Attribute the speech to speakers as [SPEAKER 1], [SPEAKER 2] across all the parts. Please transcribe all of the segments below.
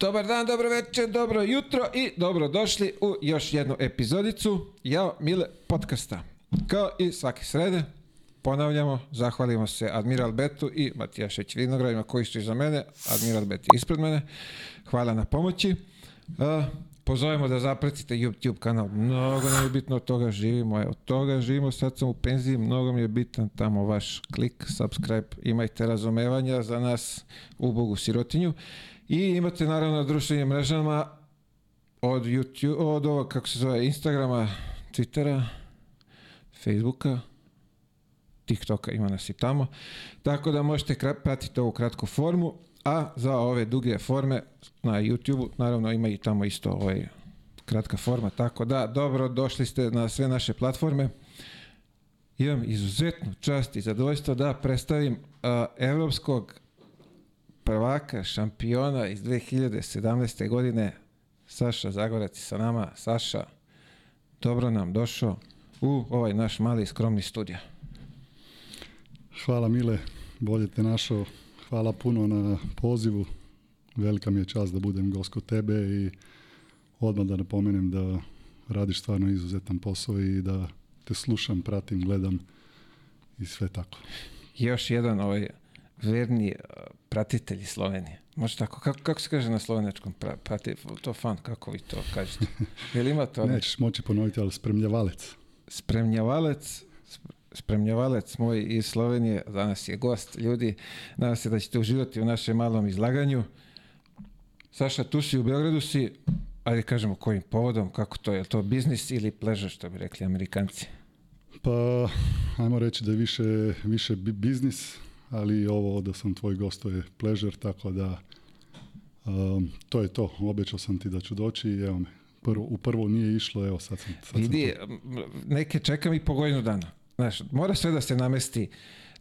[SPEAKER 1] Dobar dan, dobro večer, dobro jutro i dobro došli u još jednu epizodicu Jao Mile podcasta. Kao i svake srede, ponavljamo, zahvalimo se Admiral Betu i Matija Šeć Vinogradima koji su iza mene, Admiral Bet ispred mene. Hvala na pomoći. Uh, pozovemo da zapratite YouTube kanal. Mnogo nam je bitno od toga živimo. od toga živimo, sad sam u penziji, mnogo mi je bitan tamo vaš klik, subscribe, imajte razumevanja za nas u Bogu sirotinju. I imate naravno na društvenim mrežama od YouTube, od ovog kako se zove Instagrama, Twittera, Facebooka, TikToka ima nas i tamo. Tako da možete pratiti ovu kratku formu, a za ove duge forme na YouTubeu naravno ima i tamo isto ovaj kratka forma. Tako da dobro došli ste na sve naše platforme. Imam izuzetnu čast i zadovoljstvo da predstavim Europskog. evropskog prvaka, šampiona iz 2017. godine, Saša Zagorac sa nama. Saša, dobro nam došao u ovaj naš mali skromni studija.
[SPEAKER 2] Hvala Mile, bolje te našao. Hvala puno na pozivu. Velika mi je čast da budem gost kod tebe i odmah da napomenem da radiš stvarno izuzetan posao i da te slušam, pratim, gledam i sve tako.
[SPEAKER 1] Još jedan ovaj verni eh, pratitelji Slovenije. Može tako, kako, kako se kaže na slovenačkom, to fan, kako vi to kažete?
[SPEAKER 2] Jel ima to? Nećeš moći ponoviti, ali spremljavalec.
[SPEAKER 1] Spremljavalec, spremljavalec moj iz Slovenije, danas je gost, ljudi, nadam se da ćete uživati u našem malom izlaganju. Saša, tu si u Beogradu si, ajde kažemo kojim povodom, kako to, je to biznis ili pleže, što bi rekli amerikanci?
[SPEAKER 2] Pa, ajmo reći da je više, više biznis, ali ovo da sam tvoj gost to je pleasure, tako da um, to je to. Obećao sam ti da ću doći i evo me. Prvo, u prvo nije išlo, evo sad sam, sad
[SPEAKER 1] neke čekam i po godinu dana. Znaš, mora sve da se namesti.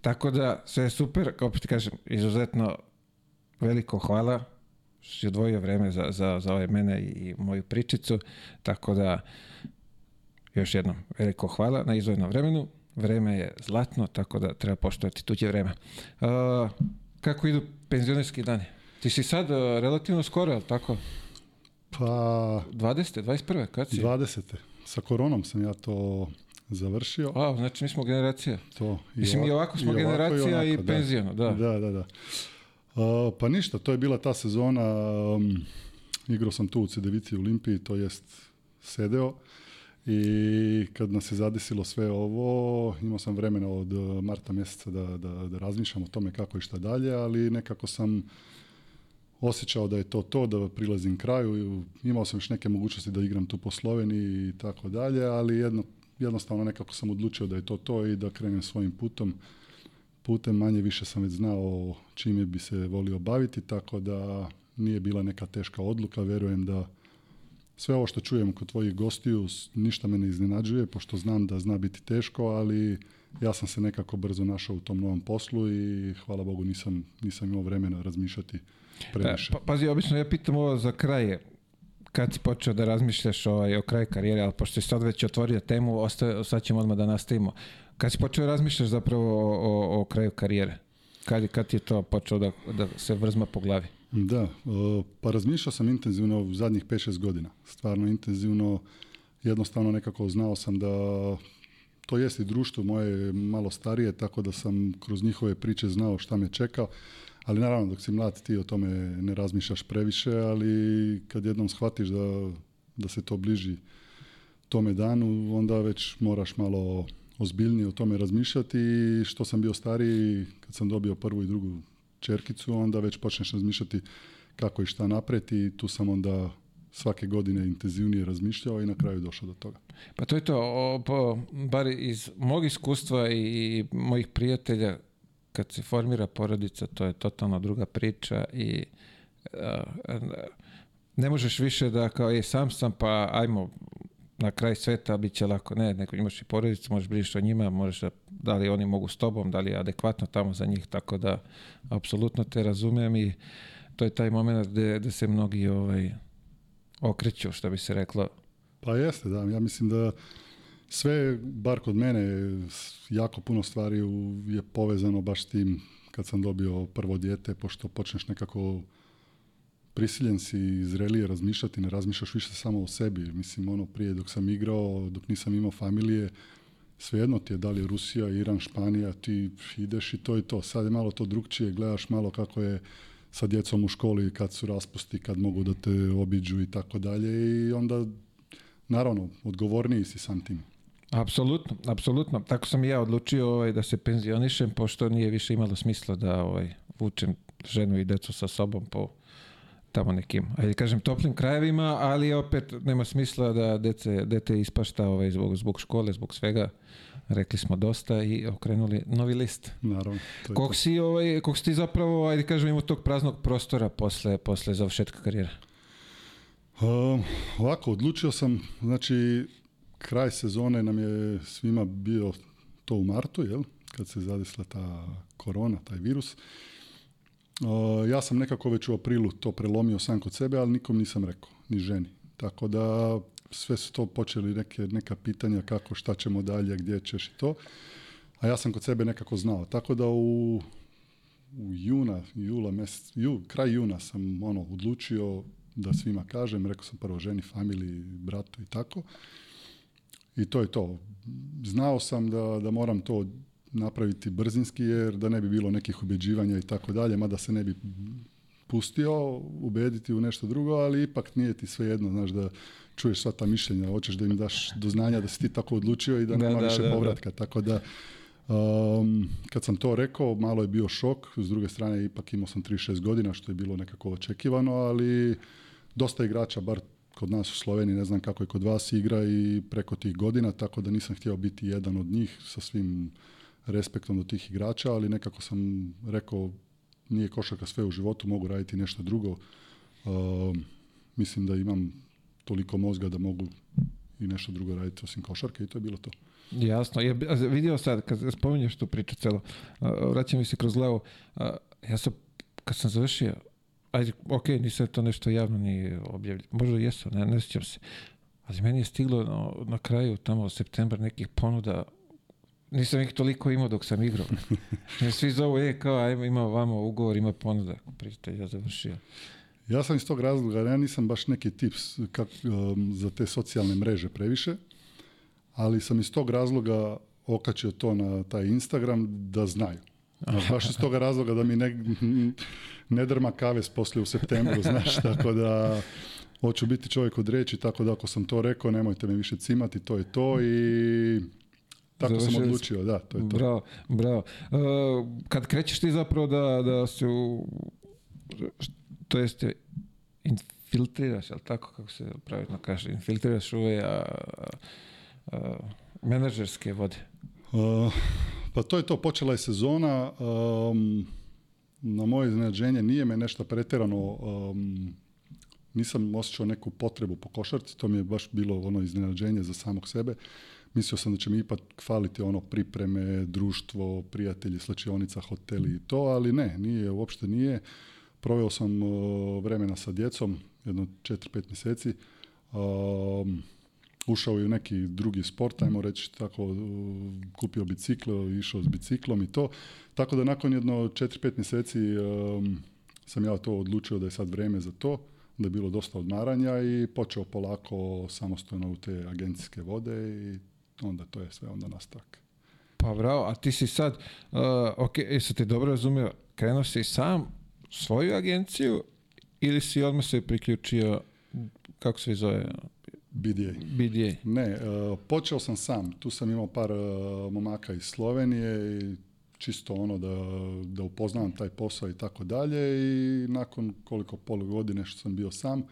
[SPEAKER 1] Tako da, sve je super, Opet kažem, izuzetno veliko hvala što si odvojio vreme za, za, za mene i moju pričicu, tako da još jednom veliko hvala na izvojnom vremenu, vreme je zlatno, tako da treba poštovati tuđe vreme. Uh, kako idu penzionerski dani? Ti si sad e, relativno skoro, ali tako?
[SPEAKER 2] Pa...
[SPEAKER 1] 20. 21. Kad si?
[SPEAKER 2] 20. Sa koronom sam ja to završio.
[SPEAKER 1] A, znači mi smo generacija. To. I Mislim ovako, i ovako smo generacija i, onako, da.
[SPEAKER 2] Da, da, da. pa ništa, to je bila ta sezona, um, igrao sam tu u Cedevici u Olimpiji, to jest sedeo. I kad nas je zadesilo sve ovo, imao sam vremena od eh, marta mjeseca da, da, da razmišljam o tome kako i šta dalje, ali nekako sam osjećao da je to to, da prilazim kraju. Imao sam još neke mogućnosti da igram tu po Sloveniji i tako dalje, ali jedno, jednostavno nekako sam odlučio da je to to i da krenem svojim putom. Putem manje više sam već znao čime bi se volio baviti, tako da nije bila neka teška odluka. Vjerujem da sve ovo što čujem kod tvojih gostiju ništa me ne iznenađuje, pošto znam da zna biti teško, ali ja sam se nekako brzo našao u tom novom poslu i hvala Bogu nisam, nisam imao vremena razmišljati previše. Pa,
[SPEAKER 1] pazi, obično ja pitam ovo za kraje, kad si počeo da razmišljaš ovaj, o kraju karijere, ali pošto si sad već otvorio temu, ostaje, sad ćemo odmah da nastavimo. Kad si počeo razmišljaš zapravo o, o, kraju karijere? Kad, kad ti je to počeo da, da se vrzma po glavi?
[SPEAKER 2] Da, pa razmišljao sam intenzivno u zadnjih 5-6 godina. Stvarno intenzivno, jednostavno nekako znao sam da to jest i društvo moje malo starije, tako da sam kroz njihove priče znao šta me čeka, ali naravno dok si mlad ti o tome ne razmišljaš previše, ali kad jednom shvatiš da, da se to bliži tome danu, onda već moraš malo ozbiljnije o tome razmišljati što sam bio stariji, kad sam dobio prvu i drugu čerkicu, onda već počneš razmišljati kako i šta napreti i tu sam onda svake godine intenzivnije razmišljao i na kraju došao do toga.
[SPEAKER 1] Pa to je to, o, bar iz mog iskustva i mojih prijatelja, kad se formira porodica, to je totalno druga priča i e, ne možeš više da kao je sam sam pa ajmo na kraj sveta bit će lako. Ne, neko imaš i porodicu, možeš brinuti o njima, možeš da, da li oni mogu s tobom, da li je adekvatno tamo za njih, tako da apsolutno te razumijem i to je taj moment gdje se mnogi ovaj, okreću, što bi se reklo.
[SPEAKER 2] Pa jeste, da. Ja mislim da sve, bar kod mene, jako puno stvari je povezano baš tim kad sam dobio prvo dijete, pošto počneš nekako prisiljen si izrelije razmišljati, ne razmišljaš više samo o sebi. Mislim, ono prije dok sam igrao, dok nisam imao familije, svejedno ti je da li je Rusija, Iran, Španija, ti ideš i to i to. Sad je malo to drugčije, gledaš malo kako je sa djecom u školi, kad su raspusti, kad mogu da te obiđu i tako dalje i onda naravno odgovorniji si sam tim.
[SPEAKER 1] Apsolutno, apsolutno. Tako sam i ja odlučio ovaj, da se penzionišem, pošto nije više imalo smisla da ovaj, vučem ženu i djecu sa sobom po tamo nekim, ajde kažem, toplim krajevima, ali opet nema smisla da dece, dete ispašta ovaj, zbog, zbog škole, zbog svega. Rekli smo dosta i okrenuli novi list.
[SPEAKER 2] Naravno.
[SPEAKER 1] Kog si, ovaj, kog zapravo, ajde kažem, imao tog praznog prostora posle, posle završetka karijera?
[SPEAKER 2] Um, ehm, ovako, odlučio sam, znači, kraj sezone nam je svima bio to u martu, jel? Kad se zadesla ta korona, taj virus ja sam nekako već u aprilu to prelomio sam kod sebe, ali nikom nisam rekao, ni ženi. Tako da sve su to počeli neke, neka pitanja kako, šta ćemo dalje, gdje ćeš i to. A ja sam kod sebe nekako znao. Tako da u, u juna, jula kraj juna sam ono odlučio da svima kažem, rekao sam prvo ženi, familiji, bratu i tako. I to je to. Znao sam da, da moram to napraviti brzinski jer da ne bi bilo nekih ubeđivanja i tako dalje, mada se ne bi pustio ubediti u nešto drugo, ali ipak nije ti jedno, znaš, da čuješ sva ta mišljenja, hoćeš da im daš do znanja da si ti tako odlučio i da, nema da, više povratka, tako da um, kad sam to rekao, malo je bio šok, s druge strane ipak imao sam 3-6 godina, što je bilo nekako očekivano, ali dosta igrača, bar kod nas u Sloveniji, ne znam kako je kod vas igra i preko tih godina, tako da nisam htio biti jedan od njih sa svim respektom do tih igrača, ali nekako sam rekao nije košarka sve u životu, mogu raditi nešto drugo. Uh, mislim da imam toliko mozga da mogu i nešto drugo raditi osim košarke i to je bilo to.
[SPEAKER 1] Jasno, je, vidio sad, kad spominješ tu priču celo, vraćam mi se kroz glavu, ja sam, kad sam završio, ajde, ok, nisam to nešto javno ni objavljeno, možda jesam, ne, ne se, ali meni je stiglo na, kraju, tamo septembar, nekih ponuda nisam ih toliko imao dok sam igrao. Jer svi zovu, e, kao, ajmo, ima vamo ugovor, ima ponuda.
[SPEAKER 2] Pričite, ja završio.
[SPEAKER 1] Ja
[SPEAKER 2] sam iz tog razloga, ja nisam baš neki tip um, za te socijalne mreže previše, ali sam iz tog razloga okačio to na taj Instagram da znaju. Baš iz toga razloga da mi ne, ne drma kaves poslije u septembru, znaš, tako da hoću biti čovjek od reči, tako da ako sam to rekao, nemojte me više cimati, to je to i tako sam odlučio, da, to je to.
[SPEAKER 1] Bravo, bravo. E, kad krećeš ti zapravo da, da se to jeste infiltriraš, jel tako kako se pravilno kaže, infiltriraš ove a, menadžerske vode? Uh,
[SPEAKER 2] pa to je to, počela je sezona, na moje iznenađenje nije me nešto pretjerano, um, nisam osjećao neku potrebu po košarci, to mi je baš bilo ono iznenađenje za samog sebe mislio sam da će mi ipak kvaliti ono pripreme, društvo, prijatelji, slačionica, hoteli i to, ali ne, nije, uopšte nije. Proveo sam vremena sa djecom, jedno 4 pet mjeseci. ušao je u neki drugi sport, ajmo reći tako, kupio biciklo, išao s biciklom i to. Tako da nakon jedno 4 pet mjeseci sam ja to odlučio da je sad vrijeme za to, da je bilo dosta odmaranja i počeo polako samostojno u te agencijske vode i onda to je sve onda nastavak.
[SPEAKER 1] Pa bravo, a ti si sad, uh, ok, ti dobro razumio, krenuo si sam svoju agenciju ili si odmah se priključio, kako se zove?
[SPEAKER 2] BDA.
[SPEAKER 1] BDA.
[SPEAKER 2] Ne, uh, počeo sam sam, tu sam imao par uh, momaka iz Slovenije i čisto ono da, da upoznavam taj posao i tako dalje i nakon koliko pol godine što sam bio sam,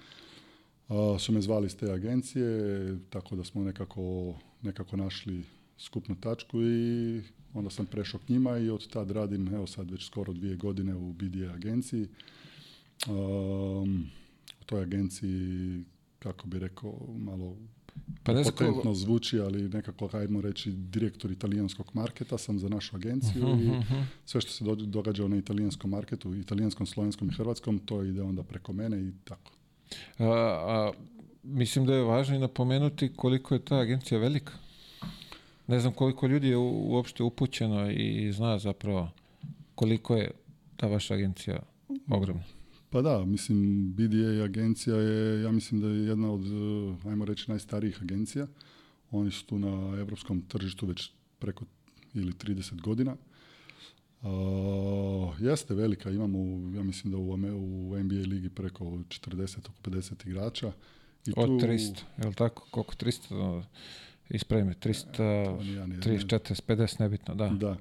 [SPEAKER 2] Uh, su me zvali iz te agencije, tako da smo nekako nekako našli skupnu tačku i onda sam prešao k njima i od tad radim, evo sad već skoro dvije godine u BDA agenciji. Ehm, u toj agenciji, kako bi rekao, malo pa ne potentno zvuči, ali nekako, hajdemo reći, direktor italijanskog marketa sam za našu agenciju mhm, i mhm, mhm. sve što se događa na italijanskom marketu, italijanskom, slovenskom i hrvatskom, to ide onda preko mene i tako
[SPEAKER 1] mislim da je važno i napomenuti koliko je ta agencija velika. Ne znam koliko ljudi je uopšte upućeno i zna zapravo koliko je ta vaša agencija ogromna.
[SPEAKER 2] Pa da, mislim, BDA agencija je, ja mislim da je jedna od, eh, ajmo reći, najstarijih agencija. Oni su tu na europskom tržištu već preko ili 30 godina. Eh, jeste velika, imamo, ja mislim da u, u NBA ligi preko 40, oko 50 igrača.
[SPEAKER 1] I tu... Od 300, je li tako? Koliko? 300? Ispravim je, 300, ja 40, 50, nebitno, da. Da.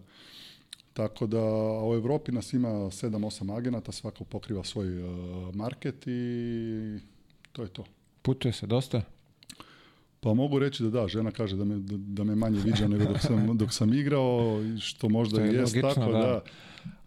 [SPEAKER 2] Tako da u Evropi nas ima 7-8 agenata, svako pokriva svoj uh, market i to je to.
[SPEAKER 1] Putuje se dosta?
[SPEAKER 2] Pa mogu reći da da, žena kaže da me, da, da me manje viđa nego dok sam, dok sam igrao, što možda to je jest logično, tako, da. da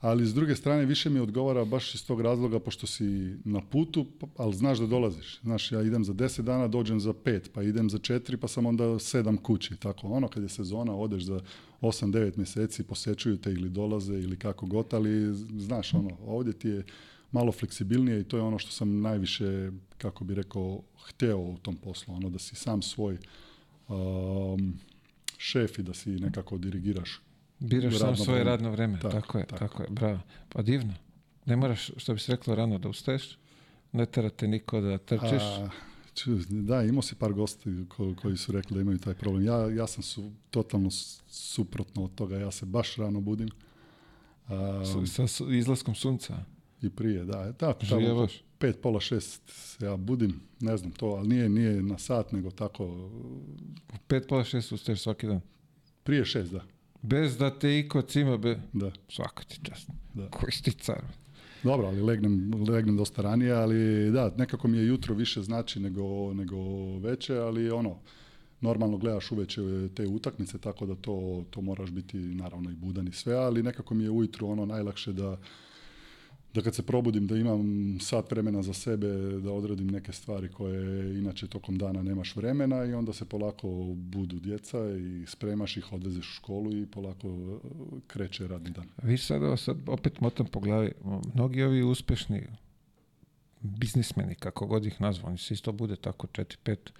[SPEAKER 2] ali s druge strane više mi odgovara baš iz tog razloga pošto si na putu, pa, ali znaš da dolaziš. Znaš, ja idem za 10 dana, dođem za pet, pa idem za 4, pa sam onda sedam kući. Tako, ono kad je sezona, odeš za 8-9 mjeseci, posećuju te ili dolaze ili kako god, ali znaš, ono, ovdje ti je malo fleksibilnije i to je ono što sam najviše, kako bi rekao, hteo u tom poslu, ono da si sam svoj um, šef i da si nekako dirigiraš
[SPEAKER 1] Biraš sam svoje radno vrijeme. Tako, je, tako. je, bravo. Pa divno. Ne moraš, što bi se reklo, rano da ustaješ, ne tera te niko da trčiš.
[SPEAKER 2] ču, da, imao si par gosti koji su rekli da imaju taj problem. Ja, ja sam su, totalno suprotno od toga, ja se baš rano budim.
[SPEAKER 1] sa, izlaskom sunca?
[SPEAKER 2] I prije, da. E, tako, Živjevaš? Pet, pola šest se ja budim, ne znam to, ali nije, nije na sat, nego tako...
[SPEAKER 1] Pet, pola šest ustaješ svaki dan?
[SPEAKER 2] Prije šest, da.
[SPEAKER 1] Bez da te iko cima, be... Da. Svaka ti čast. Da. Koji si car?
[SPEAKER 2] Dobro, ali legnem, legnem dosta ranije, ali da, nekako mi je jutro više znači nego, nego veće, ali ono, normalno gledaš uveče te utakmice, tako da to, to moraš biti naravno i budan i sve, ali nekako mi je ujutro ono najlakše da, da kad se probudim da imam sat vremena za sebe da odradim neke stvari koje inače tokom dana nemaš vremena i onda se polako budu djeca i spremaš ih, odvezeš u školu i polako e, kreće radni dan.
[SPEAKER 1] Vi sada sad opet motam po glavi, mnogi ovi uspješni biznismeni, kako god ih nazva, oni se isto bude tako 4 pet,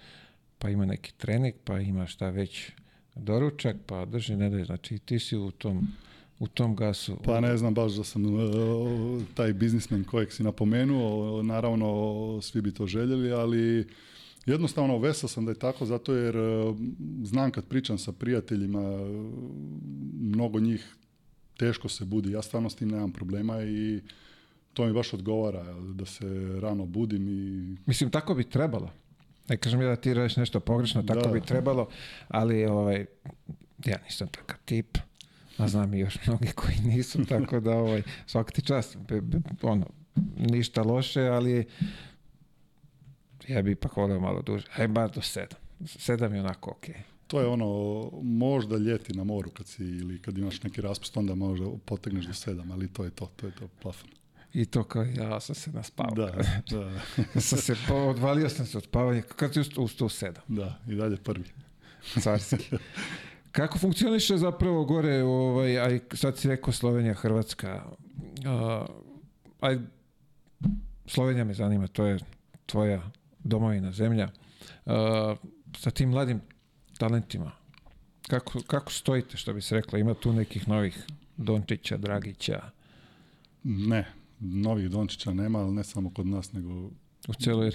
[SPEAKER 1] pa ima neki trening, pa ima šta već doručak, pa drži ne daj, znači ti si u tom u tom gasu?
[SPEAKER 2] Pa ne znam baš da sam e, taj biznismen kojeg si napomenuo, naravno svi bi to željeli, ali jednostavno vesel sam da je tako zato jer e, znam kad pričam sa prijateljima, mnogo njih teško se budi, ja stvarno s tim nemam problema i to mi baš odgovara, da se rano budim i...
[SPEAKER 1] Mislim, tako bi trebalo. Ne kažem ja da ti radiš nešto pogrešno, tako bi trebalo, ali ovaj, ja nisam takav tip a znam i još mnogi koji nisu, tako da ovaj, svaki ti čast, ono, ništa loše, ali ja bi ipak volio malo duže, aj bar do sedam, sedam je onako okej.
[SPEAKER 2] To je ono, možda ljeti na moru kad si ili kad imaš neki raspust, onda možda potegneš do sedam, ali to je to, to je to, plafon.
[SPEAKER 1] I to kao, ja sam se naspavao. Da, da. sam se, po, pa, odvalio sam se od kad
[SPEAKER 2] si
[SPEAKER 1] ustao u sedam.
[SPEAKER 2] Da, i dalje prvi. Carski.
[SPEAKER 1] Kako funkcioniše zapravo gore, ovaj, aj, sad si rekao Slovenija, Hrvatska, aj, Slovenija me zanima, to je tvoja domovina, zemlja, sa tim mladim talentima, kako, kako stojite, što bi se rekla, ima tu nekih novih Dončića, Dragića?
[SPEAKER 2] Ne, novih Dončića nema, ali ne samo kod nas, nego... U cijeloj...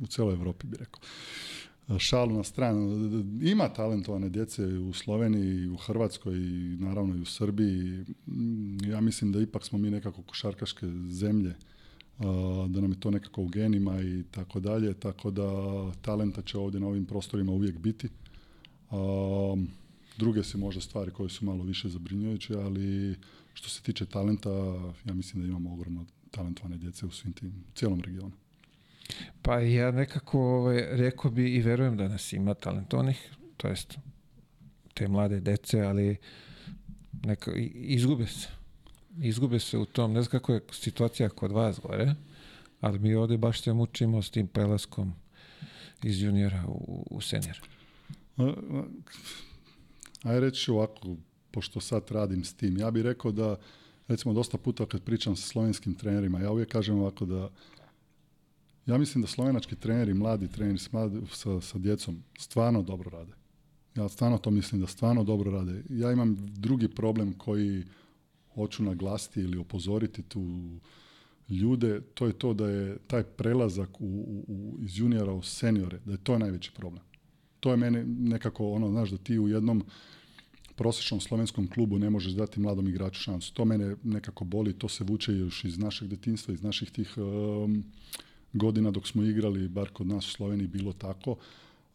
[SPEAKER 2] U, celom, Evropi, bi rekao šalu na stranu. Ima talentovane djece u Sloveniji, u Hrvatskoj i naravno i u Srbiji. Mm, ja mislim da ipak smo mi nekako košarkaške zemlje, da nam je to nekako u genima i tako dalje, tako da talenta će ovdje na ovim prostorima uvijek biti. Druge su možda stvari koje su malo više zabrinjujuće, ali što se tiče talenta, ja mislim da imamo ogromno talentovane djece u svim tim, u cijelom regionu.
[SPEAKER 1] Pa ja nekako ovaj, rekao bi i verujem da nas ima talentonih, to jest te mlade dece, ali neka, izgube se. Izgube se u tom, ne znam kako je situacija kod vas gore, ali mi ovdje baš se mučimo s tim prelaskom iz juniora u, u
[SPEAKER 2] Aj Ajde reći ovako, pošto sad radim s tim, ja bih rekao da, recimo dosta puta kad pričam sa slovenskim trenerima, ja uvijek kažem ovako da ja mislim da slovenački treneri, mladi treneri sa, sa djecom stvarno dobro rade. Ja stvarno to mislim da stvarno dobro rade. Ja imam drugi problem koji hoću naglasiti ili opozoriti tu ljude, to je to da je taj prelazak u, iz juniora u seniore, da je to najveći problem. To je meni nekako ono, znaš, da ti u jednom prosječnom slovenskom klubu ne možeš dati mladom igraču šansu. To mene nekako boli, to se vuče još iz našeg detinstva, iz naših tih um, godina dok smo igrali, bar kod nas u Sloveniji bilo tako.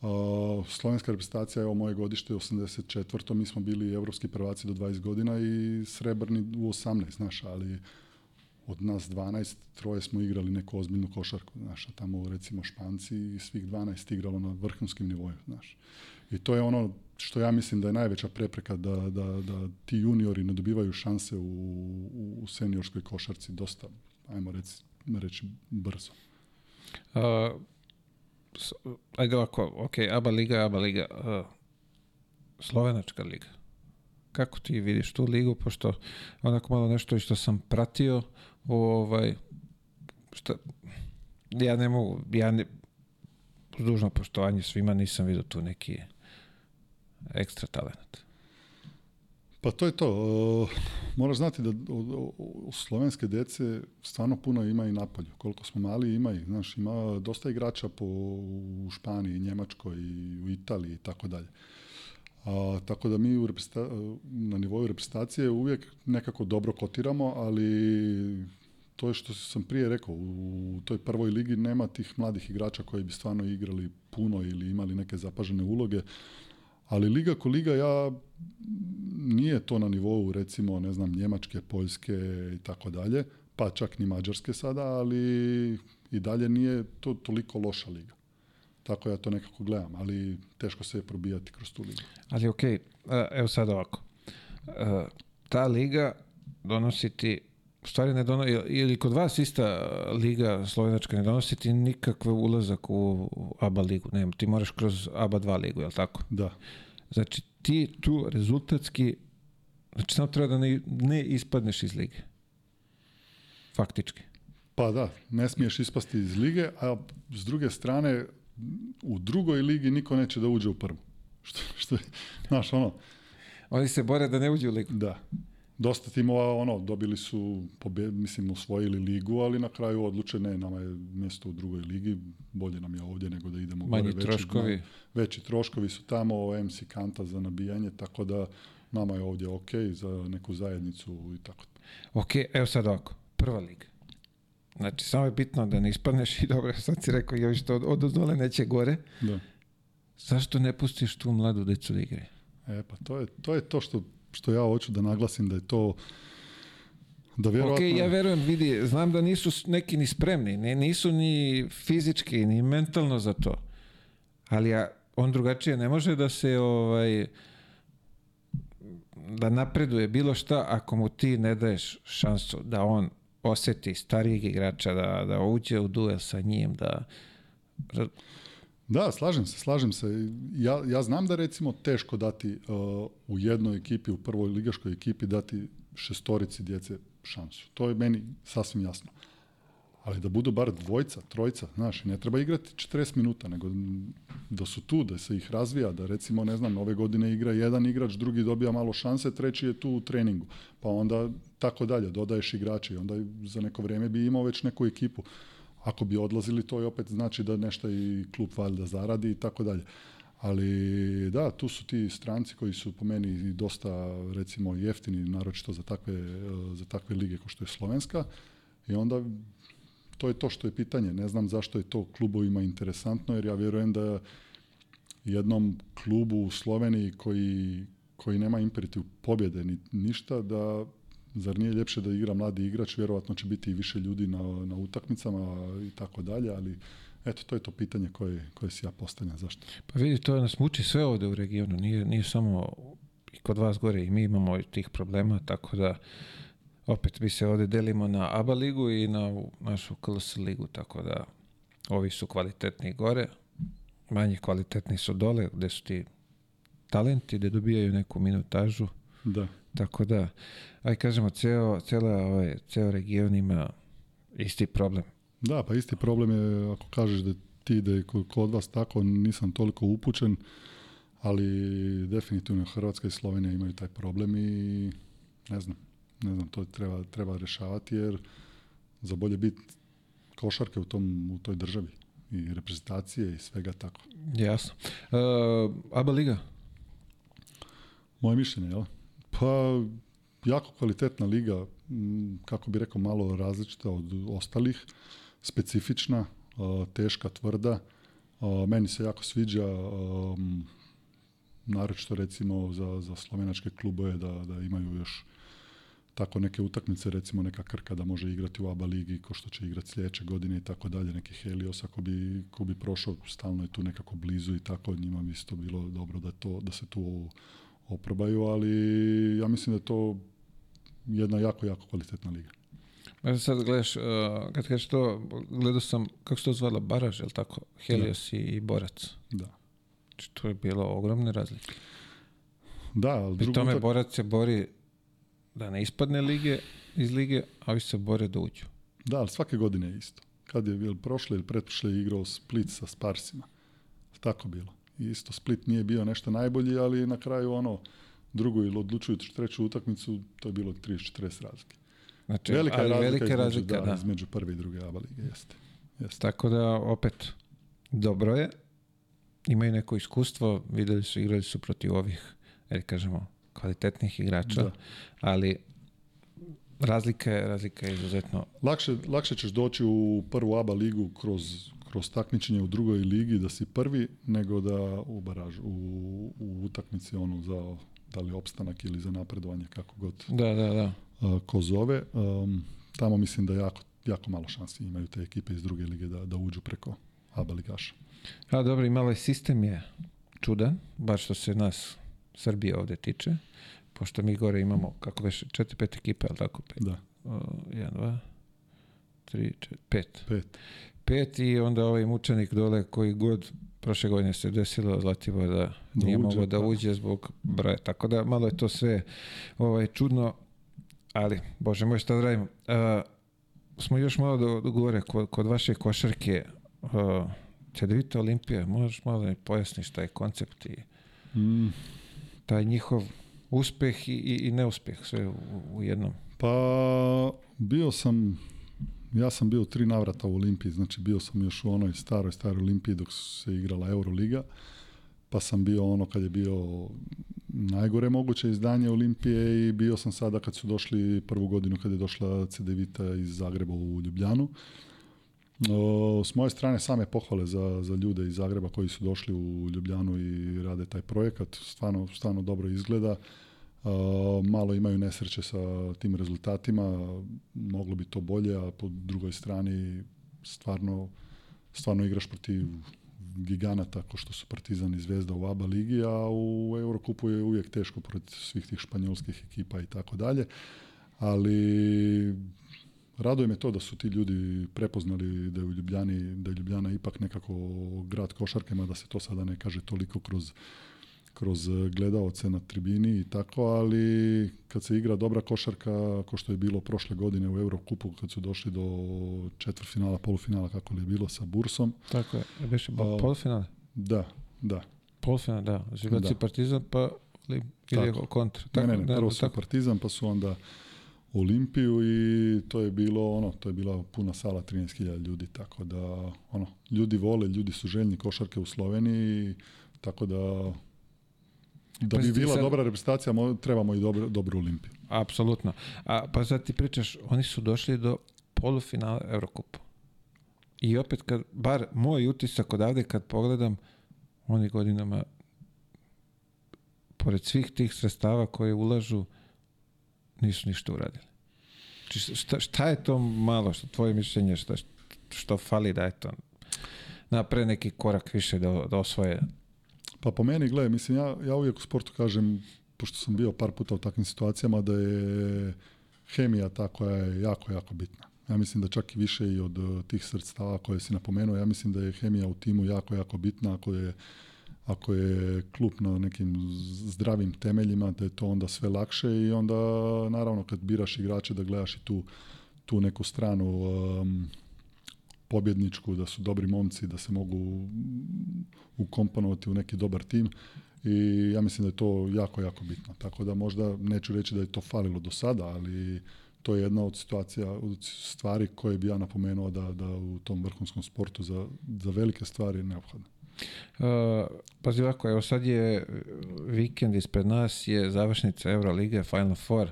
[SPEAKER 2] Uh, slovenska reprezentacija, evo moje godište 84. Mi smo bili evropski prvaci do 20 godina i srebrni u 18, znaš, ali od nas 12, troje smo igrali neku ozbiljnu košarku, znaš, tamo recimo Španci i svih 12 igralo na vrhunskim nivoju, znaš. I to je ono što ja mislim da je najveća prepreka da, da, da ti juniori ne dobivaju šanse u, u seniorskoj košarci dosta, ajmo reći brzo.
[SPEAKER 1] Uh, ajde ovako, ok, ABA liga ABA liga. Uh, slovenačka liga. Kako ti vidiš tu ligu, pošto onako malo nešto što sam pratio, ovaj, ja ne mogu, ja ne, dužno poštovanje svima nisam vidio tu neki ekstra talent.
[SPEAKER 2] Pa to je to. E, moraš znati da u slovenske dece stvarno puno ima i napolju. Koliko smo mali ima ih znaš, ima dosta igrača po, u Španiji, Njemačkoj, i u Italiji i tako dalje. A, tako da mi u na nivou reprezentacije uvijek nekako dobro kotiramo, ali to je što sam prije rekao, u toj prvoj ligi nema tih mladih igrača koji bi stvarno igrali puno ili imali neke zapažene uloge ali Liga ko Liga ja nije to na nivou recimo ne znam Njemačke, Poljske i tako dalje, pa čak ni Mađarske sada, ali i dalje nije to toliko loša liga. Tako ja to nekako gledam, ali teško se je probijati kroz tu ligu.
[SPEAKER 1] Ali ok, e, evo sad ovako. E, ta liga donosi ti u stvari ne donosi, ili kod vas ista liga slovenačka ne donosi ti nikakve ulazak u ABA ligu, ne, ti moraš kroz ABA 2 ligu, je li tako?
[SPEAKER 2] Da.
[SPEAKER 1] Znači, ti tu rezultatski, znači samo treba da ne, ne ispadneš iz lige. Faktički.
[SPEAKER 2] Pa da, ne smiješ ispasti iz lige, a s druge strane, u drugoj ligi niko neće da uđe u prvu. Što, što je, znaš, ono...
[SPEAKER 1] Oni se bore da ne uđe u ligu.
[SPEAKER 2] Da dosta timova ono dobili su mislim usvojili ligu, ali na kraju odluče ne, nama je mjesto u drugoj ligi, bolje nam je ovdje nego da idemo Manji gore. Veći troškovi. veći troškovi su tamo, MC kanta za nabijanje, tako da nama je ovdje ok za neku zajednicu i tako.
[SPEAKER 1] Ok, evo sad ovako, prva liga. Znači, samo je bitno da ne ispadneš i dobro, sad si rekao još to od, neće gore. Da. Zašto ne pustiš tu mladu decu da igre?
[SPEAKER 2] E, pa to je, to je to što što ja hoću da naglasim da je to da vjerovatno... Ok,
[SPEAKER 1] ja vjerujem, vidi, znam da nisu neki ni spremni, ne, nisu ni fizički, ni mentalno za to. Ali ja, on drugačije ne može da se ovaj da napreduje bilo šta ako mu ti ne daješ šansu da on osjeti starijeg igrača, da, da uđe u duel sa njim, da
[SPEAKER 2] da, slažem se, slažem se. Ja, ja znam da recimo teško dati uh, u jednoj ekipi, u prvoj ligaškoj ekipi dati šestorici djece šansu. To je meni sasvim jasno. Ali da budu bar dvojca, trojca, znaš, ne treba igrati 40 minuta, nego da su tu, da se ih razvija, da recimo, ne znam, ove godine igra jedan igrač, drugi dobija malo šanse, treći je tu u treningu, pa onda tako dalje, dodaješ igrače i onda za neko vrijeme bi imao već neku ekipu. Ako bi odlazili, to je opet znači da nešto i klub valjda zaradi i tako dalje. Ali da, tu su ti stranci koji su po meni dosta recimo jeftini, naročito za takve, eh, za takve lige kao što je Slovenska. I onda to je to što je pitanje. Ne znam zašto je to klubovima interesantno, jer ja vjerujem da jednom klubu u Sloveniji koji, koji nema imperativ pobjede ni ništa, da Zar nije ljepše da igra mladi igrač, vjerojatno će biti i više ljudi na, na utakmicama i tako dalje, ali eto, to je to pitanje koje, koje si ja postavljam. Zašto?
[SPEAKER 1] Pa vidi, to nas muči sve ovdje u regionu, nije, nije samo i kod vas gore i mi imamo tih problema, tako da opet mi se ovdje delimo na ABA ligu i na našu KLS ligu, tako da ovi su kvalitetni gore, manje kvalitetni su dole, gdje su ti talenti, gdje dobijaju neku minutažu.
[SPEAKER 2] Da.
[SPEAKER 1] Tako da, aj kažemo, ceo, cela, ovaj, ceo region ima isti problem.
[SPEAKER 2] Da, pa isti problem je, ako kažeš da ti da je kod vas tako, nisam toliko upućen, ali definitivno Hrvatska i Slovenija imaju taj problem i ne znam, ne znam, to treba, treba rješavati jer za bolje bit košarke u, tom, u toj državi i reprezentacije i svega tako.
[SPEAKER 1] Jasno. E, Aba Liga?
[SPEAKER 2] Moje mišljenje, jel? Pa, jako kvalitetna liga, kako bi rekao, malo različita od ostalih, specifična, teška, tvrda. Meni se jako sviđa, naročito recimo za, za slovenačke klubove, da, da imaju još tako neke utakmice, recimo neka Krka da može igrati u ABA ligi, ko što će igrati sljedeće godine i tako dalje, neki Helios ako bi, ko bi prošao, stalno je tu nekako blizu i tako njima bi isto bilo dobro da, to, da se tu oprobaju, ali ja mislim da je to jedna jako, jako kvalitetna liga.
[SPEAKER 1] Ja sad gledaš, uh, kad kažeš to, gledao sam, kako se to zvala, Baraž, je tako? Helios i Borac.
[SPEAKER 2] Da.
[SPEAKER 1] Znači, to je bilo ogromne razlike.
[SPEAKER 2] Da, ali Pri
[SPEAKER 1] tome, Borac se bori da ne ispadne lige, iz lige, a vi se bore da uđu.
[SPEAKER 2] Da, ali svake godine je isto. Kad je bilo prošle ili pretprošle igrao Split sa Sparsima. Tako bilo isto Split nije bio nešto najbolji, ali na kraju ono drugu ili odlučuju treću utakmicu, to je bilo 30-40 razlike. Znači, velika je razlika, velika između, razlika između prve i druge ABA lige, jeste. jeste.
[SPEAKER 1] Tako da, opet, dobro je, imaju neko iskustvo, videli su, igrali su protiv ovih, jer kažemo, kvalitetnih igrača, ali razlika je, razlika je izuzetno...
[SPEAKER 2] Lakše, lakše ćeš doći u prvu ABA ligu kroz, kroz takmičenje u drugoj ligi da si prvi nego da u baražu, u, utakmici onu za da li opstanak ili za napredovanje kako god
[SPEAKER 1] da, da, da.
[SPEAKER 2] ko zove. tamo mislim da jako, jako malo šansi imaju te ekipe iz druge lige da, da uđu preko ABA ligaša.
[SPEAKER 1] A dobro, i malo sistem je čudan, baš što se nas Srbije ovdje tiče, pošto mi gore imamo, kako već, četiri, pet ekipe, ali tako? Pet. Da. jedan, dva, tri, četiri, pet. Pet pet i onda ovaj mučenik dole koji god prošle godine se desilo Zlatibor da, da nije mogao da uđe zbog broja. Tako da malo je to sve ovaj, čudno, ali bože moj šta smo još malo do, gore kod, vaše košarke uh, Cedevita Olimpija, možeš malo da mi pojasniš taj koncept i mm. taj njihov uspeh i, i, i neuspeh sve u jednom.
[SPEAKER 2] Pa bio sam ja sam bio tri navrata u Olimpiji, znači bio sam još u onoj staroj, staroj Olimpiji dok se igrala Euroliga, pa sam bio ono kad je bio najgore moguće izdanje Olimpije i bio sam sada kad su došli prvu godinu kad je došla CDVita iz Zagreba u Ljubljanu. O, s moje strane same pohvale za, za ljude iz Zagreba koji su došli u Ljubljanu i rade taj projekat. Stvarno, stvarno dobro izgleda malo imaju nesreće sa tim rezultatima, moglo bi to bolje, a po drugoj strani stvarno, stvarno igraš protiv giganata kao što su Partizan i Zvezda u ABA ligi, a u Eurokupu je uvijek teško protiv svih tih španjolskih ekipa i tako dalje. Ali raduje me to da su ti ljudi prepoznali da je u Ljubljani, da je Ljubljana ipak nekako grad košarke, mada se to sada ne kaže toliko kroz kroz e, gledaoce na tribini i tako, ali kad se igra dobra košarka, kao što je bilo prošle godine u Eurokupu, kad su došli do četvrfinala, polufinala, kako li je bilo sa Bursom.
[SPEAKER 1] Tako je, je
[SPEAKER 2] Da, da.
[SPEAKER 1] Polufinala, da. Živaci znači, Partizan, pa ili
[SPEAKER 2] tako. ne, ne, ne, prvo su tako. Partizan, pa su onda Olimpiju i to je bilo ono, to je bila puna sala 13.000 ljudi, tako da ono, ljudi vole, ljudi su željni košarke u Sloveniji, tako da da bi bila dobra reprezentacija trebamo i dobro, dobru Olimpiju.
[SPEAKER 1] Apsolutno. A, pa sad ti pričaš, oni su došli do polufinala Eurokupa. I opet, kad, bar moj utisak odavde kad pogledam, oni godinama, pored svih tih sredstava koje ulažu, nisu ništa uradili. Či znači, šta, šta je to malo, što tvoje mišljenje, što fali da je to napre neki korak više da, da osvoje
[SPEAKER 2] pa po meni, gle, mislim, ja, ja uvijek u sportu kažem, pošto sam bio par puta u takvim situacijama, da je hemija ta koja je jako, jako bitna. Ja mislim da čak i više i od eh, tih sredstava koje si napomenuo, ja mislim da je hemija u timu jako, jako bitna ako je, ako je klub na nekim zdravim temeljima, da je to onda sve lakše i onda naravno kad biraš igrače da gledaš i tu, tu neku stranu ehm, pobjedničku, da su dobri momci, da se mogu ukomponovati u neki dobar tim i ja mislim da je to jako, jako bitno. Tako da možda neću reći da je to falilo do sada, ali to je jedna od situacija, od stvari koje bi ja napomenuo da, da u tom vrhunskom sportu za, za velike stvari je neophodno.
[SPEAKER 1] Uh, pazi ovako, evo sad je e, vikend ispred nas je završnica Euroliga Final Four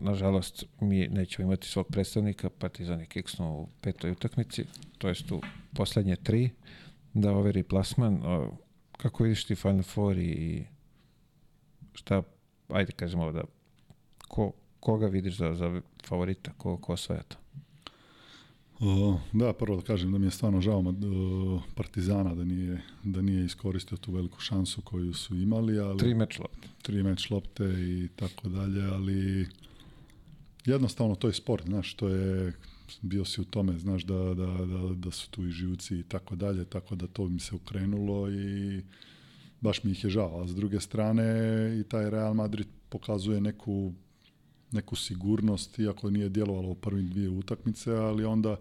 [SPEAKER 1] nažalost, mi nećemo imati svog predstavnika, Partizan je kiksnuo u petoj utakmici, to jest u poslednje tri, da overi plasman. Kako vidiš ti Final Four i šta, ajde kažemo da, ko, koga vidiš za, za favorita, ko, ko osvaja to?
[SPEAKER 2] E, da, prvo da kažem da mi je stvarno žao e, Partizana da nije, iskoristio tu veliku šansu koju su imali. Ali,
[SPEAKER 1] tri meč lopte.
[SPEAKER 2] Tri meč lopte i tako dalje, ali jednostavno to je sport, znaš, to je bio si u tome, znaš da, da su tu i živci i tako dalje, tako da to mi se ukrenulo i baš mi ih je žao. A s druge strane i taj Real Madrid pokazuje neku neku sigurnost, iako nije djelovalo u prvim dvije utakmice, ali onda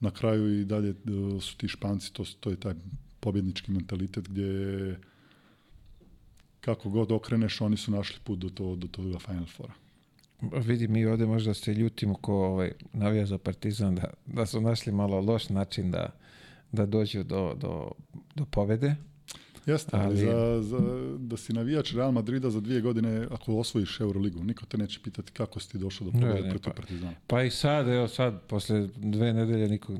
[SPEAKER 2] na kraju i dalje e, su ti španci, to, to je taj pobjednički mentalitet gdje kako god okreneš, oni su našli put do, to, do toga Final Fora.
[SPEAKER 1] Vidi, mi ovdje možda se ljutimo ko ovaj, navija za Partizan da, da su našli malo loš način da, da dođu do, do, do povede,
[SPEAKER 2] Jeste, ali za, da si navijač Real Madrida za dvije godine ako osvojiš Euroligu, niko te neće pitati kako si ti došao do pobjede protiv pa,
[SPEAKER 1] Partizana. Pa i sad, evo sad, posle dve nedelje niko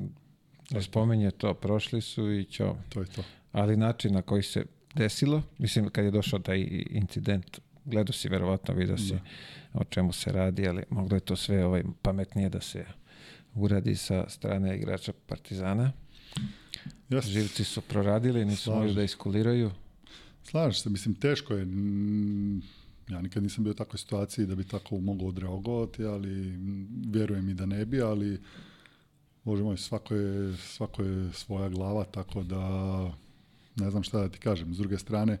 [SPEAKER 1] ne spominje to, prošli su i ćao. To je to. Ali način na koji se desilo, mislim kad je došao taj incident, gledao si verovatno, vidio si o čemu se radi, ali moglo je to sve ovaj, pametnije da se uradi sa strane igrača Partizana. Živci su proradili, nisu Slažem. da iskuliraju.
[SPEAKER 2] Slažem se, mislim, teško je. Mm, ja nikad nisam bio u takvoj situaciji da bi tako mogao odreagovati, ali vjerujem i da ne bi, ali Bože moj, svako je, svako je svoja glava, tako da ne znam šta da ti kažem. S druge strane,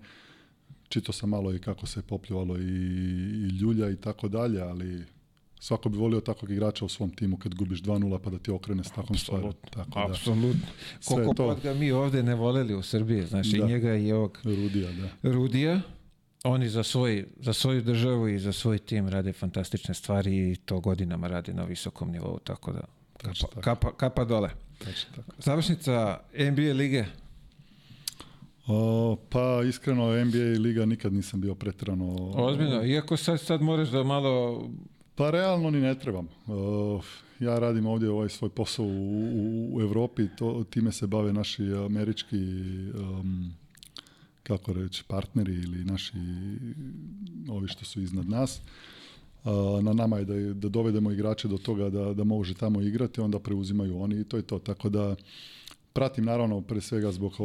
[SPEAKER 2] čito sam malo i kako se popljuvalo i, i ljulja i tako dalje, ali Svako bi volio takvog igrača u svom timu kad gubiš 2-0 pa da ti okrene s takvom stvari. Tako da.
[SPEAKER 1] Apsolutno. Koliko ga mi ovdje ne voleli u Srbiji, znači njega i ovog
[SPEAKER 2] Rudija, da.
[SPEAKER 1] Rudija, oni za, svoj, za svoju državu i za svoj tim rade fantastične stvari i to godinama rade na visokom nivou, tako da kapa, tako. dole. Tako. Završnica NBA lige?
[SPEAKER 2] pa iskreno NBA liga nikad nisam bio pretrano...
[SPEAKER 1] Ozbiljno, iako sad, sad moraš da malo
[SPEAKER 2] pa realno ni ne trebam. Ja radim ovdje ovaj svoj posao u, u, Europi, to, time se bave naši američki kako reći, partneri ili naši ovi što su iznad nas. Na nama je da, da dovedemo igrače do toga da, da može tamo igrati, onda preuzimaju oni i to je to. Tako da pratim naravno pre svega zbog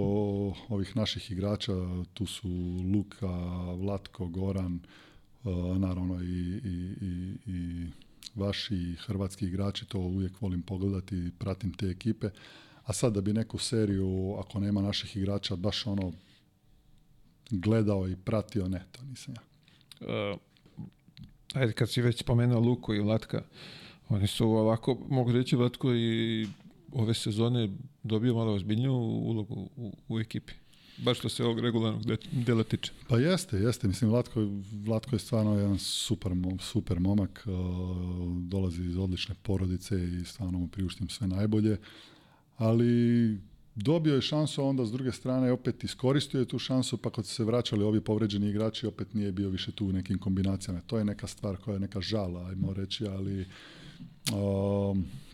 [SPEAKER 2] ovih naših igrača, tu su Luka, Vlatko, Goran, E, naravno i, i, i, i vaši hrvatski igrači, to uvijek volim pogledati, pratim te ekipe. A sad da bi neku seriju, ako nema naših igrača, baš ono gledao i pratio, ne, to nisam ja.
[SPEAKER 1] Uh, ajde, kad si već spomenuo Luku i Vlatka, oni su ovako, mogu reći Vlatko i ove sezone dobio malo ozbiljniju ulogu u ekipi baš što se ovog regularnog dela tiče.
[SPEAKER 2] Pa jeste, jeste. Mislim, Vlatko, Vlatko je stvarno jedan super, super momak. dolazi iz odlične porodice i stvarno mu priuštim sve najbolje. Ali dobio je šansu, onda s druge strane opet iskoristio je tu šansu, pa kad su se vraćali ovi povređeni igrači, opet nije bio više tu u nekim kombinacijama. To je neka stvar koja je neka žala, ajmo reći, ali...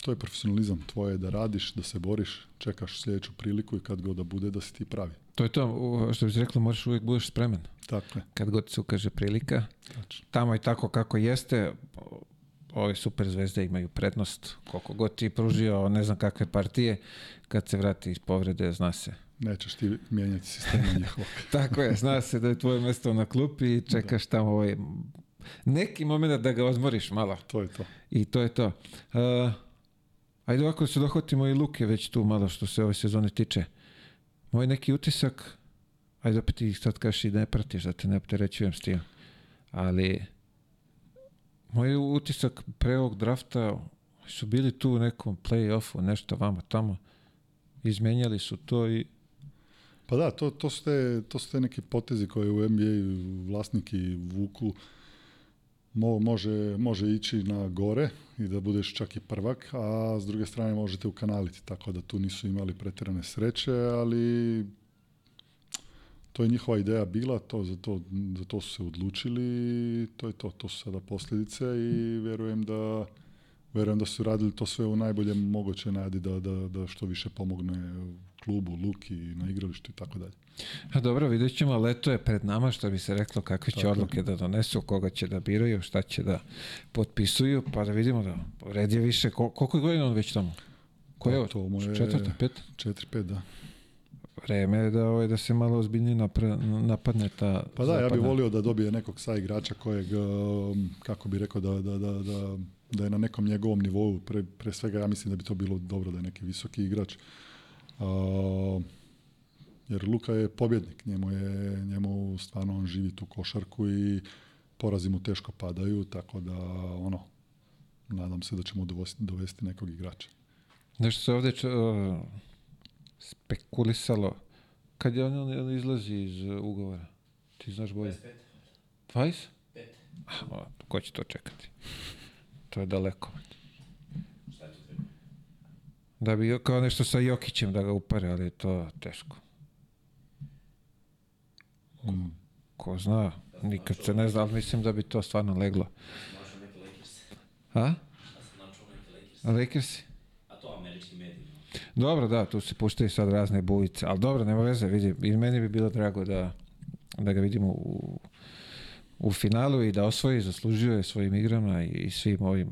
[SPEAKER 2] to je profesionalizam, tvoje da radiš, da se boriš, čekaš sljedeću priliku i kad god da bude da si ti pravi.
[SPEAKER 1] To je to što bi rekla, moraš uvijek budeš spreman. Tako je. Kad god se ukaže prilika. Tačno. Tamo je tako kako jeste, ove super zvezde imaju prednost. Koliko god ti pružio ne znam kakve partije, kad se vrati iz povrede, zna se.
[SPEAKER 2] Nećeš ti mijenjati sistem
[SPEAKER 1] tako je, zna se da je tvoje mesto na klupi i čekaš tamo ovaj neki moment da ga odmoriš malo. To je to. I to je to. Uh, ajde ovako se dohvatimo i Luke već tu malo što se ove sezone tiče moj neki utisak, ajde opet ti sad kažeš i ne pratiš, da te ne opterećujem s tim, ali moj utisak pre ovog drafta su bili tu u nekom play-offu, nešto vama tamo, izmenjali su to i
[SPEAKER 2] pa da, to, to, su te, to su te neki potezi koje u NBA vlasniki vuku može, može ići na gore i da budeš čak i prvak, a s druge strane možete ukanaliti, tako da tu nisu imali pretjerane sreće, ali to je njihova ideja bila, to, za, to, su se odlučili, to je to, to su sada posljedice i vjerujem da, da su radili to sve u najboljem mogućoj nadi da, da, da što više pomogne klubu, Luki, na igralištu i tako dalje.
[SPEAKER 1] A dobro, vidjet ćemo, leto je pred nama, što bi se reklo, kakve će odluke da donesu, koga će da biraju, šta će da potpisuju, pa da vidimo da red je više, koliko je godina on već tamo? Koje pa to može Četvrta, pet?
[SPEAKER 2] Četiri, pet, da.
[SPEAKER 1] Vreme je da, ovaj, da se malo ozbiljnije napadne ta...
[SPEAKER 2] Pa da, ja bih volio da dobije nekog sa igrača kojeg, um, kako bi rekao, da, da, da, da, da je na nekom njegovom nivou, pre, svega ja mislim da bi to bilo dobro da je neki visoki igrač jer Luka je pobjednik, njemu je, njemu stvarno on živi tu košarku i porazi mu teško padaju, tako da ono, nadam se da ćemo dovesti nekog igrača.
[SPEAKER 1] Nešto se ovdje spekulisalo, kad je on, on, on izlazi iz e, ugovora, ti znaš bolje? 25. 25? Ah, ko će to čekati? To je daleko. Da bi kao nešto sa Jokićem da ga upare, ali je to teško. Mm, ko zna, nikad se ne zna, ali mislim da bi to stvarno leglo.
[SPEAKER 3] A?
[SPEAKER 1] Lakersi?
[SPEAKER 3] A to američki mediji.
[SPEAKER 1] Dobro, da, tu se puštaju sad razne bujice, ali dobro, nema veze, vidi, i meni bi bilo drago da, da ga vidimo u, u finalu i da osvoji, zaslužuje svojim igrama i, svim ovim,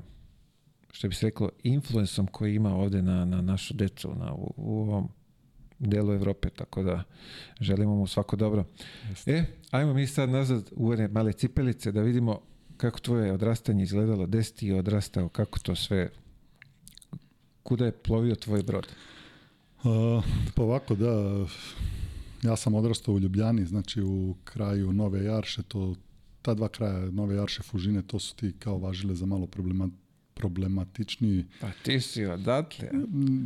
[SPEAKER 1] što bi se reklo, influensom koji ima ovdje na, na našu decu, na, u, u ovom delu Europe, tako da želimo mu svako dobro. E, ajmo mi sad nazad u one male cipelice da vidimo kako tvoje odrastanje izgledalo, gde si ti odrastao, kako to sve, kuda je plovio tvoj brod?
[SPEAKER 2] Uh, pa ovako, da, ja sam odrastao u Ljubljani, znači u kraju Nove Jarše, to ta dva kraja, Nove Jarše, Fužine, to su ti kao važile za malo problema problematičniji.
[SPEAKER 1] Pa ti si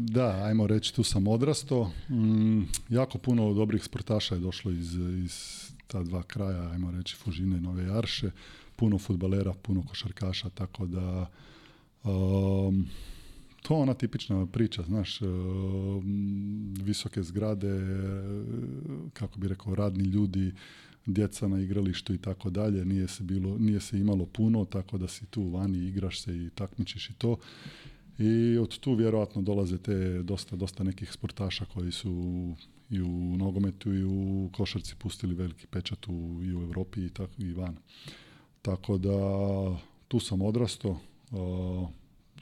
[SPEAKER 2] Da, ajmo reći, tu sam odrasto. Mm, jako puno dobrih sportaša je došlo iz, iz ta dva kraja, ajmo reći Fužine i Nove Jarše. Puno futbalera, puno košarkaša, tako da um, to je ona tipična priča, znaš, um, visoke zgrade, kako bi rekao, radni ljudi, djeca na igralištu i tako dalje, nije se, bilo, nije se imalo puno, tako da si tu vani, igraš se i takmičiš i to. I od tu vjerojatno dolaze te dosta, dosta nekih sportaša koji su i u nogometu i u košarci pustili veliki pečat u, i u Europi i tako i van. Tako da tu sam odrastao,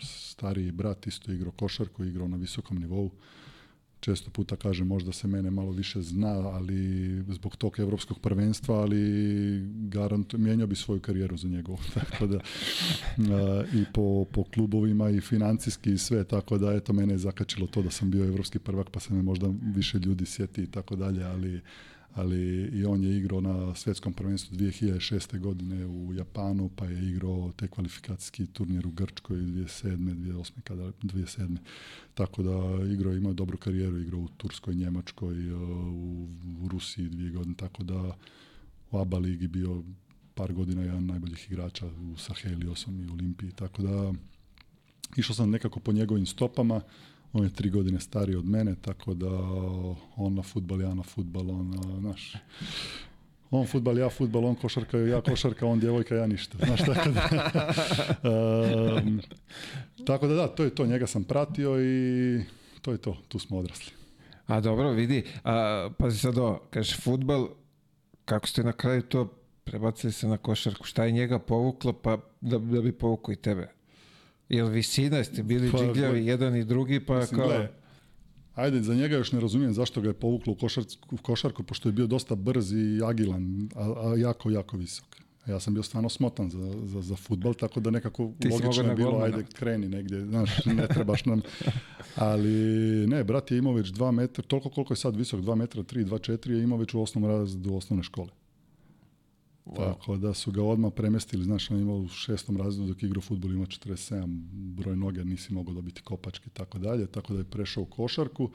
[SPEAKER 2] stariji brat isto igrao košarku, igrao na visokom nivou često puta kažem možda se mene malo više zna, ali zbog tog europskog prvenstva, ali garant, mijenjao bi svoju karijeru za njegovu, Tako da, I po, po klubovima i financijski i sve, tako da eto mene je zakačilo to da sam bio Evropski prvak pa se me možda više ljudi sjeti i tako dalje, ali ali i on je igrao na svjetskom prvenstvu 2006. godine u Japanu, pa je igrao te kvalifikacijski turnir u Grčkoj 2007. 2008. kada 2007. Tako da igrao ima dobru karijeru, igrao u Turskoj, Njemačkoj, e, u, Rusiji dvije godine, tako da u ABA ligi bio par godina jedan najboljih igrača u Heliosom i Olimpiji, tako da išao sam nekako po njegovim stopama, on je tri godine stariji od mene, tako da on na futbal, ja na futbal, on, naš, on futbal, ja futbal, on košarka, ja košarka, on djevojka, ja ništa. Znaš, tako da, tako da da, to je to, njega sam pratio i to je to, tu smo odrasli.
[SPEAKER 1] A dobro, vidi, a, pazi sad ovo, kažeš futbal, kako ste na kraju to prebacili se na košarku, šta je njega povuklo, pa da, da bi povuklo i tebe? Jel visina ste bili pa, džigljavi pa, jedan i drugi, pa mislim, kao...
[SPEAKER 2] ajde, za njega još ne razumijem zašto ga je povuklo u košarku, u košarku pošto je bio dosta brz i agilan, a, a jako, jako visok. Ja sam bio stvarno smotan za, za, za futbal, tako da nekako Ti logično je bilo, ajde, kreni negdje, znaš, ne trebaš nam. Ali ne, brat je imao već dva metra, toliko koliko je sad visok, dva metra, tri, dva, četiri, je imao već u osnovnom razredu osnovne škole. Pa tako da su ga odmah premestili, znaš, on imao u šestom razredu dok igrao futbol ima 47 broj noge, nisi mogao dobiti kopački i tako dalje, tako da je prešao u košarku.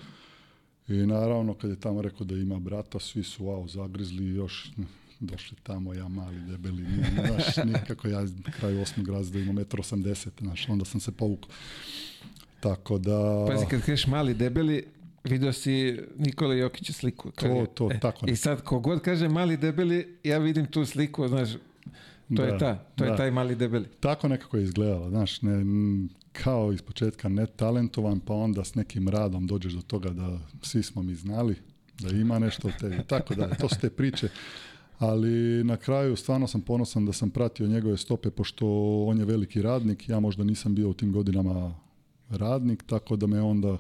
[SPEAKER 2] I naravno kad je tamo rekao da ima brata, svi su wow, zagrizli još hm, došli tamo, ja mali, debeli, nije, znaš, nikako ja kraj osmog razreda imam 1,80 znaš, onda sam se povukao. Tako da...
[SPEAKER 1] Pazi, kad kažeš mali, debeli, Vidio si Nikola Jokića sliku.
[SPEAKER 2] To, je, to,
[SPEAKER 1] e, tako. I sad, kogod kaže mali debeli, ja vidim tu sliku, znaš, to je ta, to je taj mali debeli.
[SPEAKER 2] Tako nekako je izgledalo, znaš, ne, kao iz početka netalentovan, pa onda s nekim radom dođeš do toga da svi smo mi znali, da ima nešto u tebi, tako da, to su te priče. Ali na kraju stvarno sam ponosan da sam pratio njegove stope, pošto on je veliki radnik, ja možda nisam bio u tim godinama radnik, tako da me onda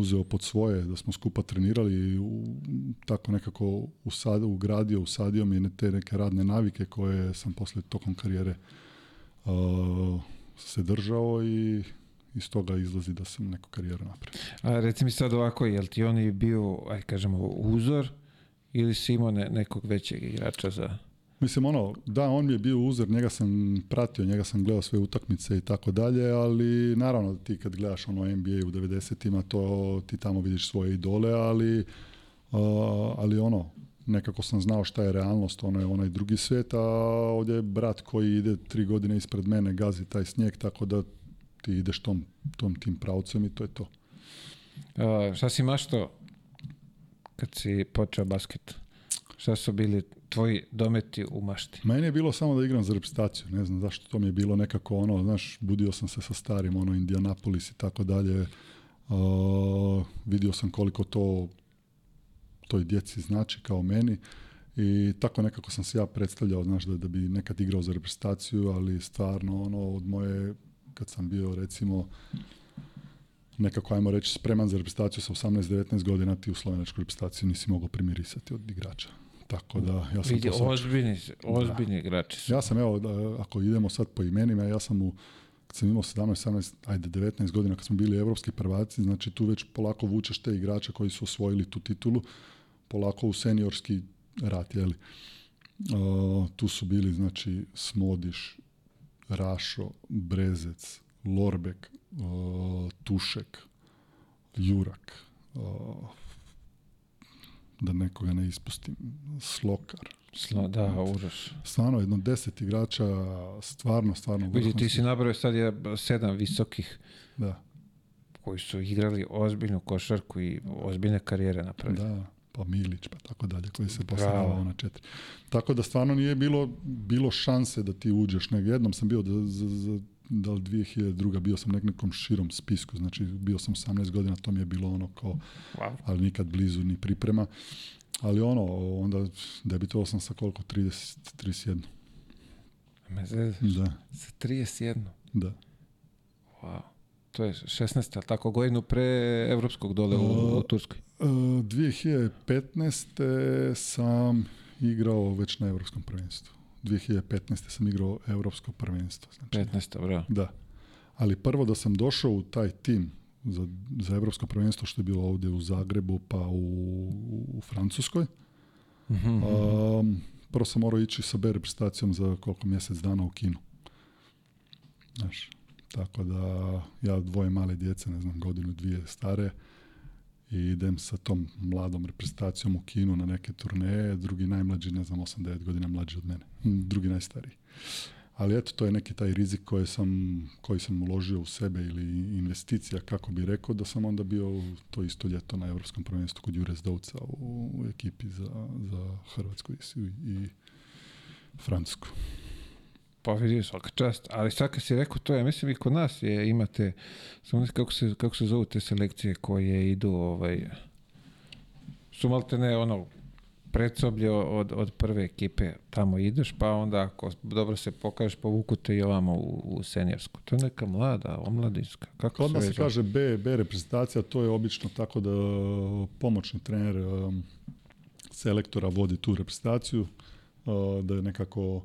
[SPEAKER 2] uzeo pod svoje, da smo skupa trenirali i tako nekako usad, ugradio, usadio mi je te neke radne navike koje sam posle tokom karijere uh, se držao i iz toga izlazi da sam neku karijeru napravio. A
[SPEAKER 1] reci mi sad ovako, jel ti on je bio, aj kažemo, uzor ili si imao nekog većeg igrača za...
[SPEAKER 2] Mislim, ono, da, on mi je bio uzor, njega sam pratio, njega sam gledao sve utakmice i tako dalje, ali naravno ti kad gledaš ono NBA u 90-ima, to ti tamo vidiš svoje idole, ali, ali ono, nekako sam znao šta je realnost, ono je onaj drugi svijet, a ovdje je brat koji ide tri godine ispred mene, gazi taj snijeg, tako da ti ideš tom, tom tim pravcem i to je to. Uh,
[SPEAKER 1] šta si mašto kad si počeo basket? Šta su bili tvoji dometi u mašti?
[SPEAKER 2] Meni je bilo samo da igram za reprezentaciju, ne znam zašto to mi je bilo nekako ono, znaš, budio sam se sa starim, ono, Indianapolis i tako dalje, uh, vidio sam koliko to toj djeci znači kao meni i tako nekako sam se ja predstavljao, znaš, da, da bi nekad igrao za reprezentaciju, ali stvarno ono, od moje, kad sam bio recimo, nekako ajmo reći spreman za reprezentaciju sa 18-19 godina ti u slovenačkoj reprezentaciji nisi mogao primirisati od igrača. Tako da,
[SPEAKER 1] ja
[SPEAKER 2] sam
[SPEAKER 1] Vidi, ozbiljni, ozbiljni igrači
[SPEAKER 2] su. Ja sam, evo, ako idemo sad po imenima, ja sam u, kad sam imao 17, 18, ajde 19 godina, kad smo bili evropski prvaci, znači tu već polako vučeš te igrače koji su osvojili tu titulu, polako u seniorski rat, tu su bili, znači, Smodiš, Rašo, Brezec, Lorbek, Tušek, Jurak, da nekoga ne ispustim. Slokar.
[SPEAKER 1] Slo, da, znači,
[SPEAKER 2] užas. Stvarno, jedno deset igrača, stvarno, stvarno.
[SPEAKER 1] Vidi, ti si nabrao sad je sedam visokih
[SPEAKER 2] da.
[SPEAKER 1] koji su igrali ozbiljnu košarku i ozbiljne karijere napravili.
[SPEAKER 2] Da, pa Milić, pa tako dalje, koji se postavljava na četiri. Tako da stvarno nije bilo, bilo šanse da ti uđeš nego Jednom sam bio za da li 2002. bio sam nek nekom širom spisku, znači bio sam 18 godina, to mi je bilo ono kao, wow. ali nikad blizu ni priprema. Ali ono, onda debitovao sam sa koliko? 30, 31. Me Da. Sa 31? Da.
[SPEAKER 1] Wow. To je 16. ali tako godinu pre evropskog dole u, u Turskoj?
[SPEAKER 2] 2015. E, sam igrao već na evropskom prvenstvu. 2015. sam igrao europsko prvenstvo.
[SPEAKER 1] Znači, 15.
[SPEAKER 2] Da. Ali prvo da sam došao u taj tim za, za europsko prvenstvo što je bilo ovdje u Zagrebu pa u, u Francuskoj. Mm -hmm. prvo sam morao ići sa B reprezentacijom za koliko mjesec dana u kinu. Znaš, tako da ja dvoje male djece, ne znam, godinu, dvije stare i idem sa tom mladom reprezentacijom u kinu na neke turneje, drugi najmlađi, ne znam, 8-9 godina mlađi od mene drugi najstariji. Ali eto, to je neki taj rizik koji sam, koji sam uložio u sebe ili investicija, kako bi rekao, da sam onda bio to isto ljeto na Evropskom prvenstvu kod Jure Zdovca u, ekipi za, za Hrvatsku i, i Francusku.
[SPEAKER 1] Pa vidiš, svaka čast. Ali sad kad si rekao to, ja mislim i kod nas je, imate, kako se, kako se zovu te selekcije koje idu, ovaj, su te ne, ono, predsoblje od, od prve ekipe tamo ideš, pa onda ako dobro se pokažeš, povuku te i ovamo u, u To je neka mlada, omladinska.
[SPEAKER 2] Kako odmah se, se kaže B, B reprezentacija, to je obično tako da uh, pomoćni trener um, selektora vodi tu reprezentaciju, uh, da je nekako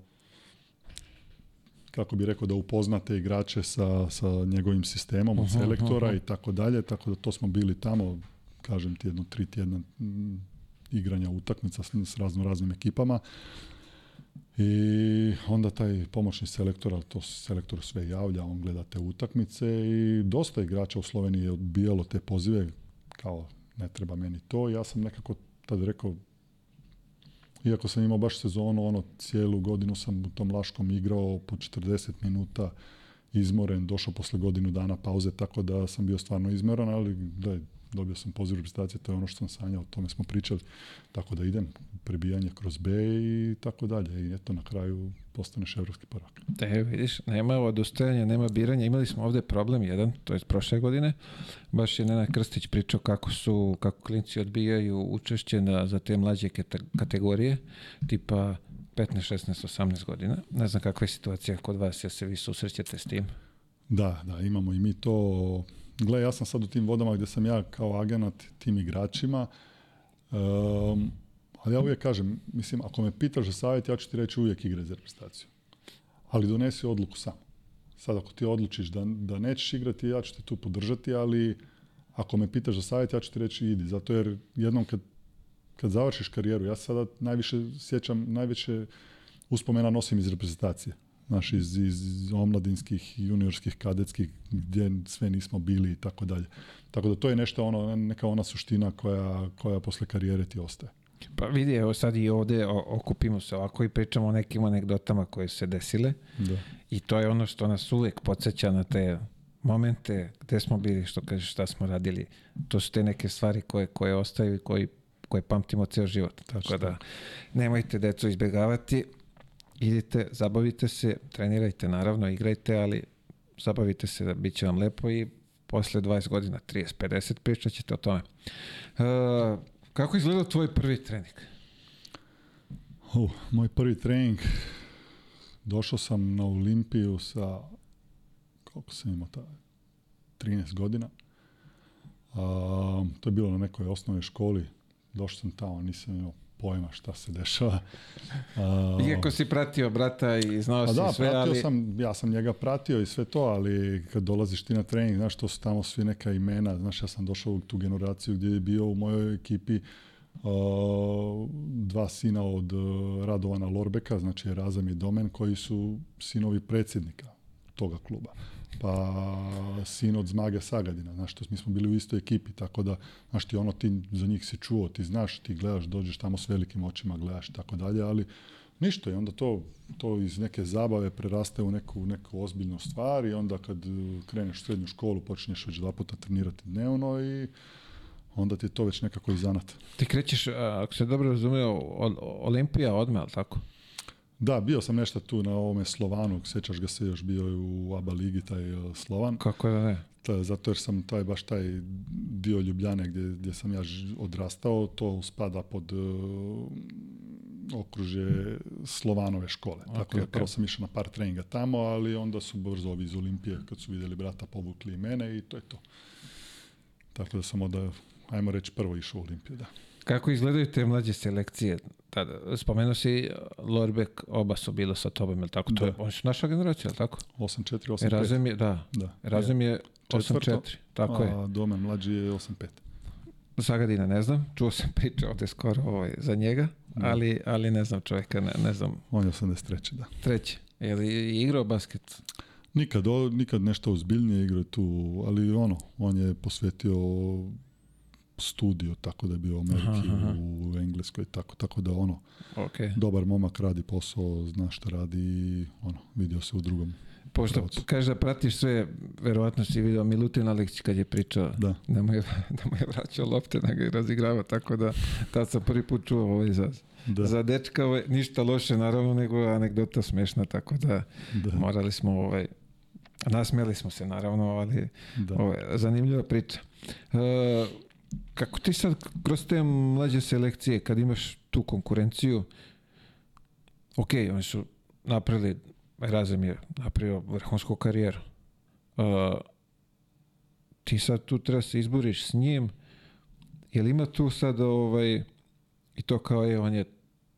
[SPEAKER 2] kako bi rekao da upoznate igrače sa, sa njegovim sistemom od selektora i tako dalje, tako da to smo bili tamo, kažem ti jedno tri tjedna, igranja utakmica s, razno raznim ekipama. I onda taj pomoćni selektor, ali to selektor sve javlja, on gleda te utakmice i dosta igrača u Sloveniji je odbijalo te pozive, kao ne treba meni to. Ja sam nekako tad rekao, iako sam imao baš sezonu, ono cijelu godinu sam u tom Laškom igrao po 40 minuta izmoren, došao posle godinu dana pauze, tako da sam bio stvarno izmeran, ali da dobio sam poziv reprezentacije, to je ono što sam sanjao, o tome smo pričali, tako da idem, prebijanje kroz B i tako dalje i eto na kraju postaneš evropski prvak.
[SPEAKER 1] Te vidiš, nema odustajanja, nema biranja, imali smo ovdje problem jedan, to je prošle godine, baš je Nena Krstić pričao kako su, kako klinci odbijaju učešće na, za te mlađe kategorije, tipa 15, 16, 18 godina. Ne znam kakva je situacija kod vas, ja se vi susrećete s tim?
[SPEAKER 2] Da, da, imamo i mi to Gle, ja sam sad u tim vodama gdje sam ja kao agenat tim igračima, um, ali ja uvijek kažem, mislim, ako me pitaš za savjet, ja ću ti reći uvijek igraj za reprezentaciju. Ali donesi odluku sam. Sad ako ti odlučiš da, da nećeš igrati, ja ću te tu podržati, ali ako me pitaš za savjet, ja ću ti reći idi. Zato jer jednom kad, kad završiš karijeru, ja sada najviše sjećam, najveće uspomena nosim iz reprezentacije naš iz, iz omladinskih, juniorskih, kadetskih, gdje sve nismo bili i tako dalje. Tako da to je nešto ono, neka ona suština koja, koja posle karijere ti ostaje.
[SPEAKER 1] Pa vidi, evo sad i ovde okupimo se ovako i pričamo o nekim anegdotama koje su se desile. I to je ono što nas uvijek podsjeća na te momente gdje smo bili, što kažeš, šta smo radili. To su te neke stvari koje, koje ostaju i koje, koje pamtimo ceo život. Tako da nemojte decu izbjegavati idite, zabavite se, trenirajte naravno, igrajte, ali zabavite se, da bit će vam lepo i posle 20 godina, 30, 50, pričat ćete o tome. E, kako je izgledao tvoj prvi trening?
[SPEAKER 2] Uh, moj prvi trening, došao sam na Olimpiju sa, koliko sam imao 13 godina. to je bilo na nekoj osnovnoj školi. Došao sam tamo, nisam imao pojma šta se dešava.
[SPEAKER 1] Iako si pratio brata i znao pa
[SPEAKER 2] si da,
[SPEAKER 1] sve, pratio
[SPEAKER 2] sam, ja sam njega pratio i sve to, ali kad dolaziš ti na trening, znaš, to su tamo svi neka imena, znaš, ja sam došao u tu generaciju gdje je bio u mojoj ekipi uh, dva sina od e, Radovana Lorbeka, znači Razem i Domen, koji su sinovi predsjednika toga kluba pa sin od Zmaga Sagadina, znaš, to mi smo bili u istoj ekipi, tako da, znaš, ti ono, ti za njih si čuo, ti znaš, ti gledaš, dođeš tamo s velikim očima, gledaš tako dalje, ali ništa i onda to, to iz neke zabave preraste u neku, neku ozbiljnu stvar i onda kad uh, kreneš u srednju školu počinješ već dva puta trenirati dnevno i onda ti je to već nekako i zanat.
[SPEAKER 1] Ti krećeš, ako se dobro razumio, Olimpija odmah, ali tako?
[SPEAKER 2] Da, bio sam nešto tu na ovome Slovanu, sjećaš ga se, još bio u ABA ligi taj e, Slovan.
[SPEAKER 1] Kako je, ne?
[SPEAKER 2] zato jer sam taj, baš taj dio Ljubljane gdje, sam ja odrastao, to spada pod uh, okružje Slovanove škole. Okay, Tako dakle, da prvo sam išao na par treninga tamo, ali onda su brzo ovi iz Olimpije, kad su vidjeli brata, povukli i mene i to je to. Tako da sam onda, ajmo reći, prvo išao u Olimpiju, da.
[SPEAKER 1] Kako izgledaju te mlađe selekcije? Tada, spomenuo si eh, Lorbeck, oba su bilo sa tobom, je li tako? Da. je, oni su naša generacija, je li tako? 8-4,
[SPEAKER 2] 8-5. E,
[SPEAKER 1] razum je, da. da. E, razum je 8-4, tako je.
[SPEAKER 2] A Dome mlađi je 8-5.
[SPEAKER 1] Zagadina ne znam, čuo sam priče ovde skoro ovaj, za njega, da. ali, ali ne znam čovjeka, ne, ne znam.
[SPEAKER 2] On je 83. da.
[SPEAKER 1] Treći. Je
[SPEAKER 2] li
[SPEAKER 1] igrao basket?
[SPEAKER 2] Nikad, o, nikad nešto ozbiljnije igrao tu, ali ono, on je posvetio studiju, tako da je bio u Ameriki, aha, u Engleskoj, tako, tako da ono, okay. dobar momak radi posao, zna šta radi, ono, vidio se u drugom
[SPEAKER 1] Pošto kaže kažeš da pratiš sve, verovatno si vidio Milutin Aleksić kad je pričao da, da, mu, je, da
[SPEAKER 2] mu
[SPEAKER 1] je vraćao lopte, da ga je razigrava, tako da tad sam prvi put čuo ovaj izaz. Za dečka ovaj, ništa loše, naravno, nego anegdota smešna, tako da, da. morali smo ovaj, nasmijeli smo se naravno, ali da. ovaj, zanimljiva priča. E, kako ti sad kroz te mlađe selekcije, kad imaš tu konkurenciju, ok, oni su napravili, Razem je napravio vrhunsku karijeru. Uh, ti sad tu treba se izboriš s njim, jel ima tu sad ovaj, i to kao je, on je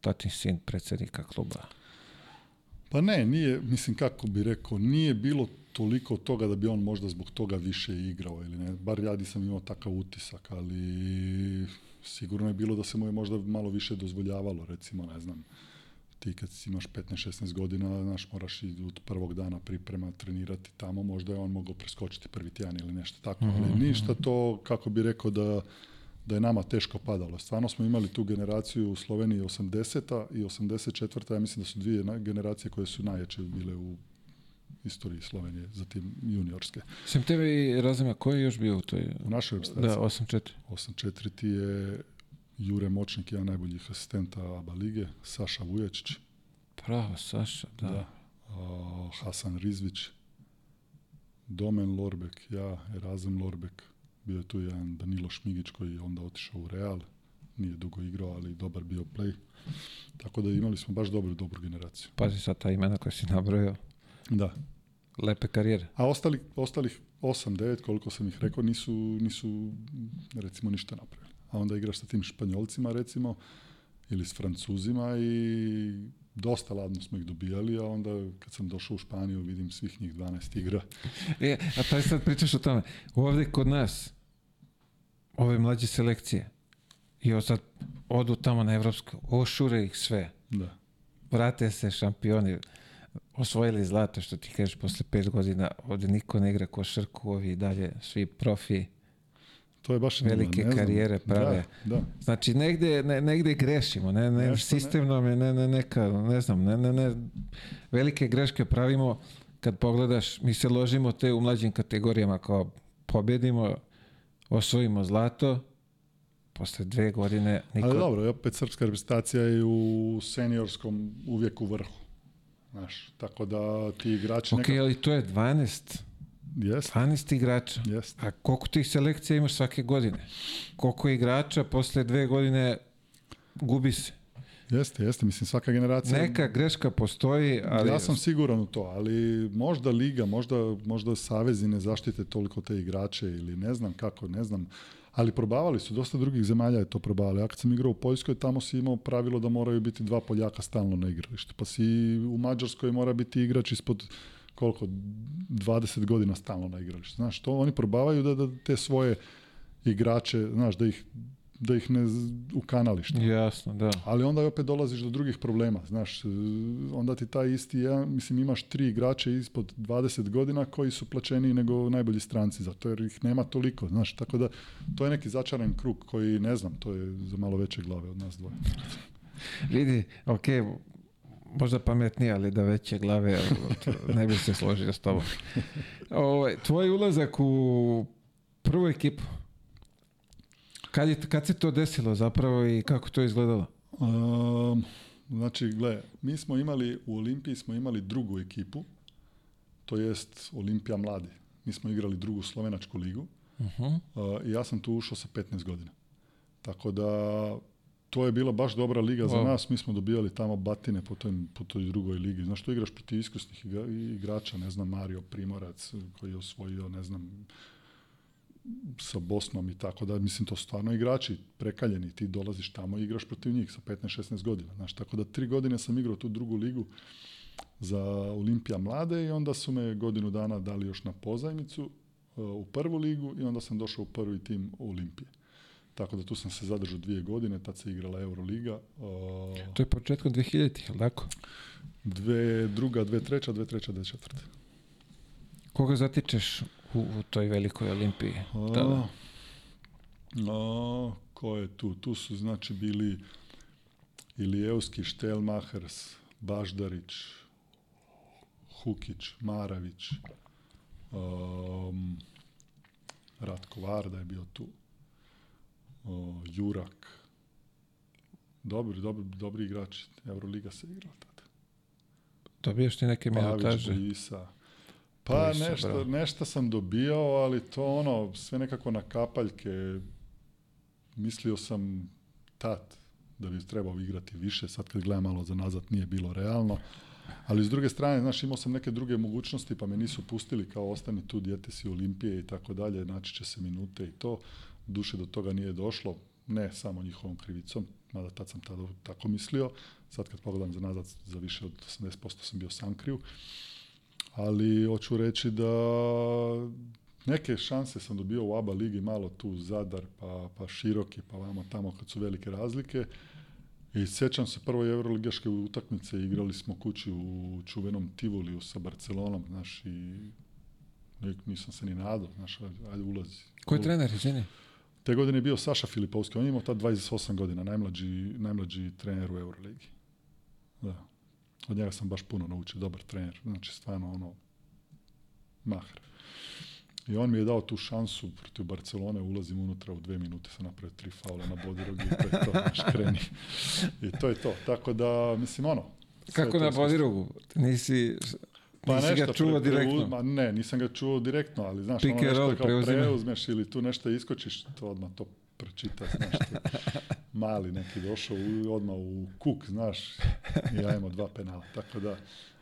[SPEAKER 1] tatin sin predsjednika kluba?
[SPEAKER 2] Pa ne, nije, mislim kako bi rekao, nije bilo toliko toga da bi on možda zbog toga više igrao ili ne. Bar ja nisam imao takav utisak, ali sigurno je bilo da se mu je možda malo više dozvoljavalo, recimo, ne znam, ti kad imaš 15-16 godina, znaš, moraš i od prvog dana priprema trenirati tamo, možda je on mogao preskočiti prvi tjedan ili nešto tako, ali mhm, ništa mhm. to, kako bi rekao da da je nama teško padalo. Stvarno smo imali tu generaciju u Sloveniji 80 i 84-a, ja mislim da su dvije generacije koje su najjače bile u istoriji Slovenije, zatim juniorske.
[SPEAKER 1] Sem tebe i razima, koji je još bio u toj?
[SPEAKER 2] U našoj reprezentaciji.
[SPEAKER 1] Da, 8-4.
[SPEAKER 2] 8-4 ti je Jure Močnik, jedan najboljih asistenta ABA lige, Saša Vujačić.
[SPEAKER 1] Pravo, Saša, da.
[SPEAKER 2] Hasan Rizvić, Domen Lorbek, ja, Erazem Lorbek, bio je tu jedan Danilo Šmigić koji je onda otišao u Real, nije dugo igrao, ali dobar bio play. Tako da imali smo baš dobru, dobru generaciju.
[SPEAKER 1] Pazi sad ta imena koja si nabrojao.
[SPEAKER 2] Da.
[SPEAKER 1] Lepe karijere.
[SPEAKER 2] A ostali, ostalih 8, 9, koliko sam ih rekao, nisu, nisu recimo ništa napravili. A onda igraš sa tim Španjolcima recimo, ili s Francuzima i dosta ladno smo ih dobijali, a onda kad sam došao u Španiju vidim svih njih 12 igra.
[SPEAKER 1] e, a taj pa sad pričaš o tome. Ovde kod nas, ove mlađe selekcije, i ovo sad odu tamo na Evropsku, ošure ih sve. Da. Vrate se šampioni osvojili zlato, što ti kažeš, posle pet godina ovdje niko ne igra košarku, ovi dalje, svi profi,
[SPEAKER 2] to je baš
[SPEAKER 1] velike ne karijere prave. Znači negde ne, grešimo, ne, ne, Nešto sistemno ne, ne, ne, neka, ne znam, ne, ne, ne, velike greške pravimo kad pogledaš, mi se ložimo te u mlađim kategorijama kao pobedimo osvojimo zlato, posle dve godine
[SPEAKER 2] niko... Ali dobro, opet srpska reprezentacija je u seniorskom uvijek u vrhu. Znaš, tako da ti igrači... Okay, ali
[SPEAKER 1] to je 12 12 igrača.
[SPEAKER 2] Yes.
[SPEAKER 1] A koliko tih selekcija imaš svake godine? Koliko igrača posle dve godine gubi se?
[SPEAKER 2] Jeste, jeste, mislim svaka generacija.
[SPEAKER 1] Neka greška postoji, ali
[SPEAKER 2] ja sam siguran u to, ali možda liga, možda možda savezi ne zaštite toliko te igrače ili ne znam kako, ne znam ali probavali su, dosta drugih zemalja je to probavali. Ja kad sam igrao u Poljskoj, tamo si imao pravilo da moraju biti dva Poljaka stalno na igralištu. Pa si u Mađarskoj mora biti igrač ispod koliko, 20 godina stalno na igralištu. Znaš, to oni probavaju da, da te svoje igrače, znaš, da ih da ih ne u
[SPEAKER 1] Jasno, da.
[SPEAKER 2] Ali onda opet dolaziš do drugih problema, znaš, e, onda ti taj isti ja mislim imaš tri igrače ispod 20 godina koji su plaćeniji nego najbolji stranci, zato jer ih nema toliko, znaš, tako da to je neki začaran krug koji ne znam, to je za malo veće glave od nas dvoje.
[SPEAKER 1] Vidi, ok, možda pametnije, ali da veće glave, ne bi se složio s tobom. Ovo, ovaj, tvoj ulazak u prvu ekipu, kad, je, kad se to desilo zapravo i kako to izgledalo? Um,
[SPEAKER 2] znači, gle, mi smo imali, u Olimpiji smo imali drugu ekipu, to jest Olimpija mladi. Mi smo igrali drugu slovenačku ligu mhm. ehm, i ja sam tu ušao sa 15 godina. Tako da to je bila baš dobra liga za nas, mi smo dobijali tamo batine po toj, po toj drugoj ligi. Znaš, to igraš protiv iskusnih igrača, ne znam, Mario Primorac koji je osvojio, ne znam, sa Bosnom i tako da, mislim, to su stvarno igrači prekaljeni, ti dolaziš tamo i igraš protiv njih sa 15-16 godina, znaš, tako da tri godine sam igrao tu drugu ligu za Olimpija mlade i onda su me godinu dana dali još na pozajmicu eh, u prvu ligu i onda sam došao u prvi tim Olimpije. Tako da tu sam se zadržao dvije godine, tad se igrala Euroliga.
[SPEAKER 1] Eh, to je početkom 2000-ih, tako?
[SPEAKER 2] Dve druga, dve treća, dve treća, dve četvrte.
[SPEAKER 1] Koga zatičeš u, toj velikoj olimpiji. No
[SPEAKER 2] da. ko je tu? Tu su znači bili Ilijevski, Štelmahers, Baždarić, Hukić, Maravić, um, Ratko Varda je bio tu, Jurak. Dobri, dobri, dobri igrači. Euroliga se igra tada.
[SPEAKER 1] Dobiješ ti neke minutaže?
[SPEAKER 2] Pavić, pa nešto, nešto sam dobijao, ali to ono, sve nekako na kapaljke. Mislio sam tad da bi trebao igrati više, sad kad gledam malo za nazad nije bilo realno. Ali s druge strane, znaš, imao sam neke druge mogućnosti pa me nisu pustili kao ostani tu, djete si Olimpije i tako dalje, naći će se minute i to. Duše do toga nije došlo, ne samo njihovom krivicom, mada tad sam tada tako mislio. Sad kad pogledam za nazad, za više od 80% sam bio sam kriv ali hoću reći da neke šanse sam dobio u ABA ligi, malo tu Zadar, pa, pa Široki, pa vamo tamo kad su velike razlike. I sjećam se prvoj evroligaške utakmice, igrali smo kući u čuvenom Tivoliju sa Barcelonom, naši i nisam se ni nadao, naš ajde ulazi.
[SPEAKER 1] Koji trener je
[SPEAKER 2] Te godine je bio Saša Filipovski, on je imao tad 28 godina, najmlađi, najmlađi trener u Euroligi. Da. Od njega sam baš puno naučio, dobar trener, znači stvarno ono, maher. I on mi je dao tu šansu protiv Barcelone, ulazim unutra u dve minute, sam napravio tri faula na Bodirogu i to je to, naš kreni. I to je to. Tako da, mislim, ono.
[SPEAKER 1] Kako na Bodirogu? Nisi... Pa ga čuo direktno? Ma
[SPEAKER 2] ne, nisam ga čuo direktno, ali znaš, ono Pick ono nešto kao preuzmeš ili tu nešto iskočiš, to odmah to pročita, znaš Mali neki došao u, odmah u kuk, znaš, i ajmo dva penala, tako da.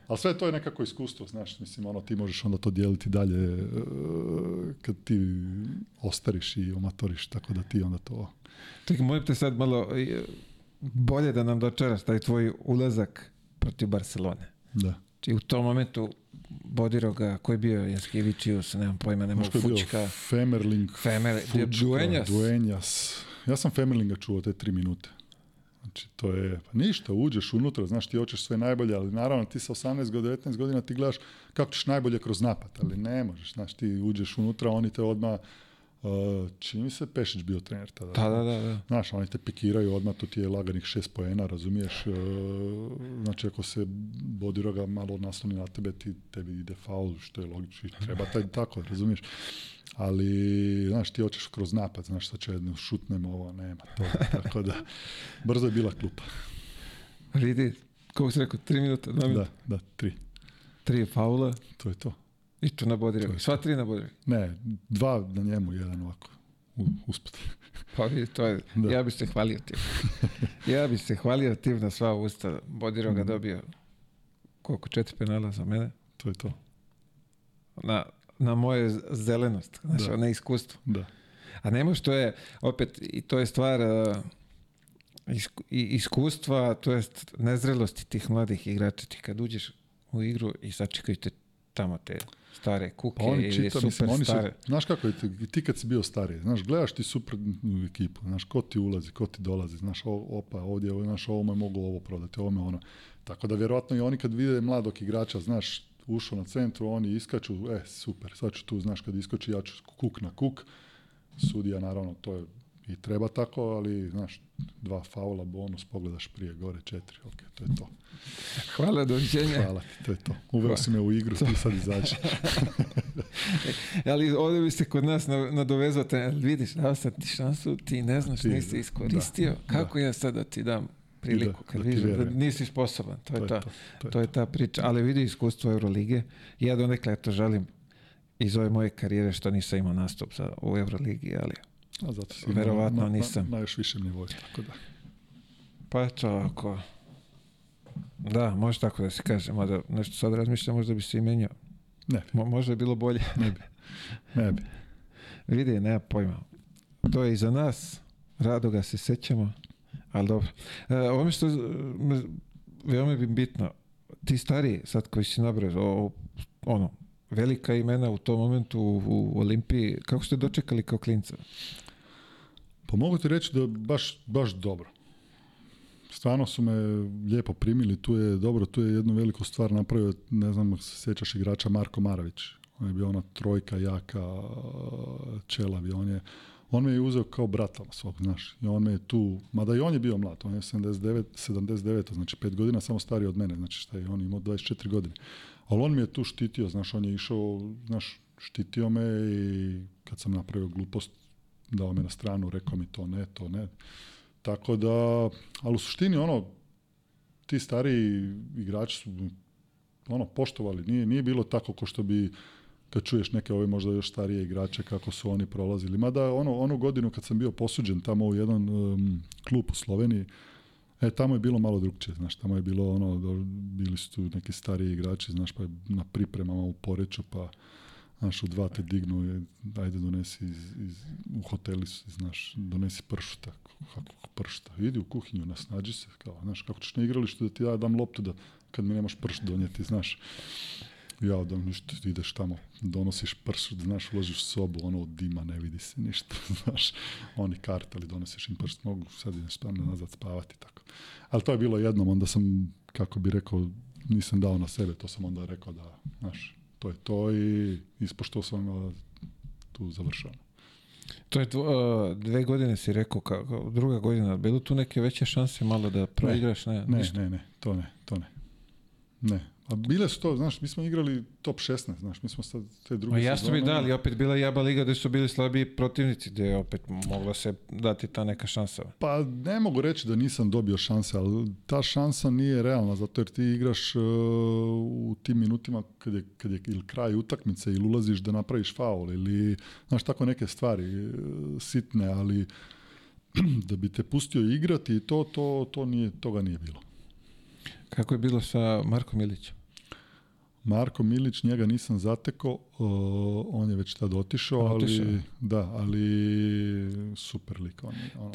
[SPEAKER 2] Ali sve to je nekako iskustvo, znaš, mislim, ono, ti možeš onda to dijeliti dalje e, kad ti ostariš i omatoriš, tako da ti onda to...
[SPEAKER 1] Čekaj, molim te sad malo e, bolje da nam dočeraš taj tvoj ulazak protiv Barcelone. Da. I znači, u tom momentu Bodiroga, koji je bio nemam pojma, ne mogu Fučka.
[SPEAKER 2] Femerling.
[SPEAKER 1] Femer,
[SPEAKER 2] Fučka, Duenjas. Ja sam Femerlinga čuo te tri minute. Znači, to je, pa ništa, uđeš unutra, znaš, ti hoćeš sve najbolje, ali naravno ti sa 18 godina, 19 godina ti gledaš kako ćeš najbolje kroz napad, ali ne možeš, znaš, ti uđeš unutra, oni te odmah Uh, čini se Pešić bio trener
[SPEAKER 1] tada. Da, da, da.
[SPEAKER 2] Znaš, oni te pikiraju odmah, to ti je laganih šest poena, razumiješ? Uh, znači, ako se Bodiroga malo nasloni na tebe, ti, tebi ide faul, što je logično, treba taj tako, razumiješ? ali znaš ti hoćeš kroz napad, znaš sad će jednu šutnem ovo, nema to, tako da brzo je bila klupa.
[SPEAKER 1] Vidi, kako si rekao, tri minuta, dva minuta?
[SPEAKER 2] Da, da, tri.
[SPEAKER 1] Tri faula.
[SPEAKER 2] To je to.
[SPEAKER 1] I to na Sva tri na bodrega.
[SPEAKER 2] Ne, dva na njemu, jedan ovako. Usput.
[SPEAKER 1] Pa to je, ja bih se hvalio tim. Ja bih se hvalio tim na sva usta. Bodirov ga mm. dobio koliko četiri penala za mene.
[SPEAKER 2] To je to.
[SPEAKER 1] Na, na moje zelenost, znači na iskustvo. Da. A nemoš to je, opet, i to je stvar e, i iskustva, to jest nezrelosti tih mladih igrača. Ti kad uđeš u igru i sačekajte tamo te stare
[SPEAKER 2] kuke pa oni ili super mislim, stare. znaš kako je, ti, ti kad si bio stariji, znaš, gledaš ti super ekipu, znaš, ko ti ulazi, ko ti dolazi, znaš, opa, ovdje, znaš, ovome mogu ovo prodati, ovome ono. Tako da vjerojatno i oni kad vide mladog igrača, znaš, ušao na centru, oni iskaču, e, super, sad ću tu, znaš, kad iskoči, ja ću kuk na kuk, sudija, naravno, to je i treba tako, ali znaš, dva faula, bonus, pogledaš prije gore, četiri, ok, to je to.
[SPEAKER 1] Hvala, doviđenja.
[SPEAKER 2] Hvala ti, to je to. Uveo si me u igru, to. sad izađe
[SPEAKER 1] ali ovdje bi se kod nas nadovezate, na vidiš, dao sam ti šansu, ti ne znaš, nisi iskoristio, kako ja sad da ti dam priliku, kad vidiš nisi sposoban, to, je, ta, to, je ta priča, ali vidi iskustvo Eurolige, ja donekle to želim iz ove moje karijere što nisam imao nastup u Euroligi, ali a zato si Verovatno nisam. Na, još višem nivou, tako da. Pa eto, Da, može tako da se kaže, mada nešto sad razmišljam, možda bi se i menio
[SPEAKER 2] Ne
[SPEAKER 1] možda je bilo bolje.
[SPEAKER 2] Ne bi. Ne bi.
[SPEAKER 1] Vidi, nema pojma. To je za nas, rado ga se sećamo, ali dobro. E, mi ono što veoma bitno, ti stari sad koji si nabrao, ono, velika imena u tom momentu u, Olimpiji, kako ste dočekali kao klinca?
[SPEAKER 2] Pa mogu ti reći da baš, baš dobro. Stvarno su me lijepo primili, tu je dobro, tu je jednu veliku stvar napravio, ne znam se sjećaš igrača Marko Maravić. On je bio ona trojka, jaka, čelavi, on je, on me je uzeo kao brata svog, znaš, i on me je tu, mada i on je bio mlad, on je 79, 79 znači pet godina samo stariji od mene, znači šta je, on imao 24 godine, ali on me je tu štitio, znaš, on je išao, znaš, štitio me i kad sam napravio glupost, dao me na stranu, rekao mi to ne, to ne. Tako da, ali u suštini ono, ti stariji igrači su ono poštovali, nije, nije bilo tako ko što bi kad čuješ neke ove možda još starije igrače kako su oni prolazili. Mada ono, onu godinu kad sam bio posuđen tamo u jedan um, klub u Sloveniji, E, tamo je bilo malo drugčije, znaš, tamo je bilo ono, bili su tu neki stariji igrači, znaš, pa je na pripremama u Poreću, pa Znaš, u dva te dignu, ajde donesi iz, iz, u hoteli, znaš, donesi pršuta, kako pršta, idi u kuhinju, nasnađi se, kao, znaš, kako ćeš na igralištu da ti ja dam loptu da, kad mi nemaš pršut donijeti, znaš. Ja odam ništa, ideš tamo, donosiš pršut, znaš, ulaziš u sobu, ono od dima, ne vidi se ništa, znaš, oni kartali, donosiš im pršut, mogu sad idem mhm. stvarno nazad spavati, tako. Ali to je bilo jednom, onda sam, kako bi rekao, nisam dao na sebe, to sam onda rekao da, znaš, to je to i ispošto sam tu završao.
[SPEAKER 1] To je dve godine si rekao, kako, druga godina, bilo tu neke veće šanse malo da proigraš?
[SPEAKER 2] Ne, ne, ne, ne, to ne, to ne. Ne, a bile su to, znaš, mi smo igrali top 16, znaš, mi smo sad te druge sezone... Jasno mi
[SPEAKER 1] dali, opet bila jaba liga gdje su bili slabiji protivnici, gdje je opet mogla se dati ta neka šansa.
[SPEAKER 2] Pa ne mogu reći da nisam dobio šanse, ali ta šansa nije realna, zato jer ti igraš e, u tim minutima kad je, kad je ili kraj utakmice ili ulaziš da napraviš faul ili, znaš, tako neke stvari e, sitne, ali da bi te pustio igrati i to, to, to nije, toga nije bilo.
[SPEAKER 1] Kako je bilo sa Markom Ilićem?
[SPEAKER 2] Marko Milić, njega nisam zateko, on je već tad otišao, ali, da, ali super lik on ono.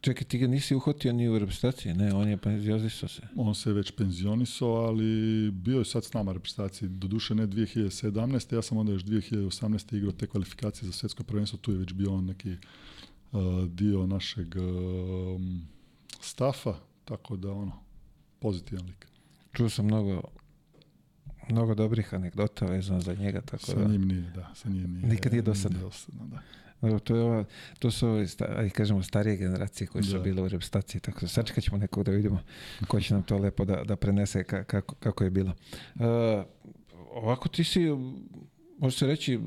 [SPEAKER 1] Čekaj, ti ga nisi uhotio ni u reprezentaciji, ne, on je penzionisao se.
[SPEAKER 2] On se već penzionisao, ali bio je sad s nama reprezentaciji, doduše ne 2017. Ja sam onda još 2018. igrao te kvalifikacije za svjetsko prvenstvo, tu je već bio on neki e, dio našeg e, stafa, tako da ono, pozitivan lik.
[SPEAKER 1] Čuo sam mnogo mnogo dobrih anegdota vezano za njega. Tako
[SPEAKER 2] sa njim nije, da.
[SPEAKER 1] Sa njim nije. Nikad nije dosadno. dosadno da. to, je ova, to su ovi, kažemo, starije generacije koje su da. bile u repustaciji. tako da sačekat ćemo nekog da vidimo ko će nam to lepo da, da prenese kako, kako, je bilo. Uh, ovako ti si, može se reći,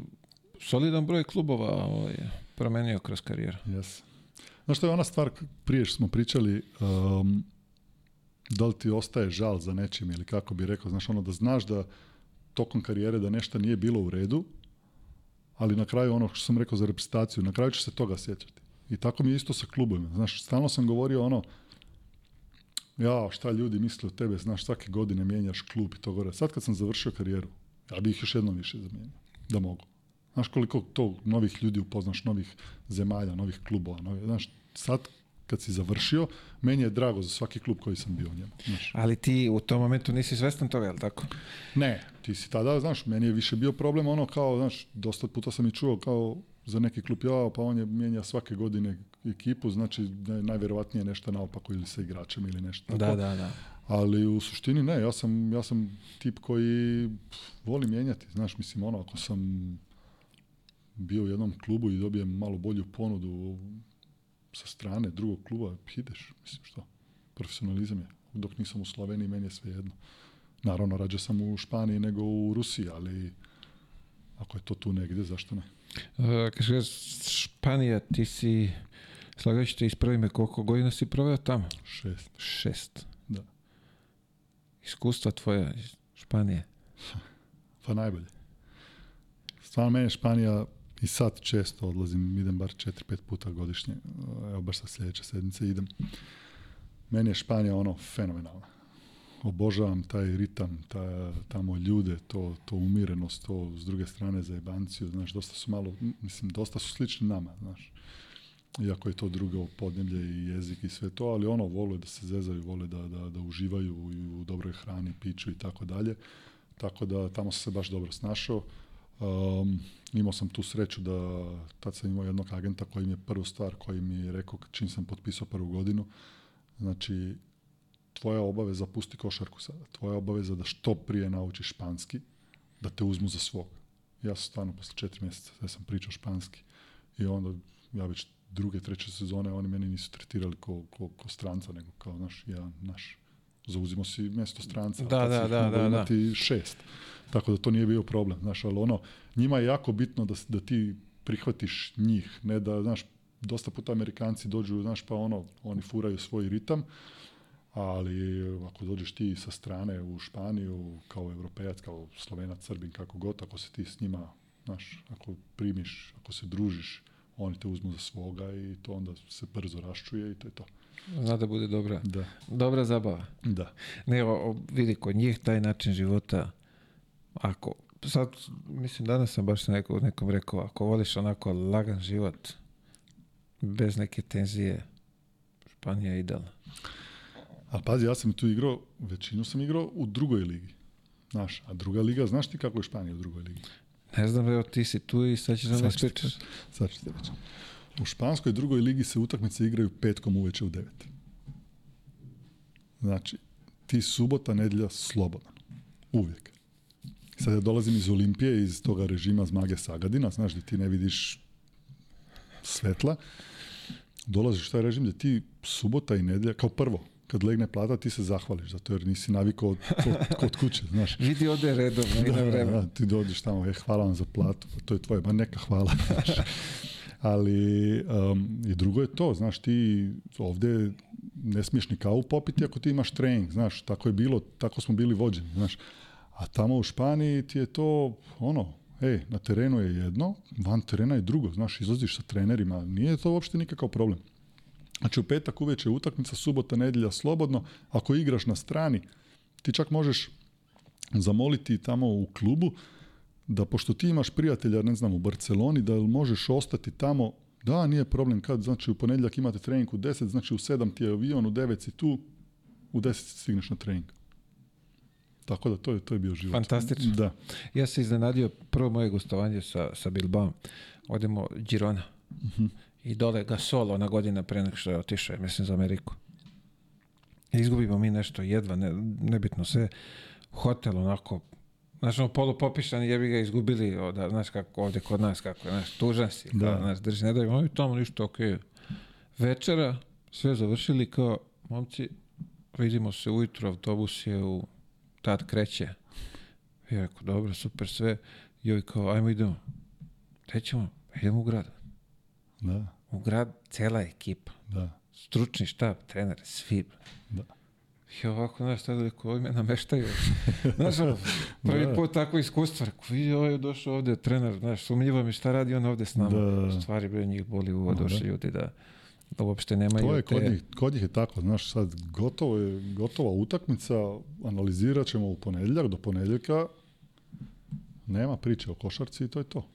[SPEAKER 1] solidan broj klubova ovaj, promenio kroz karijeru.
[SPEAKER 2] Jes. Znaš što je ona stvar, prije što smo pričali, um, da li ti ostaje žal za nečim ili kako bi rekao, znaš ono da znaš da tokom karijere da nešto nije bilo u redu, ali na kraju ono što sam rekao za reprezentaciju, na kraju će se toga sjećati. I tako mi je isto sa klubom, Znaš, stalno sam govorio ono, ja, šta ljudi misle o tebe, znaš, svake godine mijenjaš klub i to gore. Sad kad sam završio karijeru, ja bih ih još jednom više zamijenio, da mogu. Znaš koliko to novih ljudi upoznaš, novih zemalja, novih klubova, novih, znaš, sad kad si završio, meni je drago za svaki klub koji sam bio u njemu.
[SPEAKER 1] Ali ti u tom momentu nisi svestan toga, je li tako?
[SPEAKER 2] Ne, ti si tada, znaš, meni je više bio problem ono kao, znaš, dosta puta sam i čuo kao za neki klub ja, pa on je mijenja svake godine ekipu, znači najverovatnije nešto naopako ili sa igračem ili nešto
[SPEAKER 1] tako. Da, da, da.
[SPEAKER 2] Ali u suštini ne, ja sam, ja sam tip koji voli mijenjati, znaš, mislim ono, ako sam bio u jednom klubu i dobijem malo bolju ponudu sa strane drugog kluba ideš, mislim što. Profesionalizam je. Dok nisam u Sloveniji, meni je sve jedno. Naravno, rađe sam u Španiji nego u Rusiji, ali ako je to tu negdje, zašto ne?
[SPEAKER 1] E, Španija, ti si, slagajući te ispravi me, koliko godina si proveo tamo?
[SPEAKER 2] Šest.
[SPEAKER 1] Šest.
[SPEAKER 2] Da.
[SPEAKER 1] Iskustva tvoja, Španije?
[SPEAKER 2] pa najbolje. Stvarno, meni je Španija i sad često odlazim, idem bar 4-5 puta godišnje, evo baš sa sljedeće sedmice idem. Meni je Španija ono fenomenalna. Obožavam taj ritam, ta, tamo ljude, to, to umirenost, to s druge strane za jebanciju, znaš, dosta su malo, mislim, dosta su slični nama, znaš. Iako je to drugo podneblje i jezik i sve to, ali ono, vole da se zezaju, vole da, da, da uživaju i u dobroj hrani, piću i tako dalje. Tako da tamo sam se baš dobro snašao Um, imao sam tu sreću da tad sam imao jednog agenta koji mi je prvu stvar koji mi je rekao čim sam potpisao prvu godinu. Znači, tvoja obaveza, pusti košarku sada, tvoja obaveza da što prije naučiš španski, da te uzmu za svog. Ja sam stvarno posle četiri mjeseca, da sam pričao španski i onda ja već druge, treće sezone, oni meni nisu tretirali ko, ko, stranca, nego kao naš, ja, naš zauzimo si mjesto stranca.
[SPEAKER 1] Da, da, da, da,
[SPEAKER 2] imati da. šest. Tako da to nije bio problem, znaš, ali ono, njima je jako bitno da, da ti prihvatiš njih, ne da, znaš, dosta puta Amerikanci dođu, znaš, pa ono, oni furaju svoj ritam, ali ako dođeš ti sa strane u Španiju, kao europejac, kao slovenac, srbin, kako god, ako se ti s njima, znaš, ako primiš, ako se družiš, oni te uzmu za svoga i to onda se brzo raščuje i to je to.
[SPEAKER 1] Zna da bude dobra.
[SPEAKER 2] Da.
[SPEAKER 1] Dobra zabava.
[SPEAKER 2] Da.
[SPEAKER 1] Ne, vidi, kod njih taj način života, ako, sad, mislim, danas sam baš neko, nekom rekao, ako voliš onako lagan život, bez neke tenzije, Španija je idealna.
[SPEAKER 2] A pazi, ja sam tu igrao, većinu sam igrao u drugoj ligi. Znaš, a druga liga, znaš ti kako je Španija u drugoj ligi?
[SPEAKER 1] Ne znam, evo ti si tu i sad ćeš da
[SPEAKER 2] Sad u Španskoj drugoj ligi se utakmice igraju petkom uveče u devet. Znači, ti subota, nedjelja, slobodan. Uvijek. Sad ja dolazim iz Olimpije, iz toga režima Zmage Sagadina, znaš da ti ne vidiš svetla. Dolaziš u taj režim da ti subota i nedjelja, kao prvo, kad legne plata ti se zahvališ za to jer nisi navikao od, kod kuće, znaš.
[SPEAKER 1] Vidi ode redovno,
[SPEAKER 2] da, da, ti dođeš tamo, je hvala vam za platu, pa to je tvoje, ma neka hvala, znaš ali i drugo je to, znaš, ti ovdje ne smiješ ni popiti ako ti imaš trening, znaš, tako je bilo, tako smo bili vođeni, znaš. A tamo u Španiji ti je to, ono, e na terenu je jedno, van terena je drugo, znaš, izlaziš sa trenerima, nije to uopšte nikakav problem. Znači u petak uveče utakmica, subota, nedjelja slobodno, ako igraš na strani, ti čak možeš zamoliti tamo u klubu da pošto ti imaš prijatelja, ne znam, u Barceloni, da li možeš ostati tamo, da, nije problem, kad, znači u ponedjeljak imate trening u 10, znači u 7 ti je avion, u 9 si tu, u 10 stigneš na trening. Tako da, to je, to je bio život.
[SPEAKER 1] Fantastično. Da. Ja se iznenadio prvo moje gostovanje sa, sa Odemo Girona. Mhm. I dole solo na godina pre nego što je otišao, mislim, za Ameriku. izgubimo mi nešto jedva, nebitno sve. Hotel onako Znaš, ono polupopišan bi ga izgubili, od znaš kako ovdje kod nas, kako je, znaš, tužan si, da. Kao, znaš, drži, ne daj, ono tamo ništa, okej. Večera, sve završili kao, momci, vidimo se ujutro, autobus je u, tad kreće. I ja rekao, dobro, super, sve. I kao, ajmo idemo. Rećemo, idemo u grad. Da. U grad, cela ekipa. Da. Stručni štab, trener, svi. Da. I ovako, znaš, ovi me nameštaju. Znaš, ono, prvi put tako iskustvo, rekao, vidi, ovo ovaj je došao ovdje, trener, znaš, sumnjivo mi šta radi on ovdje s nama. Da. Stvari bi njih boli uvo, došli ljudi da da uopšte nemaju to je
[SPEAKER 2] kod, njih, kod njih je tako, znaš, sad gotovo je, gotova utakmica, analizirat ćemo u ponedjeljak, do ponedjeljka nema priče o košarci i to je to.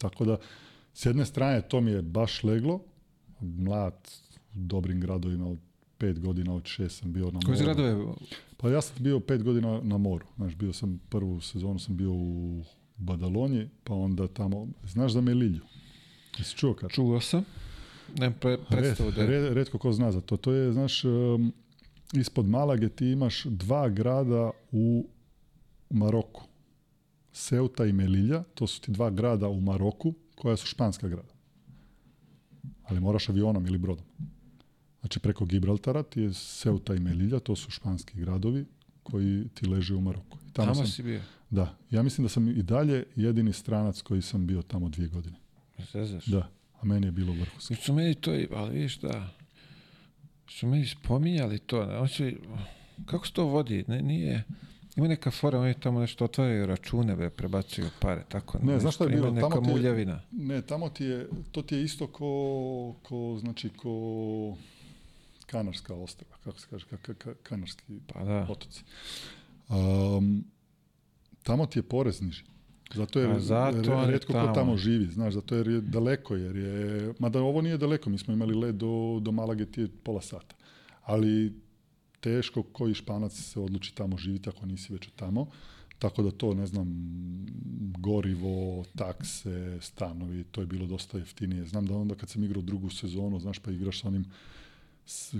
[SPEAKER 2] Tako da, s jedne strane, to mi je baš leglo, mlad, u dobrim gradovima, pet godina, od šest sam bio na moru. Pa ja sam bio pet godina na moru. Znaš, bio sam prvu sezonu sam bio u Badalonji, pa onda tamo, znaš za Melilju? Jesi čuo kad? Čuo
[SPEAKER 1] sam. Ne, pre, predstavu da
[SPEAKER 2] red, ko zna za to. To je, znaš, ispod Malage ti imaš dva grada u Maroku. Seuta i Melilja, to su ti dva grada u Maroku koja su španska grada. Ali moraš avionom ili brodom. Znači preko Gibraltara ti je Ceuta i Melilla, to su španski gradovi koji ti leže u Maroku.
[SPEAKER 1] tamo, sam, si bio?
[SPEAKER 2] Da. Ja mislim da sam i dalje jedini stranac koji sam bio tamo dvije godine. Da. A meni je bilo vrhunski.
[SPEAKER 1] Su meni to, ali vidiš da, su meni spominjali to. Znači, kako se to vodi? Ne, nije... Ima neka fora, oni tamo nešto otvaraju račune, be, prebacuju pare, tako ne,
[SPEAKER 2] nešto, znaš
[SPEAKER 1] je
[SPEAKER 2] bilo, tamo
[SPEAKER 1] muljavina.
[SPEAKER 2] Ne, tamo ti je, to ti je isto ko, ko znači, ko Kanarska ostrava, kako se kaže, ka, Kanarski pa otoci. tamo ti je porez niži. Zato pa je redko tamo. ko tamo živi, znaš, zato jer je daleko, jer je, mada ovo nije daleko, mi smo imali led do, do Malage ti pola sata, ali teško koji španac se odluči tamo živjeti ako nisi već tamo, tako da to, ne znam, gorivo, takse, stanovi, to je bilo dosta jeftinije. Znam da onda kad sam igrao drugu sezonu, znaš, pa igraš sa onim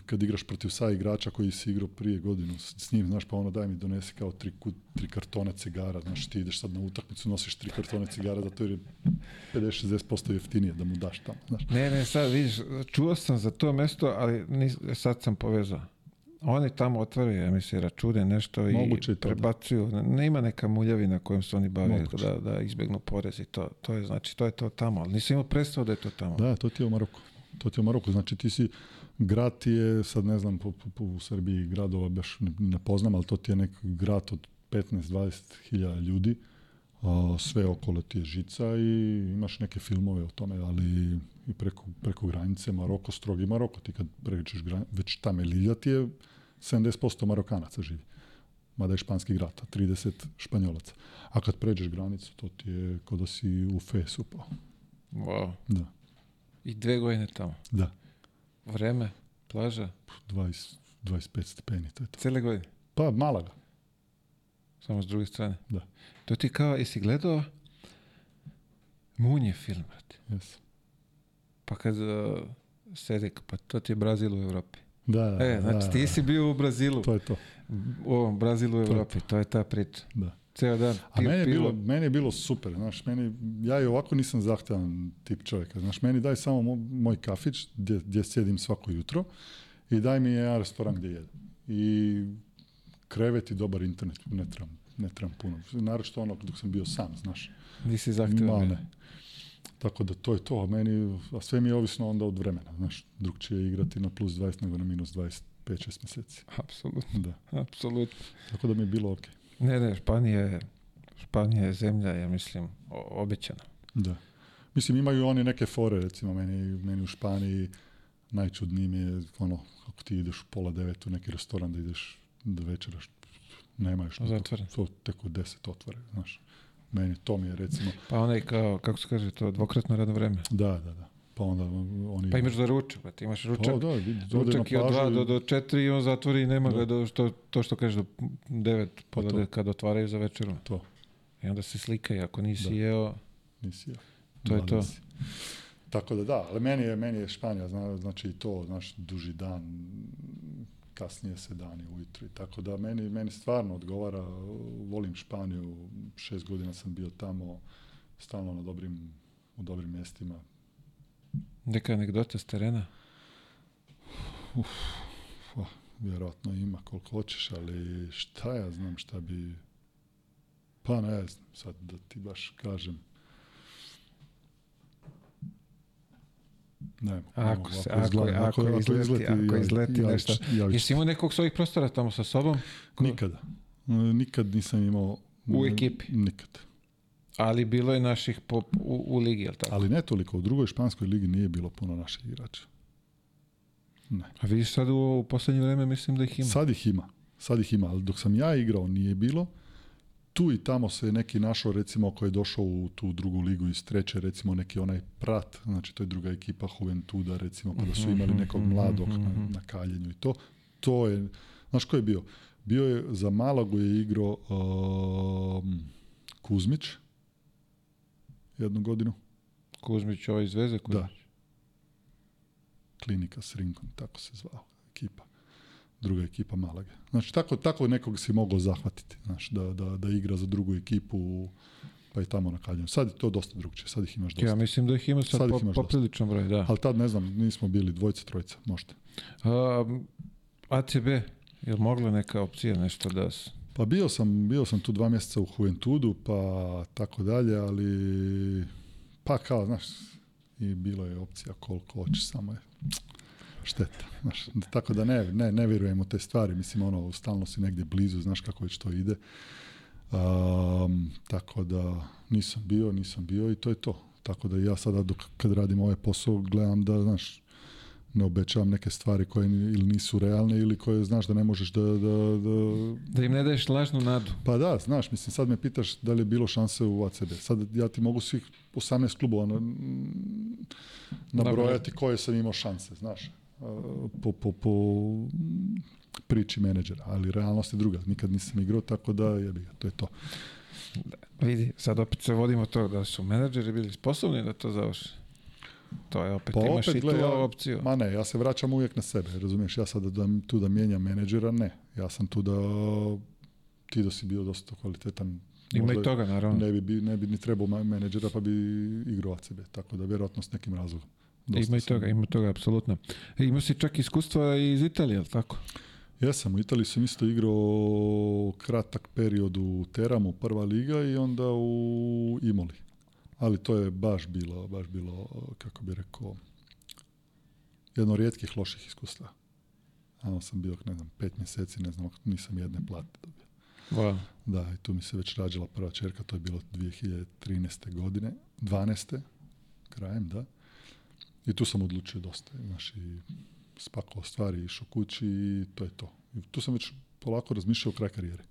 [SPEAKER 2] kad igraš protiv sa igrača koji si igrao prije godinu s njim, znaš, pa ono daj mi donesi kao tri, tri kartona cigara, znaš, ti ideš sad na utakmicu, nosiš tri kartona cigara, zato jer je 50-60% jeftinije da mu daš tamo,
[SPEAKER 1] znaš. Ne, ne, sad vidiš, čuo sam za to mesto, ali nis, sad sam povezao. Oni tamo otvaraju, ja mislim, račune, nešto i prebacuju. Nema neka muljavina kojom se oni bave da, da izbjegnu porez i to. To je, znači, to je to tamo, ali nisam imao predstavu da je to tamo.
[SPEAKER 2] Da, to ti je u Maroku. To ti je u Maroku, znači ti si grad ti je, sad ne znam, po, po, u Srbiji gradova baš ne, poznam, ali to ti je neki grad od 15-20 hiljada ljudi, a, sve okolo ti je žica i imaš neke filmove o tome, ali i preko, preko granice, Maroko, strogi Maroko, ti kad pređeš granicu, već ta Melilja ti je 70% Marokanaca živi mada je španski grad, 30 španjolaca. A kad pređeš granicu, to ti je kao da si u fesu pao.
[SPEAKER 1] Wow.
[SPEAKER 2] Da.
[SPEAKER 1] I dve godine tamo.
[SPEAKER 2] Da.
[SPEAKER 1] Vreme, plaža?
[SPEAKER 2] 20, 25
[SPEAKER 1] stepeni,
[SPEAKER 2] to je to.
[SPEAKER 1] Cijele godine?
[SPEAKER 2] Pa, Malaga.
[SPEAKER 1] Samo s druge strane?
[SPEAKER 2] Da.
[SPEAKER 1] To ti kao, jesi gledao Munje film, brate?
[SPEAKER 2] Yes.
[SPEAKER 1] Pa kad uh, se rekao, pa to ti je Brazil u Europi.
[SPEAKER 2] Da, da,
[SPEAKER 1] e, znači da, ti si bio u Brazilu.
[SPEAKER 2] To je to.
[SPEAKER 1] U Brazilu u Europi, to je, to. to je ta priča. Da.
[SPEAKER 2] A meni je, bilo, meni je bilo super, znaš, meni, ja i ovako nisam zahtjevan tip čovjeka, znaš, meni daj samo moj, kafić gdje, gdje sjedim svako jutro i daj mi jedan restoran gdje jedem. I krevet i dobar internet, ne trebam, ne trebam puno. Naravno ono dok sam bio sam, znaš. Nisi
[SPEAKER 1] zahtevan.
[SPEAKER 2] Tako da to je to, a meni, sve mi je ovisno onda od vremena, znaš, drug će igrati na plus 20 nego na minus 20, 5-6 mjeseci.
[SPEAKER 1] Apsolutno,
[SPEAKER 2] da. Apsolutno. Tako da mi je bilo okej. Okay.
[SPEAKER 1] Ne, ne, Španija, Španija je zemlja, ja mislim, obećana.
[SPEAKER 2] Da. Mislim, imaju oni neke fore, recimo, meni, meni u Španiji najčudnijim je, ono, ako ti ideš u pola devet u neki restoran da ideš do večera, nema još To, to deset otvore, znaš. Meni to mi je, recimo...
[SPEAKER 1] Pa onaj, kao, kako se kaže, to dvokratno radno vreme.
[SPEAKER 2] Da, da, da. Pa onda oni...
[SPEAKER 1] Pa imaš
[SPEAKER 2] za pa
[SPEAKER 1] ručak, pa imaš ručak. Pa, da, ručak je od 2 do, do 4 i on zatvori i nema da. ga što, to što kažeš do 9, pa kad otvaraju za večeru.
[SPEAKER 2] To.
[SPEAKER 1] I onda se slikaj, ako nisi jeo...
[SPEAKER 2] Nisi jeo.
[SPEAKER 1] To je to. Nisi.
[SPEAKER 2] Tako da da, ali meni je, meni je Španija, zna, znači to, znaš, duži dan, kasnije se dani ujutro i tako da meni, meni stvarno odgovara, volim Španiju, šest godina sam bio tamo, stalno na dobrim, u dobrim mjestima,
[SPEAKER 1] neka anegdota s terena? Uf,
[SPEAKER 2] pa, vjerojatno ima koliko hoćeš, ali šta ja znam šta bi... Pa ne znam, sad da ti baš kažem. Ne,
[SPEAKER 1] ako,
[SPEAKER 2] se,
[SPEAKER 1] ako, izgleda, ako, ako, izleti, izleti, ako izleti ja, nešto. Ja, ja, Jesi imao nekog svojih prostora tamo sa sobom?
[SPEAKER 2] Nikada. Nikad nisam imao...
[SPEAKER 1] U ekipi?
[SPEAKER 2] Nikad.
[SPEAKER 1] Ali bilo je naših u, u ligi, jel tako?
[SPEAKER 2] Ali ne toliko, u drugoj španskoj ligi nije bilo puno naših igrača.
[SPEAKER 1] Ne. A vidiš sad u, posljednje vrijeme mislim da ih ima.
[SPEAKER 2] Sad ih ima. Sad ih ima, ali dok sam ja igrao nije bilo. Tu i tamo se neki našao recimo koji je došao u tu drugu ligu iz treće, recimo neki onaj Prat, znači to je druga ekipa Juventuda recimo, pa da su mhm, imali mhm, nekog mladog na, mhm, na kaljenju i to. To je, znaš ko je bio? Bio je, za Malagu je igrao um, Kuzmić, jednu godinu.
[SPEAKER 1] Kuzmić ovaj iz Veze
[SPEAKER 2] Da. Klinika s Rinkom, tako se zvao, ekipa. Druga ekipa Malaga. Znači, tako, tako nekog si mogao zahvatiti, da, da, da igra za drugu ekipu, pa i tamo na Sad je to dosta drugčije, sad ih imaš dosta.
[SPEAKER 1] Ja mislim da ih imaš sad, broj, da.
[SPEAKER 2] Ali tad, ne znam, nismo bili dvojca, trojca, možda.
[SPEAKER 1] A, ACB, je li mogla neka opcija nešto da... Se...
[SPEAKER 2] Pa bio sam, bio sam tu dva mjeseca u Juventudu, pa tako dalje, ali pa kao, znaš, i bilo je opcija koliko hoće, samo je šteta. Znaš, tako da ne, ne, vjerujem u te stvari, mislim, ono, stalno si negdje blizu, znaš kako već to ide. tako da nisam bio, nisam bio i to je to. Tako da ja sada dok kad radim ovaj posao gledam da, znaš, ne obećavam neke stvari koje ili nisu realne ili koje znaš da ne možeš da... Da,
[SPEAKER 1] da... da im
[SPEAKER 2] ne
[SPEAKER 1] daješ lažnu nadu.
[SPEAKER 2] Pa da, znaš, mislim, sad me pitaš da li je bilo šanse u ACB. Sad ja ti mogu svih 18 klubova nabrojati koje sam imao šanse, znaš, e, po, po, po priči menadžera, ali realnost je druga. Nikad nisam igrao, tako da je, to je to.
[SPEAKER 1] Da, vidi, sad opet se vodimo to da su menadžeri bili sposobni da to završi. To je opet, pa imaš i tu opciju.
[SPEAKER 2] Ma ne, ja se vraćam uvijek na sebe, razumiješ? Ja sad da, tu da mijenjam menadžera, ne. Ja sam tu da ti da si bio dosta kvalitetan
[SPEAKER 1] ima i toga, naravno.
[SPEAKER 2] Ne bi, ne bi ni trebao menadžera, pa bi igrao sebe. Tako da, vjerojatno s nekim razlogom.
[SPEAKER 1] Dosta ima i toga, ima toga, apsolutno. E, si čak iskustva iz Italije, ali tako?
[SPEAKER 2] Jesam, u Italiji sam isto igrao kratak period u Teramu, prva liga i onda u Imoli ali to je baš bilo, baš bilo, kako bi rekao, jedno rijetkih loših iskustva. Ano sam bio, ne znam, pet mjeseci, ne znam, nisam jedne plate
[SPEAKER 1] dobio.
[SPEAKER 2] Da, i tu mi se već rađala prva čerka, to je bilo 2013. godine, 12. krajem, da. I tu sam odlučio dosta, znaš, i spakao stvari, išao kući i to je to. I tu sam već polako razmišljao kraj karijere.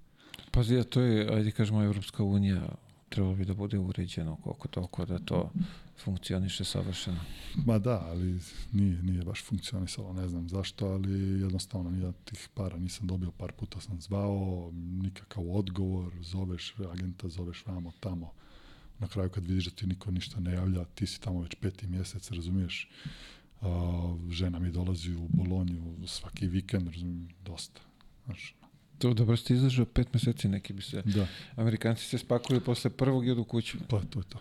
[SPEAKER 1] Pa a to je, ajde kažemo, Evropska unija, trebalo bi da bude uređeno koliko toliko da to funkcioniše savršeno.
[SPEAKER 2] Ma da, ali nije, nije baš funkcionisalo, ne znam zašto, ali jednostavno ja tih para nisam dobio, par puta sam zvao, nikakav odgovor, zoveš agenta, zoveš vamo, tamo. Na kraju kad vidiš da ti niko ništa ne javlja, ti si tamo već peti mjesec, razumiješ, žena mi dolazi u Bolonju svaki vikend, razumiješ, dosta. Znaš,
[SPEAKER 1] to dobro ste izdržao pet mjeseci, neki bi se... Da. Amerikanci se spakuju posle prvog i odu kući.
[SPEAKER 2] Pa, to je to.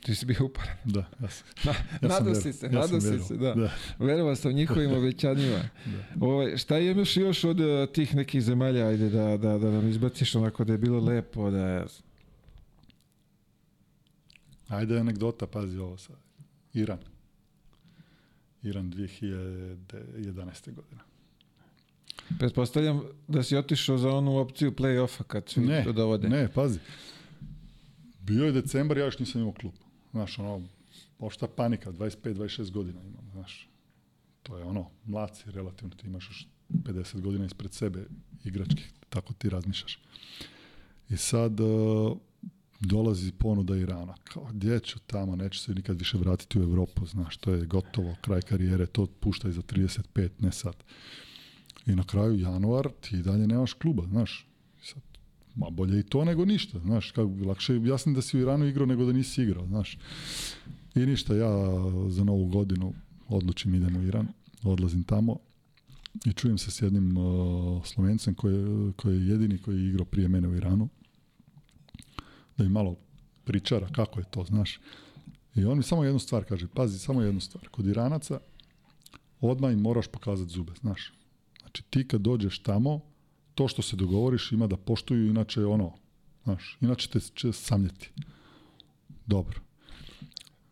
[SPEAKER 1] Ti si bio uparan.
[SPEAKER 2] Da, ja sam.
[SPEAKER 1] ja se, ja se, da. da. Verovao sam njihovim obećanjima. da. Ovaj, šta je još od eh, tih nekih zemalja, ajde da, da, da nam izbaciš onako da je bilo lepo, da...
[SPEAKER 2] Ajde anegdota, pazi ovo sad. Iran. Iran 2011. godina.
[SPEAKER 1] Pretpostavljam da si otišao za onu opciju play-offa kad su ne, to dovode.
[SPEAKER 2] Ne, pazi. Bio je decembar, ja još nisam imao klub. Znaš, ono, pošta panika, 25-26 godina imam, znaš. To je ono, mlad relativno, ti imaš još 50 godina ispred sebe igračkih, tako ti razmišljaš. I sad e, dolazi ponuda Irana. Kao, gdje ću tamo, neću se nikad više vratiti u Europu, znaš, to je gotovo, kraj karijere, to puštaj za 35, ne sad. I na kraju januar ti dalje nemaš kluba, znaš. Sad, ma bolje i to nego ništa, znaš. Kako, lakše jasno da si u Iranu igrao nego da nisi igrao, znaš. I ništa, ja za novu godinu odlučim idem u Iran, odlazim tamo i čujem se s jednim uh, slovencem koji, koji je jedini koji je igrao prije mene u Iranu. Da im malo pričara kako je to, znaš. I on mi samo jednu stvar kaže, pazi, samo jednu stvar. Kod Iranaca odmah im moraš pokazati zube, znaš. Znači ti kad dođeš tamo, to što se dogovoriš ima da poštuju, inače ono, znaš, inače te će samljeti. Dobro.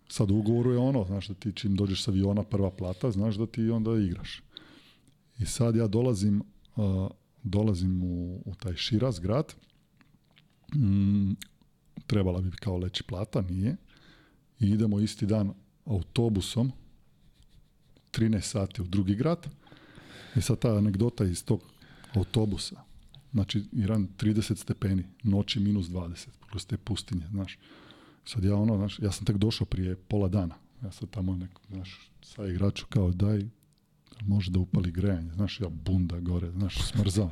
[SPEAKER 2] Sad u ugovoru je ono, znaš da ti čim dođeš sa aviona prva plata, znaš da ti onda igraš. I sad ja dolazim, dolazim u, u taj Širaz grad, mm, trebala bi kao leći plata, nije. I idemo isti dan autobusom, 13 sati u drugi grad, i e sad ta anegdota iz tog autobusa, znači Iran 30 stepeni, noći minus 20, kroz te pustinje, znaš. Sad ja ono, znaš, ja sam tek došao prije pola dana, ja sad tamo neko, znaš, sa igraču kao daj, može da upali grejanje, znaš, ja bunda gore, znaš, smrzao.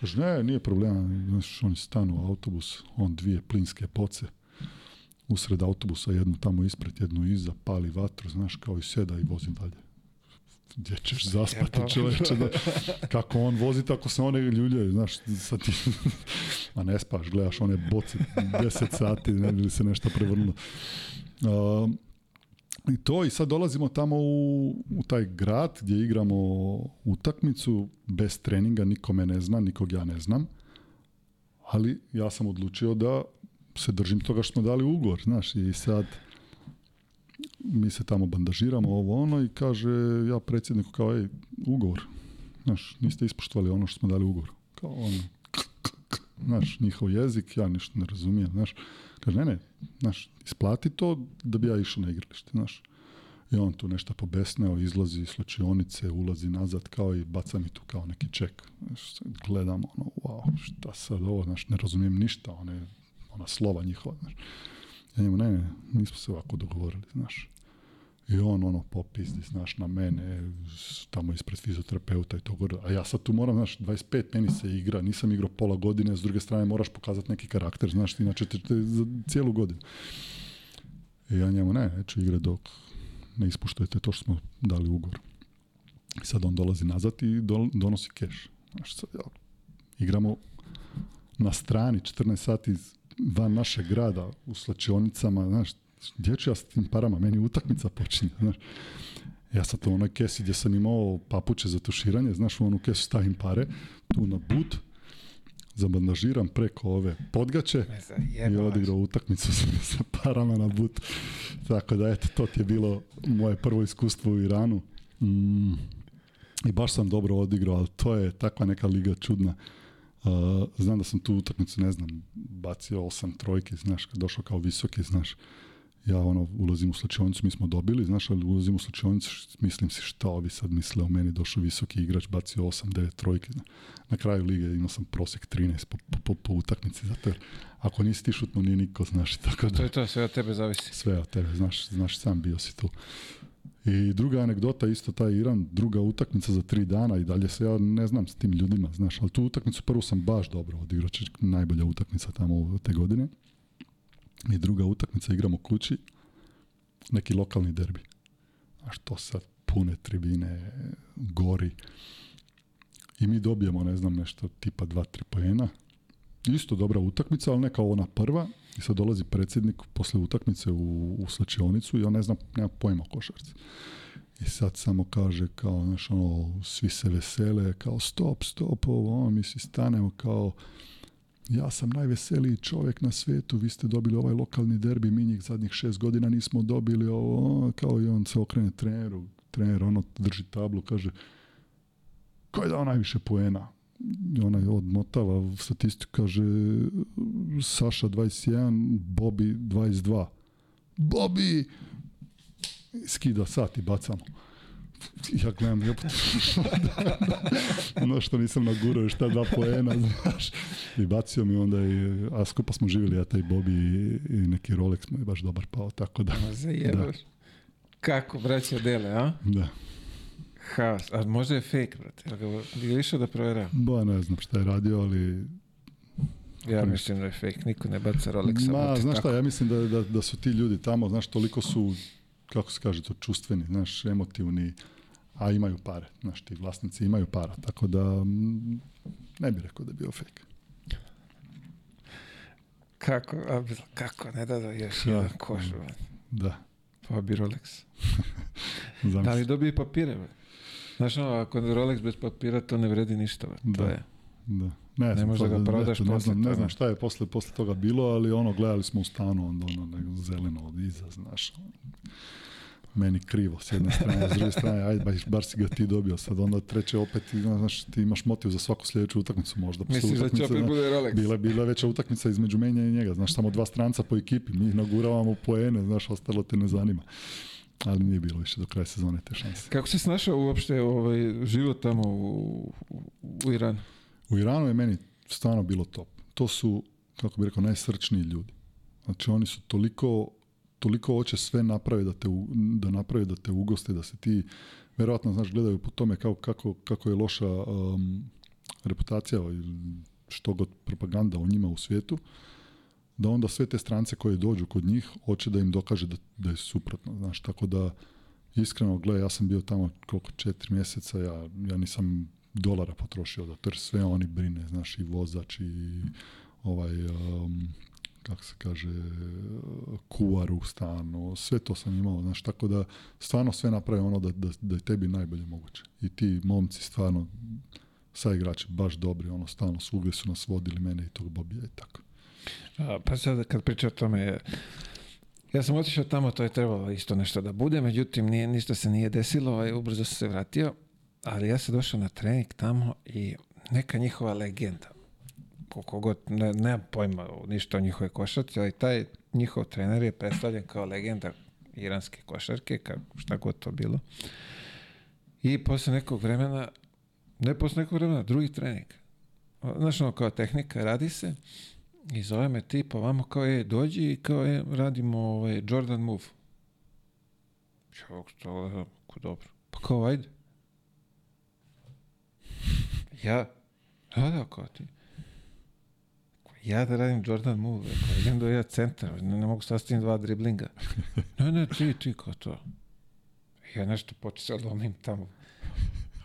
[SPEAKER 2] Kaže, ne, nije problema, znaš, oni stanu u autobus, on dvije plinske poce, usred autobusa, jednu tamo ispred, jednu iza, pali vatru, znaš, kao i seda i vozim dalje gdje ćeš zaspati čovječe, da, kako on vozi, tako se one ljuljaju, znaš, sad ti, a ne spaš, gledaš one boce 10 sati, ne bi se nešto prevrnulo. Ehm, I to, i sad dolazimo tamo u, u taj grad gdje igramo utakmicu, bez treninga, nikome ne zna, nikog ja ne znam, ali ja sam odlučio da se držim toga što smo dali ugovor, znaš, i sad mi se tamo bandažiramo, ovo ono i kaže ja predsjedniku kao, ej, ugovor, znaš, niste ispoštovali ono što smo dali ugovor. Kao on znaš, njihov jezik, ja ništa ne razumijem, znaš. Kaže, ne, ne, znaš, isplati to da bi ja išao na igralište, znaš. I on tu nešto pobesneo, izlazi iz slučionice, ulazi nazad kao i baca mi tu kao neki ček. Znaš, gledam ono, wow, šta sad ovo, znaš, ne razumijem ništa, one, ona slova njihova, znaš. Ja njemu, ne, ne, nismo se ovako dogovorili, znaš. I on ono popizdi, znaš, na mene, tamo ispred fizioterapeuta i to gore. A ja sad tu moram, znaš, 25 meni se igra, nisam igrao pola godine, s druge strane moraš pokazati neki karakter, znaš, inače te, za cijelu godinu. I ja njemu, ne, neću igrati dok ne ispuštujete to što smo dali ugovor. I sad on dolazi nazad i donosi keš. Znaš, igramo na strani 14 sati van našeg grada u slačionicama, znaš, gdje ću ja s tim parama, meni utakmica počinje, znaš. Ja sad u onoj kesi gdje sam imao papuče za tuširanje, znaš, u onu kesu stavim pare, tu na but, zabandažiram preko ove podgače e, i odigrao utakmicu sa parama na but. Tako da, eto, to ti je bilo moje prvo iskustvo u Iranu. Mm. I baš sam dobro odigrao, ali to je takva neka liga čudna. Eh, znam da sam tu utakmicu, ne znam, bacio osam trojke, znaš, kad došao kao visoki, znaš, ja ono, ulazim u slučajnicu, mi smo dobili, znaš, ali ulazim u slučajnicu, mislim si šta ovi sad misle o meni, došao visoki igrač, bacio osam, devet trojke. znaš, Na kraju lige imao sam prosjek 13 po, po, utakmici, zato jer ako nisi ti šutno, nije niko, znaš, tako da...
[SPEAKER 1] To je to, sve od tebe zavisi.
[SPEAKER 2] Sve od tebe, znaš, znaš, sam bio si tu. I druga anegdota, isto taj Iran, druga utakmica za tri dana i dalje se ja ne znam s tim ljudima, znaš, ali tu utakmicu prvu sam baš dobro odigrao, najbolja utakmica tamo te godine. I druga utakmica igramo kući, neki lokalni derbi. A što sad, pune tribine, gori. I mi dobijemo, ne znam, nešto tipa 2-3 pojena isto dobra utakmica, ali ne kao ona prva. I sad dolazi predsjednik posle utakmice u, u slačionicu i on ne znam nema pojma o košarci. I sad samo kaže kao, znaš, ono, svi se vesele, kao stop, stop, ovo, ono, mi si stanemo kao, ja sam najveseliji čovjek na svijetu, vi ste dobili ovaj lokalni derbi, mi njih zadnjih šest godina nismo dobili ovo, ono, kao i on se okrene treneru, trener ono drži tablu, kaže, ko je dao najviše poena? onaj odmotava statistika kaže Saša 21, Bobi 22. Bobi! Skida sat i bacamo. Ja gledam, ja ono što nisam nagurao još ta dva poena, znaš. I bacio mi onda i, a skupa smo živjeli, ja taj Bobi i, neki Rolex mu je baš dobar pao, tako da. Ma
[SPEAKER 1] Da. Kako, braća Dele, a?
[SPEAKER 2] Da.
[SPEAKER 1] Haos, a možda je fake, brate. Ili išao da provjeram?
[SPEAKER 2] Bo ne znam šta je radio, ali... Ja
[SPEAKER 1] mislim da je fake, niko ne baca Rolexa.
[SPEAKER 2] Ma, znaš šta, ja mislim da, da, da su ti ljudi tamo, znaš, toliko su, kako se kaže to, čustveni, znaš, emotivni, a imaju pare, znaš, ti vlasnici imaju para, tako da ne bih rekao da je bio fake.
[SPEAKER 1] Kako, kako, ne da da još jedan
[SPEAKER 2] Da.
[SPEAKER 1] Pa bi Rolex. da li dobije papire, Znaš no, ako je Rolex bez papira, to ne vredi ništa.
[SPEAKER 2] Da.
[SPEAKER 1] je.
[SPEAKER 2] Da.
[SPEAKER 1] Ne, ne ga prodaš
[SPEAKER 2] ne, ne, znam, ne šta je posle, posle toga bilo, ali ono, gledali smo u stanu, onda ono, nego zeleno od iza, znaš. Ono. Meni krivo s jedne strane, s druge strane, ajde, bar si ga ti dobio sad, onda treće opet, ono, znaš, ti imaš motiv za svaku sljedeću utakmicu možda.
[SPEAKER 1] Misliš da će opet bude Rolex?
[SPEAKER 2] Bila, bila veća utakmica između menja i njega, znaš, samo dva stranca po ekipi, mi naguravamo poene, znaš, ostalo te ne zanima ali nije bilo više do kraja sezone te šanse.
[SPEAKER 1] Kako si snašao uopšte ovaj, život tamo u, u Iranu?
[SPEAKER 2] U Iranu je meni stvarno bilo top. To su, kako bih rekao, najsrčniji ljudi. Znači oni su toliko toliko hoće sve naprave da te, da naprave da te ugoste, da se ti, verovatno, znaš, gledaju po tome kako, kako je loša um, reputacija ili što god propaganda o njima u svijetu da onda sve te strance koje dođu kod njih hoće da im dokaže da, da je suprotno, znaš, tako da iskreno, gle, ja sam bio tamo koliko, četiri mjeseca, ja, ja nisam dolara potrošio da ter sve oni brine, znaš, i vozač i ovaj, um, kako se kaže, kuvar u stanu, sve to sam imao, znaš, tako da stvarno sve naprave ono da, da, da je tebi najbolje moguće. I ti momci stvarno, sa igrači baš dobri, ono, stalno svugdje su nas vodili, mene i tog Bobija i tako.
[SPEAKER 1] Pa sad kad pričam o tome, ja sam otišao tamo, to je trebalo isto nešto da bude, međutim nije, ništa se nije desilo, ovaj, ubrzo sam se vratio, ali ja sam došao na trening tamo i neka njihova legenda, koliko god, ne, nemam pojma ništa o njihove košarci, ali taj njihov trener je predstavljen kao legenda iranske košarke, kako, šta god to bilo. I posle nekog vremena, ne posle nekog vremena, drugi trening. Znaš ono kao tehnika, radi se, i zove me tipa vamo kao je, dođi i kao je, radimo ovaj, Jordan Move. Ja dobro. Pa kao, ajde. Ja, da, da, kao ti. Ja da radim Jordan Move, e, kao, do ja centra ne, mogu sastaviti dva driblinga. Ne, ne, ti, ti, kao to. Ja nešto počeo da lomim tamo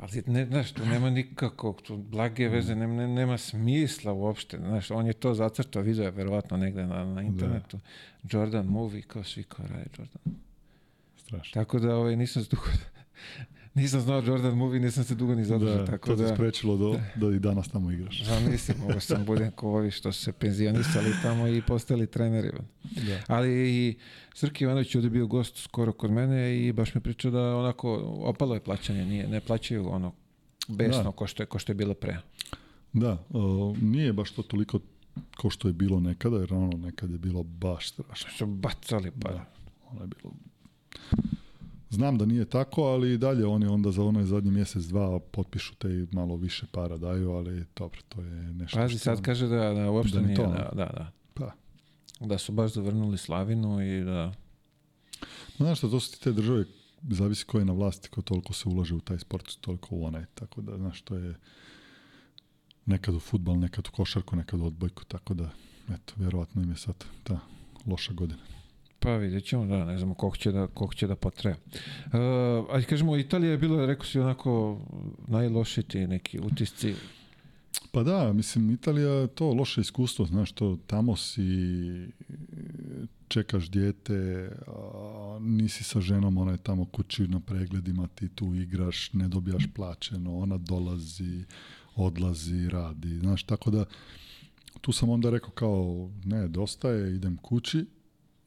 [SPEAKER 1] ali ne, znaš, tu nema nikakvog, to blage veze, mm. nema smisla uopšte, znaš, on je to zacrtao, video je verovatno negde na, internetu, da. Jordan movie, kao svi kao Jordan.
[SPEAKER 2] Strašno.
[SPEAKER 1] Tako da ovaj, nisam dugo nisam znao Jordan Movie, nisam se dugo ni zadržao. Da, tako to da...
[SPEAKER 2] sprečilo do, da i danas tamo igraš.
[SPEAKER 1] Da, mislim, ovo sam budem ko ovi što se penzionisali tamo i postali treneri. Ono. Da. Ali i Srki Ivanović je bio gost skoro kod mene i baš mi pričao da onako opalo je plaćanje, nije, ne plaćaju ono besno da. ko što je, ko što je bilo pre.
[SPEAKER 2] Da, nije baš to toliko ko što je bilo nekada, jer ono nekad je bilo baš
[SPEAKER 1] strašno.
[SPEAKER 2] Su
[SPEAKER 1] bacali pa.
[SPEAKER 2] ono je bilo Znam da nije tako, ali i dalje oni onda za onaj zadnji mjesec, dva potpišu te i malo više para daju, ali dobro, to je nešto...
[SPEAKER 1] Pazi, sad kaže da, da uopšte nije, to, da, ono.
[SPEAKER 2] da,
[SPEAKER 1] Pa. su baš zavrnuli Slavinu i da...
[SPEAKER 2] No, znaš što, to su ti te države, zavisi ko je na vlasti, ko toliko se ulaže u taj sport, toliko u onaj, tako da, znaš, to je nekad u futbal, nekad u košarku, nekad u odbojku, tako da, eto, vjerojatno im je sad ta loša godina.
[SPEAKER 1] Pa vidjet ćemo, da, ne znamo koliko će da, koliko će da e, kažemo, Italija je bilo, rekao si, onako ti neki utisci.
[SPEAKER 2] Pa da, mislim, Italija je to loše iskustvo, znaš, to tamo si čekaš dijete, nisi sa ženom, ona je tamo kući na pregledima, ti tu igraš, ne dobijaš plaćeno, ona dolazi, odlazi, radi, znaš, tako da tu sam onda rekao kao, ne, dosta je, idem kući,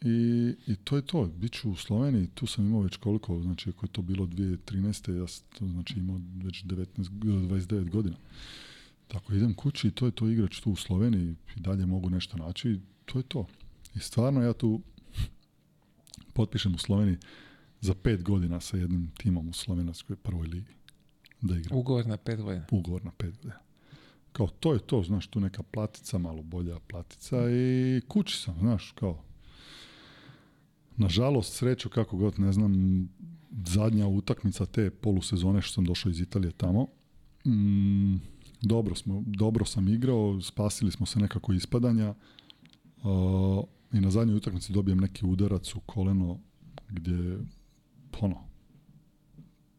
[SPEAKER 2] i, I to je to. Biću u Sloveniji, tu sam imao već koliko, znači ako je to bilo 2013. ja sam to znači imao već 19, 29 godina. Tako idem kući i to je to igrač tu u Sloveniji i dalje mogu nešto naći to je to. I stvarno ja tu potpišem u Sloveniji za pet godina sa jednim timom u slovenskoj prvoj ligi da
[SPEAKER 1] igram.
[SPEAKER 2] Ugovor na pet godina? Ugovor na pet godina. Kao to je to, znaš, tu neka platica, malo bolja platica i kući sam, znaš, kao Nažalost, sreću kako god, ne znam, zadnja utakmica te polusezone što sam došao iz Italije tamo. Mm, dobro, smo, dobro sam igrao, spasili smo se nekako ispadanja. I na zadnjoj utakmici dobijem neki udarac u koleno gdje, ono,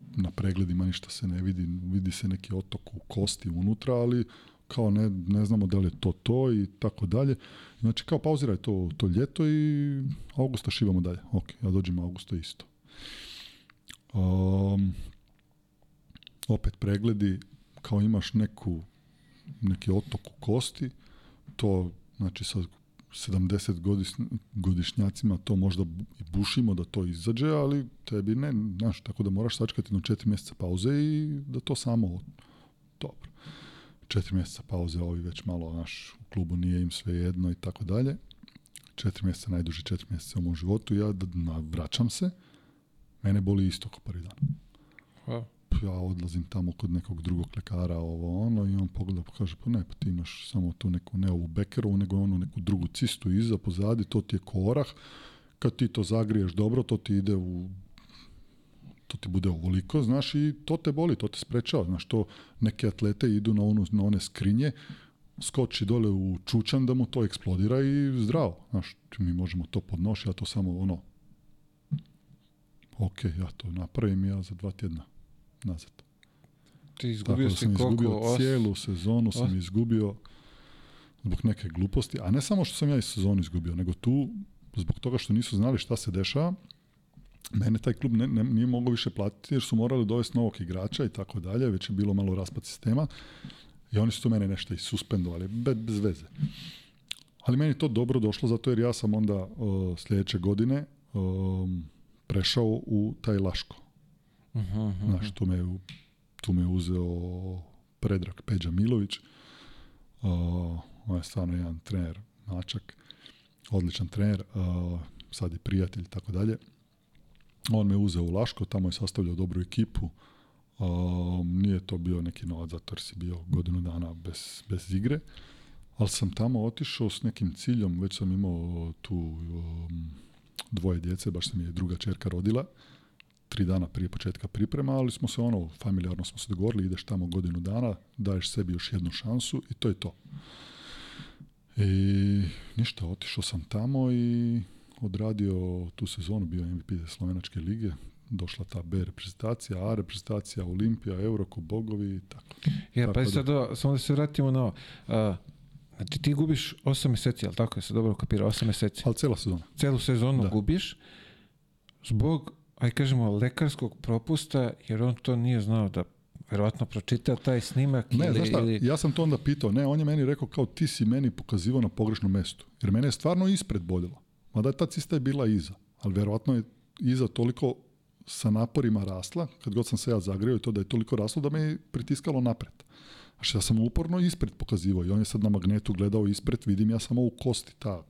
[SPEAKER 2] na pregledima ništa se ne vidi, vidi se neki otok u kosti unutra, ali kao ne, znamo da li je to to i tako dalje. Znači kao pauziraj to, to ljeto i augusta šivamo dalje. Ok, ja dođem augusta isto. Um, opet pregledi, kao imaš neku, neki otok u kosti, to znači sa 70 godišnjacima to možda i bušimo da to izađe, ali tebi ne, znaš, tako da moraš sačekati na četiri mjeseca pauze i da to samo, dobro, četiri mjeseca pauze, ovi već malo naš u klubu nije im sve jedno i tako dalje. Četiri mjeseca, najduže četiri mjeseca u mom životu, ja vraćam se, mene boli isto kao prvi dan. Ja odlazim tamo kod nekog drugog lekara, ovo ono, i on pogleda pa kaže, pa ne, pa ti imaš samo tu neku, ne ovu bekerovu, nego ono neku drugu cistu iza, pozadi, to ti je korah, kad ti to zagriješ dobro, to ti ide u to ti bude ovoliko, znaš, i to te boli, to te sprečava, znaš, to neke atlete idu na, onu, na one skrinje, skoči dole u čučan da mu to eksplodira i zdravo, znaš, mi možemo to podnoši, a to samo ono, ok, ja to napravim ja za dva tjedna nazad.
[SPEAKER 1] Ti izgubio
[SPEAKER 2] Tako
[SPEAKER 1] sam si Izgubio
[SPEAKER 2] Cijelu sezonu sam izgubio zbog neke gluposti, a ne samo što sam ja iz sezonu izgubio, nego tu zbog toga što nisu znali šta se dešava, mene taj klub ne, nije mogao više platiti jer su morali dovesti novog igrača i tako dalje, već je bilo malo raspad sistema i oni su to mene nešto i suspendovali, bez veze. Ali meni je to dobro došlo zato jer ja sam onda sljedeće godine prešao u taj Laško. Aha, tu me, tu me uzeo Predrag Peđa Milović. Uh, on je stvarno jedan trener, mačak, odličan trener, sad je prijatelj i tako dalje. On me uzeo u Laško, tamo je sastavljao dobru ekipu. nije to bio neki novac, zato jer si bio godinu dana bez, bez igre. Ali sam tamo otišao s nekim ciljom, već sam imao tu dvoje djece, baš mi je druga čerka rodila, tri dana prije početka priprema, ali smo se ono, familijarno smo se dogovorili, ideš tamo godinu dana, daješ sebi još jednu šansu i to je to. I ništa, otišao sam tamo i odradio tu sezonu, bio MVP Slovenačke lige, došla ta B reprezentacija, A reprezentacija, Olimpija, Euroko, Bogovi i tako.
[SPEAKER 1] Ja, pa da... sad, samo da se vratimo na ovo. Znači ti gubiš 8 mjeseci, ali tako je se dobro kapira, 8 mjeseci.
[SPEAKER 2] Ali cela sezona.
[SPEAKER 1] Celu sezonu gubiš zbog, aj kažemo, lekarskog propusta, jer on to nije znao da vjerojatno pročita taj snimak ne, šta,
[SPEAKER 2] ja sam to onda pitao, ne, on je meni rekao kao ti si meni pokazivao na pogrešnom mestu, jer mene je stvarno ispred boljelo. Mada ta cista je bila iza, ali vjerojatno je iza toliko sa naporima rasla, kad god sam se ja i to da je toliko raslo da me je pritiskalo napred. Znači ja sam uporno ispred pokazivao i on je sad na magnetu gledao ispred, vidim ja samo u kosti ta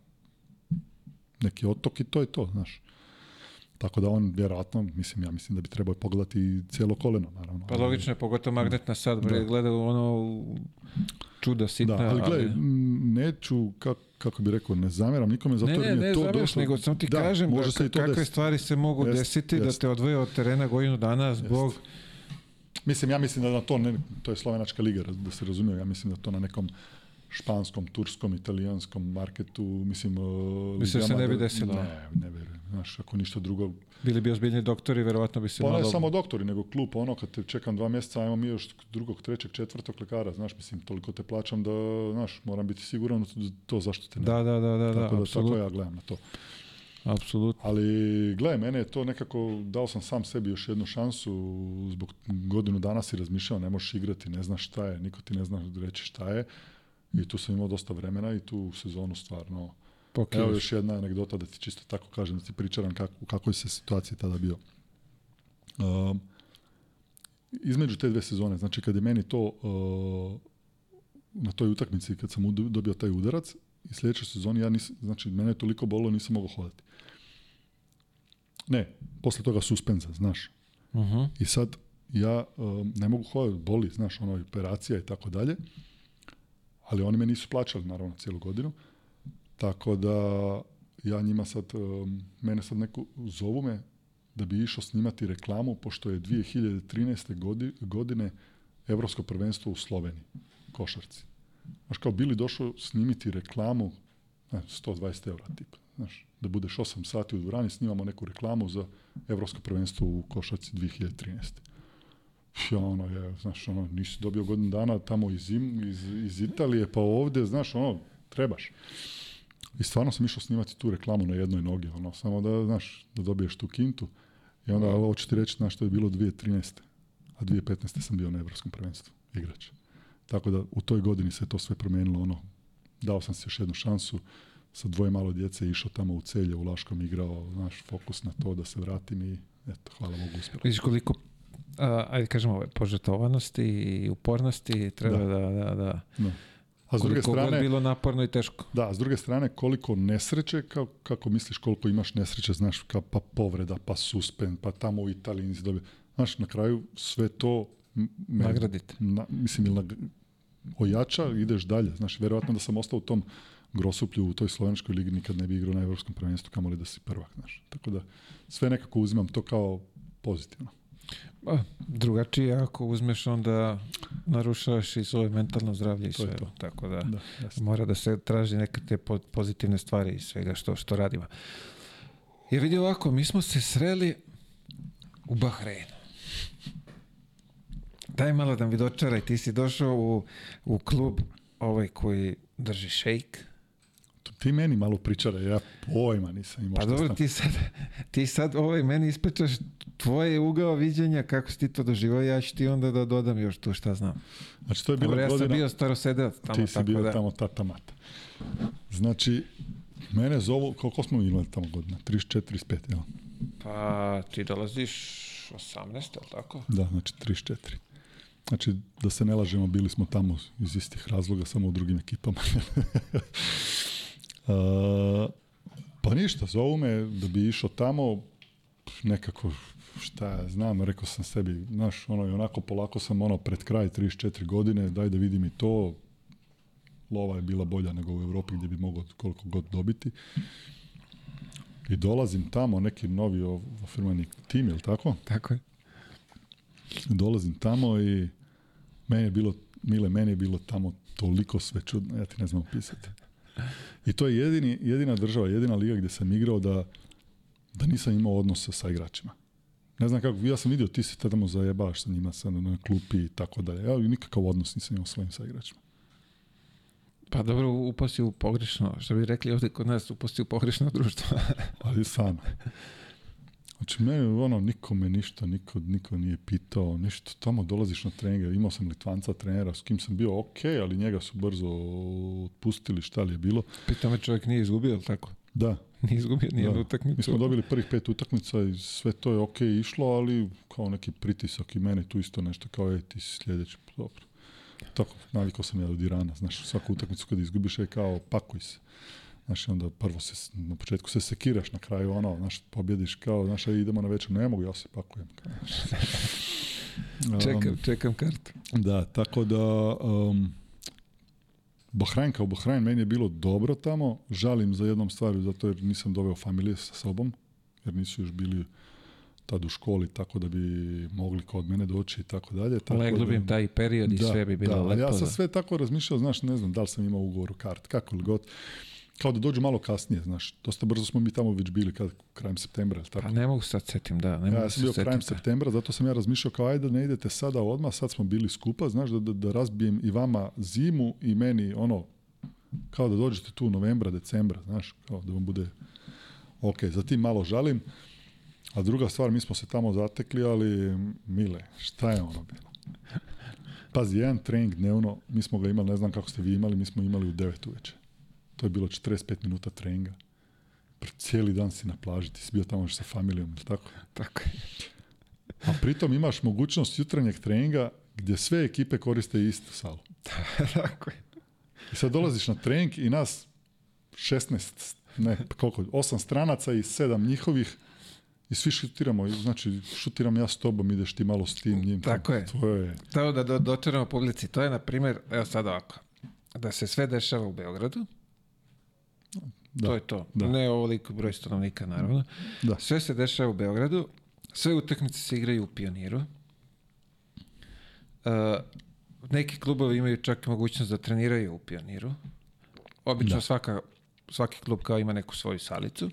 [SPEAKER 2] neki otok i to je to, znaš. Tako da on vjerojatno, mislim, ja mislim da bi trebao pogledati cijelo koleno, naravno.
[SPEAKER 1] Pa logično je, pogotovo magnetna sad, bre, gleda ono čuda sitna. Da,
[SPEAKER 2] ali gledaj, neću, kako, kako bi rekao, ne zamjeram nikome, zato ne, jer mi je ne, to ne
[SPEAKER 1] nego ti da, kažem da, kakve stvari se mogu desiti da te odvoje od terena godinu dana zbog... Jest.
[SPEAKER 2] Mislim, ja mislim da na to, ne, to je slovenačka liga, da se razumije, ja mislim da to na nekom španskom, turskom, italijanskom marketu, mislim...
[SPEAKER 1] E, mislim se
[SPEAKER 2] ne
[SPEAKER 1] bi desilo.
[SPEAKER 2] Ne,
[SPEAKER 1] ne
[SPEAKER 2] vjerujem. Znaš, ako ništa drugo...
[SPEAKER 1] Bili bi ozbiljni doktori, verovatno bi se...
[SPEAKER 2] Pa ne samo doktori, nego klub, ono, kad te čekam dva mjeseca, ajmo mi još drugog, trećeg, četvrtog lekara, znaš, mislim, toliko te plaćam da, znaš, moram biti siguran to zašto te
[SPEAKER 1] ne... Da, da, da, da,
[SPEAKER 2] tako da, tako ja gledam na to.
[SPEAKER 1] Apsolutno.
[SPEAKER 2] Ali, gle, mene je to nekako, dao sam sam sebi još jednu šansu, zbog godinu danas si razmišljao, ne možeš igrati, ne znaš šta je, niko ti ne zna reći šta je, i tu sam imao dosta vremena i tu sezonu stvarno... Pokiraš. Evo još jedna anegdota da ti čisto tako kažem, da ti pričaram kako, u kakvoj se situaciji tada bio. Um, između te dve sezone, znači kad je meni to ehm, na toj utakmici, kad sam dobio taj udarac, i sljedećoj sezoni ja nisam, znači mene je toliko bolilo, nisam mogao hodati. Ne, posle toga suspenza, znaš. Mhm. I sad ja ehm, ne mogu hodati, boli, znaš, ono, operacija i tako dalje ali oni me nisu plaćali naravno cijelu godinu. Tako da ja njima sad, mene sad neko zovu me da bi išao snimati reklamu pošto je 2013. godine Europsko prvenstvo u Sloveniji, košarci. Znaš, kao bili došao snimiti reklamu, ne, 120 eura tip, znaš, da budeš 8 sati u dvorani, snimamo neku reklamu za Evropsko prvenstvo u košarci 2013. Znači, ono, ja, ono, znaš, ono, nisi dobio godinu dana tamo iz, iz, iz Italije, pa ovdje, znaš, ono, trebaš. I stvarno sam išao snimati tu reklamu na jednoj nogi, ono, samo da, znaš, da dobiješ tu kintu. I onda, ali ću ti reći, znaš, to je bilo 2013. A 2015. sam bio na Evropskom prvenstvu, igrač. Tako da, u toj godini se to sve promijenilo, ono, dao sam si još jednu šansu, sa dvoje malo djece išao tamo u celje, u Laškom igrao, znaš, fokus na to da se vratim i eto, hvala Bogu uspjelo. koliko
[SPEAKER 1] ajde kažemo, ove, požetovanosti i upornosti treba da, da, da, da. druge strane, bilo naporno i teško.
[SPEAKER 2] Da, s druge strane, koliko nesreće, kako, kako misliš koliko imaš nesreće, znaš, pa povreda, pa suspen, pa tamo u Italiji nisi Znaš, na kraju sve to...
[SPEAKER 1] Me, Nagradite.
[SPEAKER 2] mislim, ili ojača, ideš dalje. Znaš, vjerojatno da sam ostao u tom grosuplju u toj slovenskoj ligi nikad ne bi igrao na evropskom prvenstvu, kamoli da si prvak, znaš. Tako da sve nekako uzimam to kao pozitivno.
[SPEAKER 1] Pa, drugačije ako uzmeš onda narušavaš i svoje mentalno zdravlje i sve. To. Tako da, mora da se traži neke te pozitivne stvari i svega što, što radimo. Jer vidi ovako, mi smo se sreli u Bahreinu. Daj malo da mi dočaraj, ti si došao u, u klub ovaj koji drži šejk
[SPEAKER 2] ti meni malo pričara, ja pojma nisam imao.
[SPEAKER 1] Pa dobro, ti sad, ti sad ovaj, meni ispričaš tvoje ugao viđenja, kako si ti to doživao, ja ću ti onda da dodam još to šta znam. Znači, to je bila godina... Ja sam bio starosedeo tamo,
[SPEAKER 2] ti si bio da. tamo tata mata. Znači, mene zovu, koliko smo imali tamo godina? 34, 35, jel?
[SPEAKER 1] Pa, ti dolaziš 18, jel tako?
[SPEAKER 2] Da, znači 34. Znači, da se ne lažemo, bili smo tamo iz istih razloga, samo u drugim ekipama. Uh, pa ništa, zovu me da bi išao tamo, nekako, šta ja znam, rekao sam sebi, znaš, ono, onako polako sam, ono, pred kraj 34 godine, daj da vidim i to, lova je bila bolja nego u Europi gdje bi mogao koliko god dobiti. I dolazim tamo, neki novi ofirmani tim, jel tako?
[SPEAKER 1] Tako je.
[SPEAKER 2] Dolazim tamo i meni je bilo, mile, meni je bilo tamo toliko sve čudno, ja ti ne znam opisati. I to je jedini, jedina država, jedina liga gdje sam igrao da, da nisam imao odnose sa igračima. Ne znam kako, ja sam vidio ti se tamo zajebaš sa njima sad na ono, klupi i tako dalje. Ja nikakav odnos nisam imao svojim sa igračima.
[SPEAKER 1] Pa dobro, upasti u pogrešno, što bi rekli ovdje kod nas, upasti u pogrešno društvo.
[SPEAKER 2] Ali sam. Znači, mene, ono, nikome ništa, niko, niko nije pitao, nešto, tamo dolaziš na treninga, imao sam Litvanca trenera s kim sam bio ok, ali njega su brzo otpustili, šta li je bilo.
[SPEAKER 1] Pitao me čovjek nije izgubio, ili tako?
[SPEAKER 2] Da.
[SPEAKER 1] Nije izgubio nijednu utakmicu.
[SPEAKER 2] Mi smo dobili prvih pet utakmica i sve to je ok išlo, ali kao neki pritisak i mene tu isto nešto, kao je ti sljedeći, dobro. Tako, navikao sam ja od Irana, znaš, svaku utakmicu kad izgubiš je kao pakuj se. Znaš, onda prvo se, na početku se sekiraš, na kraju ono, znaš, pobjediš kao, znaš, idemo na večer, ne mogu, ja se pakujem.
[SPEAKER 1] čekam, um, čekam kartu.
[SPEAKER 2] Da, tako da, um, Bahrajn kao Bahrajn, meni je bilo dobro tamo, žalim za jednom stvari, zato jer nisam doveo familije sa sobom, jer nisu još bili tad u školi, tako da bi mogli od mene doći i tako dalje.
[SPEAKER 1] Tako bi im taj period i da, sve bi bilo lepo.
[SPEAKER 2] Ja sam sve tako razmišljao, znaš, ne znam da li sam imao ugovor u kart, kako li god. Kao da dođu malo kasnije, znaš. Dosta brzo smo mi tamo već bili, kad, krajem septembra, ili tako? A
[SPEAKER 1] pa ne mogu sad setim, da.
[SPEAKER 2] Ne ja sam bio krajem septembra, zato sam ja razmišljao kao, ajde, ne idete sada odmah, sad smo bili skupa, znaš, da, da, razbijem i vama zimu i meni, ono, kao da dođete tu novembra, decembra, znaš, kao da vam bude ok, za malo žalim. A druga stvar, mi smo se tamo zatekli, ali mile, šta je ono bilo? Pazi, jedan trening dnevno, mi smo ga imali, ne znam kako ste vi imali, mi smo imali u devet uveče. To je bilo 45 minuta treninga. Cijeli dan si na plaži, ti si bio tamo sa familijom, tako?
[SPEAKER 1] Tako je.
[SPEAKER 2] A pritom imaš mogućnost jutranjeg treninga gdje sve ekipe koriste istu salu.
[SPEAKER 1] tako je.
[SPEAKER 2] I sad dolaziš na trening i nas 16, ne, koliko, 8 stranaca i 7 njihovih i svi šutiramo, znači šutiram ja s tobom, ideš ti malo s tim njim.
[SPEAKER 1] Tako je. To je... Da, da dočeramo publici. To je, na primjer, evo sad ovako, da se sve dešava u Beogradu, to je to. Ne ovoliko broj stanovnika, naravno. Da. Sve se dešava u Beogradu. Sve utakmice se igraju u Pioniru. Uh, neki klubovi imaju čak i mogućnost da treniraju u Pioniru. Obično svaka, svaki klub kao ima neku svoju salicu.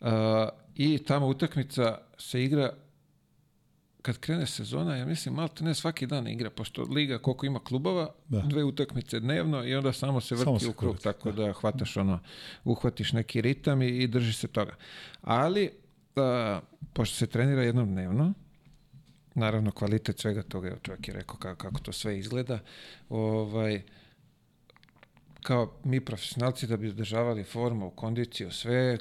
[SPEAKER 1] Uh, I tamo utakmica se igra kad krene sezona, ja mislim, malo ne svaki dan igra, pošto liga koliko ima klubova, da. dve utakmice dnevno i onda samo se vrti samo u krug, tako da. da. hvataš ono, uhvatiš neki ritam i, i drži se toga. Ali, a, pošto se trenira jednom dnevno, naravno kvalitet svega toga, evo čovjek je rekao kako, to sve izgleda, ovaj, kao mi profesionalci da bi održavali formu, kondiciju, sve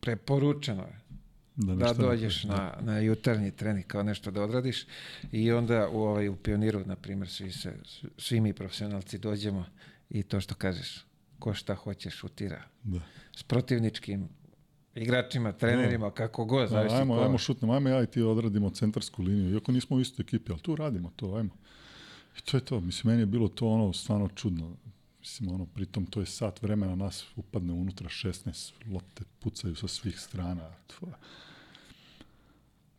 [SPEAKER 1] preporučeno je da, dođeš na, na jutarnji trening kao nešto da odradiš i onda u, ovaj, u pioniru, na primjer, svi, se, svi mi profesionalci dođemo i to što kažeš, ko šta hoće šutira. Da. S protivničkim igračima, trenerima, kako god. Da, ajmo,
[SPEAKER 2] ajmo šutnemo, ajmo ja i ti odradimo centarsku liniju, iako nismo u istoj ekipi, ali tu radimo to, ajmo. I to je to, mislim, meni je bilo to ono stvarno čudno. Mislim, ono, pritom to je sat vremena, nas upadne unutra 16, lopte pucaju sa svih strana. Tvoja.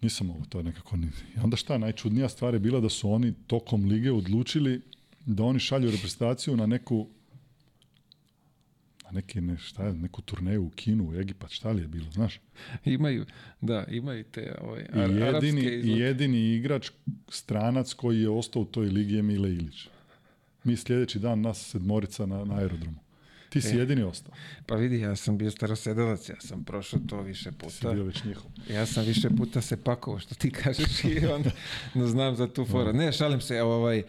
[SPEAKER 2] Nisam ovo to nekako ni... Onda šta, najčudnija stvar je bila da su oni tokom lige odlučili da oni šalju reprezentaciju na neku na neki, šta neku turneju u Kinu, u Egipat, šta li je bilo, znaš?
[SPEAKER 1] Imaju, da, imaju te ovaj, I jedini,
[SPEAKER 2] jedini igrač, stranac koji je ostao u toj ligi je Mile Ilić. Mi sljedeći dan, nas sedmorica na, na aerodromu. Ti si e. jedini ostao.
[SPEAKER 1] Pa vidi, ja sam bio starosedovac. ja sam prošao to više puta. Ti
[SPEAKER 2] bio već njihov.
[SPEAKER 1] Ja sam više puta se pakovao, što ti kažeš, i onda no, znam za tu foru. Ne, šalim se, ovaj,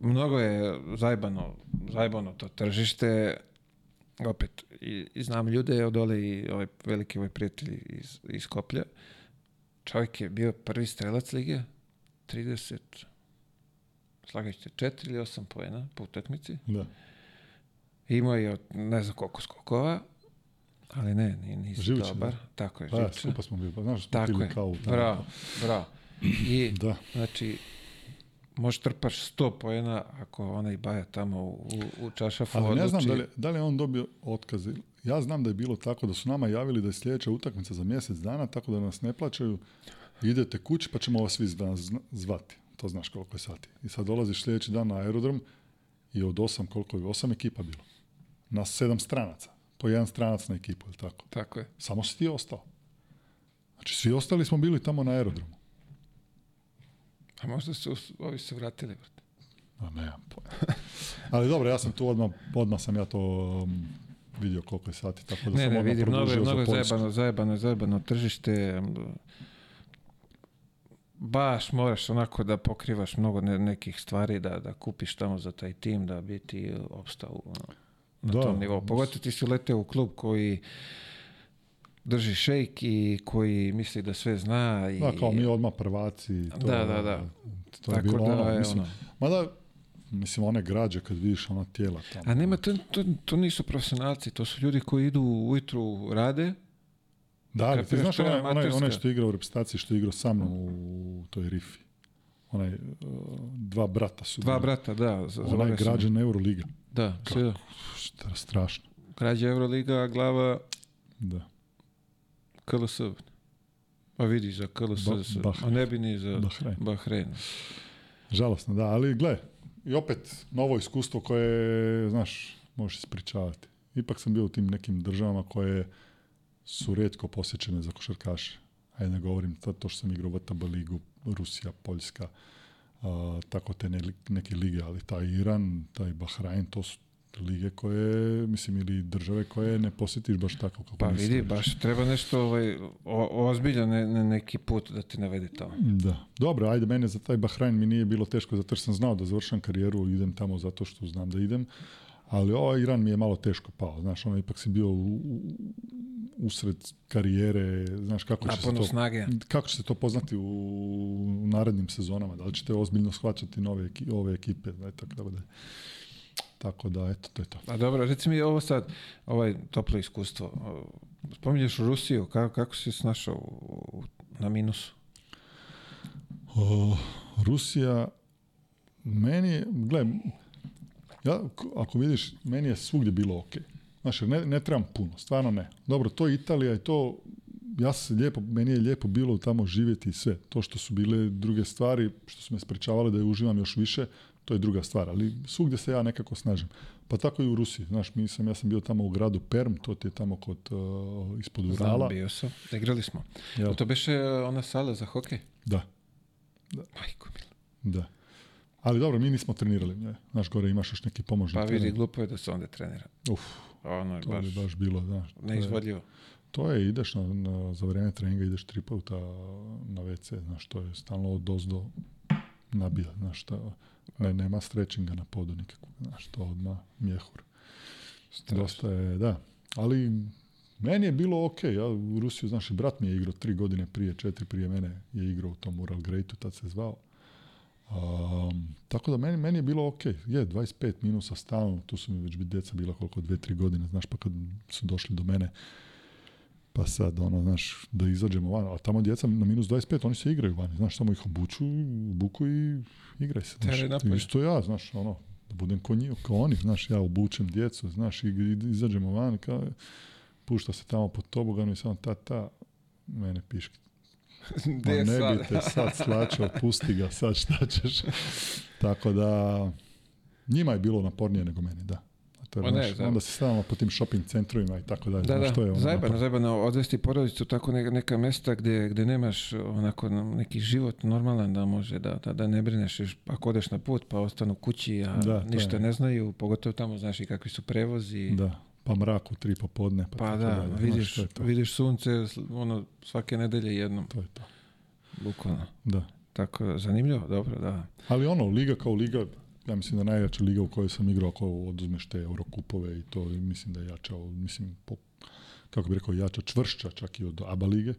[SPEAKER 1] mnogo je zajbano, zajbano to tržište, opet, i, znam ljude od i ovaj veliki ovaj prijatelj iz, iz Koplja. Čovjek je bio prvi strelac lige, 30, Slagajte, četiri ili osam poena po utakmici.
[SPEAKER 2] Da.
[SPEAKER 1] Imao je ne znam koliko skokova, ali ne, nije, nisi dobar. Da. Tako je,
[SPEAKER 2] pa, Živče. smo bili, pa, znaš, smo Tako je. kao...
[SPEAKER 1] Bravo, bravo.
[SPEAKER 2] I, da.
[SPEAKER 1] znači, možeš trpaš sto poena ako onaj baja tamo u, u čašafu
[SPEAKER 2] Ali ne znam da li, da li on dobio otkaz. Ja znam da je bilo tako da su nama javili da je sljedeća utakmica za mjesec dana, tako da nas ne plaćaju. Idete kući pa ćemo vas svi zvati to znaš koliko je sati. I sad dolaziš sljedeći dan na aerodrom i od osam, koliko je, osam ekipa bilo. Na sedam stranaca. Po jedan stranac na ekipu, ili tako?
[SPEAKER 1] Tako je.
[SPEAKER 2] Samo si ti ostao. Znači, svi ostali smo bili tamo na aerodromu.
[SPEAKER 1] A možda su ovi se vratili,
[SPEAKER 2] A ne, Ali dobro, ja sam tu odmah, odmah sam ja to um, vidio koliko je sati, tako da ne, sam ne, odmah vidim, mnogo, mnogo zajebano,
[SPEAKER 1] zajebano, zajebano tržište, um, baš moraš onako da pokrivaš mnogo nekih stvari, da, da kupiš tamo za taj tim, da bi ti opstao ono, na tom nivou. Pogotovo ti si leteo u klub koji drži šejk i koji misli da sve zna. I... Da,
[SPEAKER 2] kao mi odmah prvaci. To, da, da, da. To je bilo da, ono, mislim, ono. Mada, mislim, one građe kad vidiš ona tijela tamo.
[SPEAKER 1] A nema, to, to nisu profesionalci, to su ljudi koji idu ujutru, rade,
[SPEAKER 2] da, ali ti znaš onaj, onaj, onaj što igra u repustaciji, što igrao sa mnom u toj rifi. Onaj, e, dva brata su.
[SPEAKER 1] Dva brata, da.
[SPEAKER 2] Onaj građan Euroliga.
[SPEAKER 1] Da, sve da.
[SPEAKER 2] Šta, strašno.
[SPEAKER 1] Građa Euroliga, a glava...
[SPEAKER 2] Da.
[SPEAKER 1] KLS. Pa vidi, za KLS, ba, a ne bi ni za Bahrein. Bahrein.
[SPEAKER 2] Žalosno, da, ali gle, i opet novo iskustvo koje, znaš, možeš ispričavati. Ipak sam bio u tim nekim državama koje su redko posjećene za košarkaše. Ajde ne govorim to što sam igrao u Vataba ligu, Rusija, Poljska, tako te ne, neke lige, ali taj Iran, taj Bahrain, to su lige koje, mislim, ili države koje ne posjetiš baš tako kako
[SPEAKER 1] Pa vidi, baš treba nešto ovaj, ozbiljno ne, neki put da ti navedi to.
[SPEAKER 2] Da. Dobro, ajde, mene za taj Bahrain mi nije bilo teško, zato što sam znao da završam karijeru, idem tamo zato što znam da idem, ali ovaj Iran mi je malo teško pao, znaš, ono ipak si bio u, usred karijere, znaš kako će, se to,
[SPEAKER 1] snage.
[SPEAKER 2] kako će se to poznati u, u narednim sezonama, da li ćete ozbiljno shvaćati nove ove ekipe, da, tako da, tako da, eto, to je to.
[SPEAKER 1] A dobro, reci mi ovo sad, ovaj toplo iskustvo, spominješ Rusiju, kako, kako si snašao na minusu?
[SPEAKER 2] Rusija, meni, gle, ja, ako vidiš, meni je svugdje bilo ok. Znaš, ne, ne trebam puno, stvarno ne. Dobro, to je Italija i to, ja se lijepo, meni je lijepo bilo tamo živjeti i sve. To što su bile druge stvari, što su me sprečavale da je uživam još više, to je druga stvar, ali svugdje se ja nekako snažim. Pa tako i u Rusiji, znaš, mislim, ja sam bio tamo u gradu Perm, to ti je tamo kod, uh, ispod Urala. bio
[SPEAKER 1] sam, igrali smo. Ja. To beše uh, ona sala za hokej?
[SPEAKER 2] Da.
[SPEAKER 1] da.
[SPEAKER 2] Da. Ali dobro, mi nismo trenirali. Ne? Znaš, gore imaš još neki pomožni Pa
[SPEAKER 1] vidi, glupo je da se onda trenira.
[SPEAKER 2] Uf, ono je to baš,
[SPEAKER 1] je baš
[SPEAKER 2] bilo, da.
[SPEAKER 1] Neizvodljivo.
[SPEAKER 2] To
[SPEAKER 1] je,
[SPEAKER 2] ideš na, na, za vrijeme treninga, ideš tri puta na WC, znaš, to je stalno od dozdo nabija, znaš, pa. nema strečinga na podu nikakvog, znaš, to odmah mjehur. Strašno. je, da. Ali meni je bilo ok, ja u Rusiju, znaš, brat mi je igrao tri godine prije, četiri prije mene je igrao u tom Ural Greatu, tad se zvao tako da meni, meni je bilo ok, je 25 minusa stalno, tu su mi već bi djeca bila koliko, 2 tri godine, znaš, pa kad su došli do mene, pa sad, ono, znaš, da izađemo van, a tamo djeca na minus 25, oni se igraju vani, znaš, samo ih obuču, buku i igraj se, znaš, isto ja, znaš, ono, da budem ko, njih, ko oni, znaš, ja obučem djecu, znaš, i, izađemo van, kao, pušta se tamo po toboganu i samo ta, ta, mene piški, Gde ne sad? bi te sad slačao, pusti ga, sad šta ćeš. Tako da, njima je bilo napornije nego meni, da. A to je onda se stavamo po tim shopping centrovima i tako dalje.
[SPEAKER 1] što je ono zajebano, zajebano, odvesti porodicu tako neka, neka mesta gdje, nemaš onako neki život normalan da može, da, da, ne brineš, još, ako odeš na put pa ostanu kući, a da, ništa ne znaju, pogotovo tamo znaš i kakvi su prevozi.
[SPEAKER 2] Da, pa mrak u tri popodne.
[SPEAKER 1] Pa, pa da, vidiš, to vidiš sunce ono, svake nedelje jednom.
[SPEAKER 2] To je to. Da.
[SPEAKER 1] Tako, zanimljivo, dobro, da.
[SPEAKER 2] Ali ono, liga kao liga, ja mislim da najjača liga u kojoj sam igrao, ako oduzmeš te Eurokupove i to, mislim da je jača, mislim, kako bi rekao, jača, čvršća čak i od ABA lige,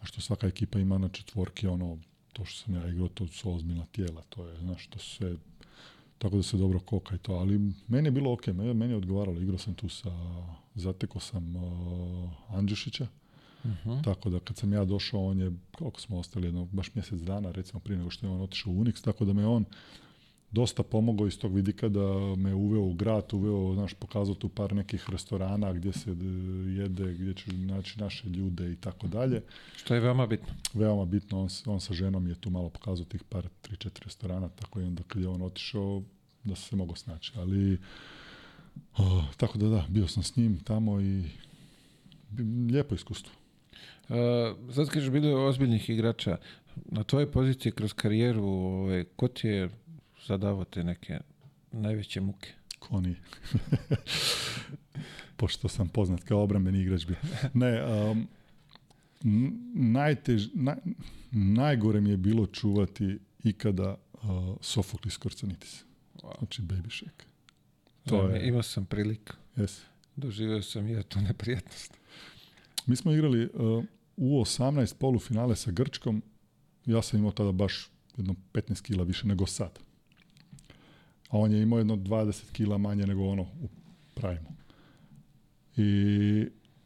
[SPEAKER 2] a što svaka ekipa ima na četvorki, ono, to što sam ja igrao, to su ozbiljna tijela, to je, znaš, to su sve tako da se dobro koka i to. Ali meni je bilo ok, meni je odgovaralo. Igrao sam tu sa, zateko sam uh, mhm. Tako da kad sam ja došao, on je, koliko smo ostali, jedno, baš mjesec dana recimo prije nego što je on otišao u Unix, tako da me on dosta pomogao iz tog vidika da me uveo u grad, uveo, znaš, pokazao tu par nekih restorana gdje se e, jede, gdje ću naći naše ljude i tako dalje.
[SPEAKER 1] Što je veoma bitno.
[SPEAKER 2] Veoma bitno, on, sa ženom je tu malo pokazao tih par, tri, četiri restorana, tako i onda kad je on otišao, da se mogu snaći, ali tako da da, bio sam s njim tamo i lijepo iskustvo.
[SPEAKER 1] Uh, sad kažeš, bilo je ozbiljnih igrača. Na tvojoj poziciji kroz karijeru, ove, ovaj, ko ti je Zadavate neke najveće muke. Ko
[SPEAKER 2] nije? Pošto sam poznat kao obrambeni igrač bio. Ne, um, najtež, najgore mi je bilo čuvati ikada uh, Sofoklis Korsonitis. Wow. Znači Baby Shack.
[SPEAKER 1] To je... Imao sam priliku.
[SPEAKER 2] Yes.
[SPEAKER 1] Doživio sam ja tu neprijatnost.
[SPEAKER 2] Mi smo igrali uh, u 18 polufinale sa Grčkom. Ja sam imao tada baš jedno 15 kila više nego sad. A on je imao jedno 20 kila manje nego ono u primu. I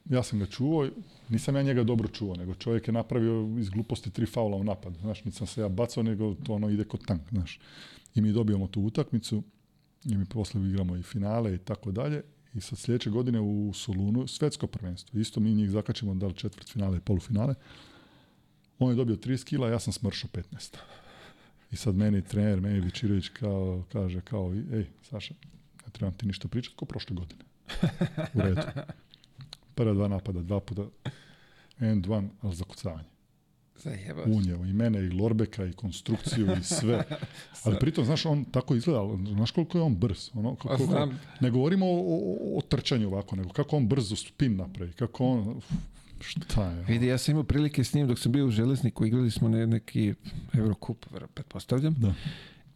[SPEAKER 2] ja sam ga čuo, nisam ja njega dobro čuo, nego čovjek je napravio iz gluposti tri faula u napadu. Znaš, nisam se ja bacao, nego to ono ide kod tank, znaš. I mi dobijamo tu utakmicu i mi poslije igramo i finale i tako dalje. I sad sljedeće godine u Solunu svetsko prvenstvo. Isto mi njih zakačimo da li četvrt finale i polufinale. On je dobio 30 kila, ja sam smršao 15. I sad meni trener, meni Vičirović kao, kaže kao, ej, Saša, ne trebam ti ništa pričati kao prošle godine. U redu. Prva dva napada, dva puta, end one, ali zakucavanje. Unjevo i mene i Lorbeka i konstrukciju i sve. Ali pritom, znaš, on tako izgleda, znaš koliko je on brz. Ono, kako, ne govorimo o, o, o trčanju ovako, nego kako on brzo spin napravi, kako on, Šta je?
[SPEAKER 1] Vidi, ja sam imao prilike s njim dok sam bio u Železniku, igrali smo na neki Eurocup, pretpostavljam.
[SPEAKER 2] Da.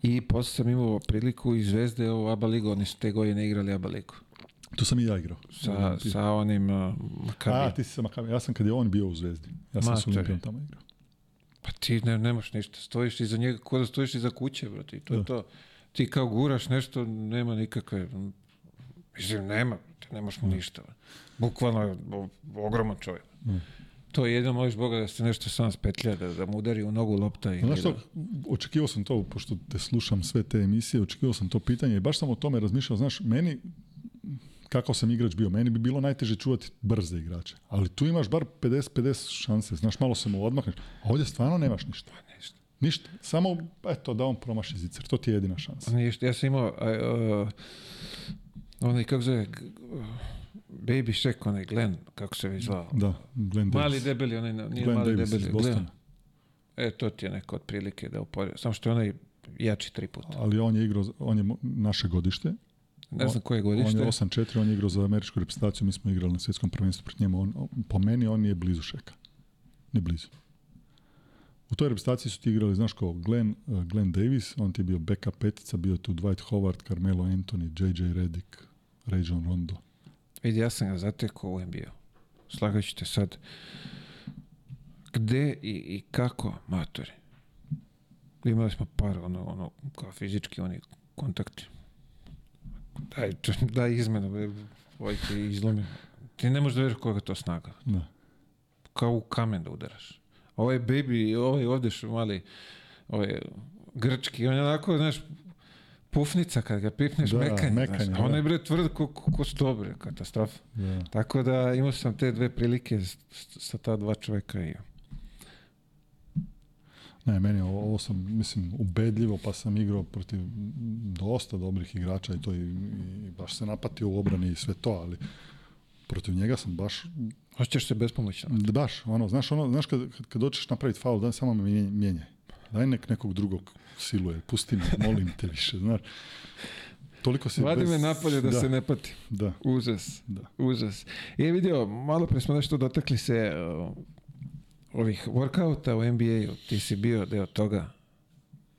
[SPEAKER 1] I posle sam imao priliku i Zvezde u Aba Ligu, oni su te godine igrali Aba Ligu.
[SPEAKER 2] Tu sam i ja igrao.
[SPEAKER 1] Sa, sa onim uh,
[SPEAKER 2] A, ti si sa Ja sam kad je on bio u Zvezdi. Ja sam Mater. tamo igrao.
[SPEAKER 1] Pa ti nemaš ništa. Stojiš iza njega, ko da stojiš iza kuće, bro, to je to. Ti kao guraš nešto, nema nikakve... Mislim, nema, ne mu ništa. Bukvalno je ogroman čovjek. To je jedno moliš Boga da se nešto sam spetlja, da, da mu udari u nogu lopta. I
[SPEAKER 2] Znaš što, očekivao sam to, pošto te slušam sve te emisije, očekivao sam to pitanje i baš sam o tome razmišljao, znaš, meni, kako sam igrač bio, meni bi bilo najteže čuvati brze igrače, ali tu imaš bar 50-50 šanse, znaš, malo se mu odmahneš. a ovdje stvarno nemaš ništa. Pa ništa, samo, eto, da on promaši zicer, to ti je jedina šansa.
[SPEAKER 1] Pa ništa, ja sam imao, uh, onaj, kako zove, Baby Shack, onaj Glenn, kako se već zvao.
[SPEAKER 2] Da, Glenn Davis.
[SPEAKER 1] Mali debeli, onaj, nije mali debeli, E, to ti je neko otprilike da uporio. Samo što je onaj jači tri puta.
[SPEAKER 2] Ali on je igrao, on je naše godište.
[SPEAKER 1] Ne znam koje godište.
[SPEAKER 2] On je 8-4, on je igrao za američku reprezentaciju, mi smo igrali na svjetskom prvenstvu pred njemu. On, po meni on nije blizu Šeka. Ne blizu. U toj reprezentaciji su ti igrali, znaš ko, Glenn, uh, Davis, on ti je bio backup petica, bio tu Dwight Howard, Carmelo Anthony, J.J. Redick, Rajon Rondo.
[SPEAKER 1] Vidi, ja sam ga zatekao u NBA. Slagat te sad gde i, i kako matori. Imali smo par ono, ono kao fizički oni kontakti. Daj, daj izmenu, e, ovaj ti izlomi. Ti ne možeš da veriš koga to snaga. Da. Kao u kamen da udaraš. Ovaj baby, ovaj ovdje mali, ovaj grčki, on je onako, znaš, pufnica kad ga pipneš, da, mekanje. mekanje on je bre tvrd ko, ko su dobre, katastrofa. Tako da imao sam te dve prilike sa ta dva čoveka i
[SPEAKER 2] ne, meni ovo sam, mislim, ubedljivo, pa sam igrao protiv dosta dobrih igrača i to i, baš se napatio u obrani i sve to, ali protiv njega sam baš...
[SPEAKER 1] Hoćeš se bespomoćno.
[SPEAKER 2] Baš, ono, znaš, ono, znaš kad, kad, napraviti faul, da samo me mijenjaj. Daj nek nekog drugog siluje, pusti
[SPEAKER 1] me,
[SPEAKER 2] molim te više, znaš.
[SPEAKER 1] Toliko se Vadi me napolje da, da, se ne pati.
[SPEAKER 2] Da.
[SPEAKER 1] Užas. Da. Užas. I je vidio, malo pre smo nešto dotakli se e, ovih workouta u NBA-u. Ti si bio deo toga.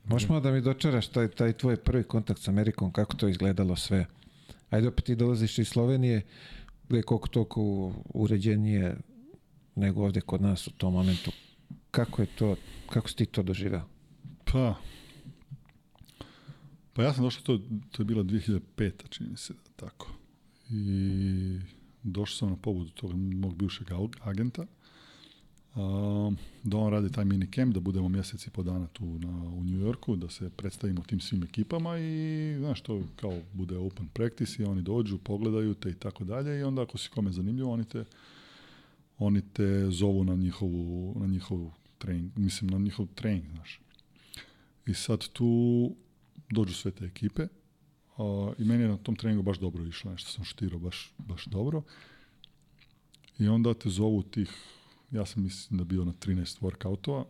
[SPEAKER 1] Možeš malo da mi dočaraš taj, taj tvoj prvi kontakt s Amerikom, kako to izgledalo sve. Ajde, opet ti dolaziš iz Slovenije, gdje je koliko toliko uređenije nego ovdje kod nas u tom momentu. Kako je to kako si ti to doživeo?
[SPEAKER 2] Pa, pa ja sam došao, to, to je bila 2005. čini se tako. I došao sam na pobudu tog mog bivšeg agenta. Um, da on radi taj mini camp, da budemo mjeseci po dana tu na, u New Yorku, da se predstavimo tim svim ekipama i znaš to kao bude open practice i oni dođu, pogledaju te i tako dalje i onda ako si kome zanimljivo oni te, oni te zovu na njihovu, na njihovu trening, mislim na njihov trening, znaš. I sad tu dođu sve te ekipe a, i meni je na tom treningu baš dobro išlo, nešto sam štirao baš, baš dobro. I onda te zovu tih, ja sam mislim da bio na 13 workoutova,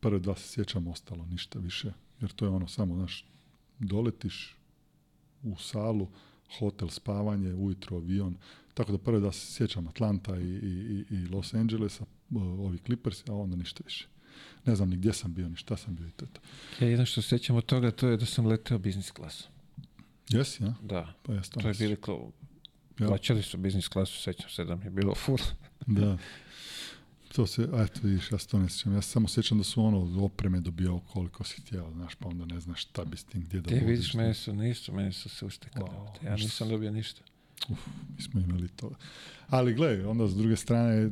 [SPEAKER 2] prve dva se sjećam ostalo, ništa više. Jer to je ono samo, znaš, doletiš u salu, hotel, spavanje, ujutro, avion. Tako da prve da se sjećam Atlanta i, i, i Los Angelesa, ovi Clippers, a onda ništa više. Ne znam ni gdje sam bio, ni šta sam bio i
[SPEAKER 1] to je to. Ja jedno što sjećam od toga, to je da sam letao biznis klasom.
[SPEAKER 2] Jesi, ja?
[SPEAKER 1] Da. Pa ja to je bilo kao...
[SPEAKER 2] Plaćali
[SPEAKER 1] su
[SPEAKER 2] biznis klasu, sjećam
[SPEAKER 1] se da mi je bilo full.
[SPEAKER 2] da. To se, a eto vidiš, ja se to ne sjećam. Ja se samo sjećam da su ono opreme dobijao koliko si htjela, znaš, pa onda ne znaš šta bi s tim, gdje da Ti
[SPEAKER 1] vidiš, mene su, nisu, mene su se ustekali. Wow, ja nisam dobio ništa.
[SPEAKER 2] Uf, mi smo imali to. Ali gledaj, onda s druge strane,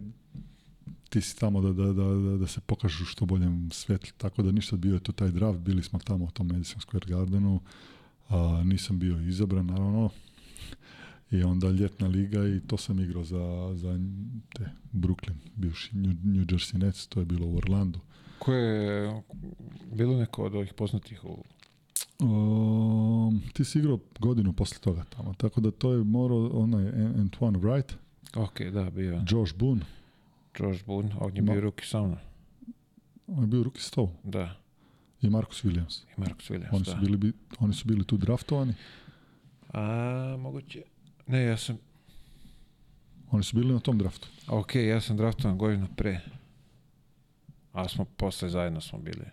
[SPEAKER 2] ti si tamo da, da, da, da se pokažu što boljem svetlju. Tako da ništa bio je to taj draft, bili smo tamo u tom Madison Square Gardenu, a, nisam bio izabran naravno. I onda ljetna liga i to sam igrao za, za te, Brooklyn, bivši New, Jersey Nets, to je bilo u Orlandu.
[SPEAKER 1] Ko je bilo neko od ovih poznatih u
[SPEAKER 2] ehm, ti si igrao godinu posle toga tamo, tako da to je morao onaj Antoine Wright.
[SPEAKER 1] okay, da, bio.
[SPEAKER 2] Josh Boone.
[SPEAKER 1] Josh Boone, on je bio ruki sa mnom.
[SPEAKER 2] On je bio ruki s tobom?
[SPEAKER 1] Da.
[SPEAKER 2] I Marcus Williams.
[SPEAKER 1] I Marcus Williams,
[SPEAKER 2] oni da.
[SPEAKER 1] Su
[SPEAKER 2] bili, oni su bili tu draftovani?
[SPEAKER 1] A, moguće. Ne, ja sam...
[SPEAKER 2] Oni su bili na tom draftu.
[SPEAKER 1] Ok, ja sam draftovan godinu pre. A smo posle zajedno smo bili.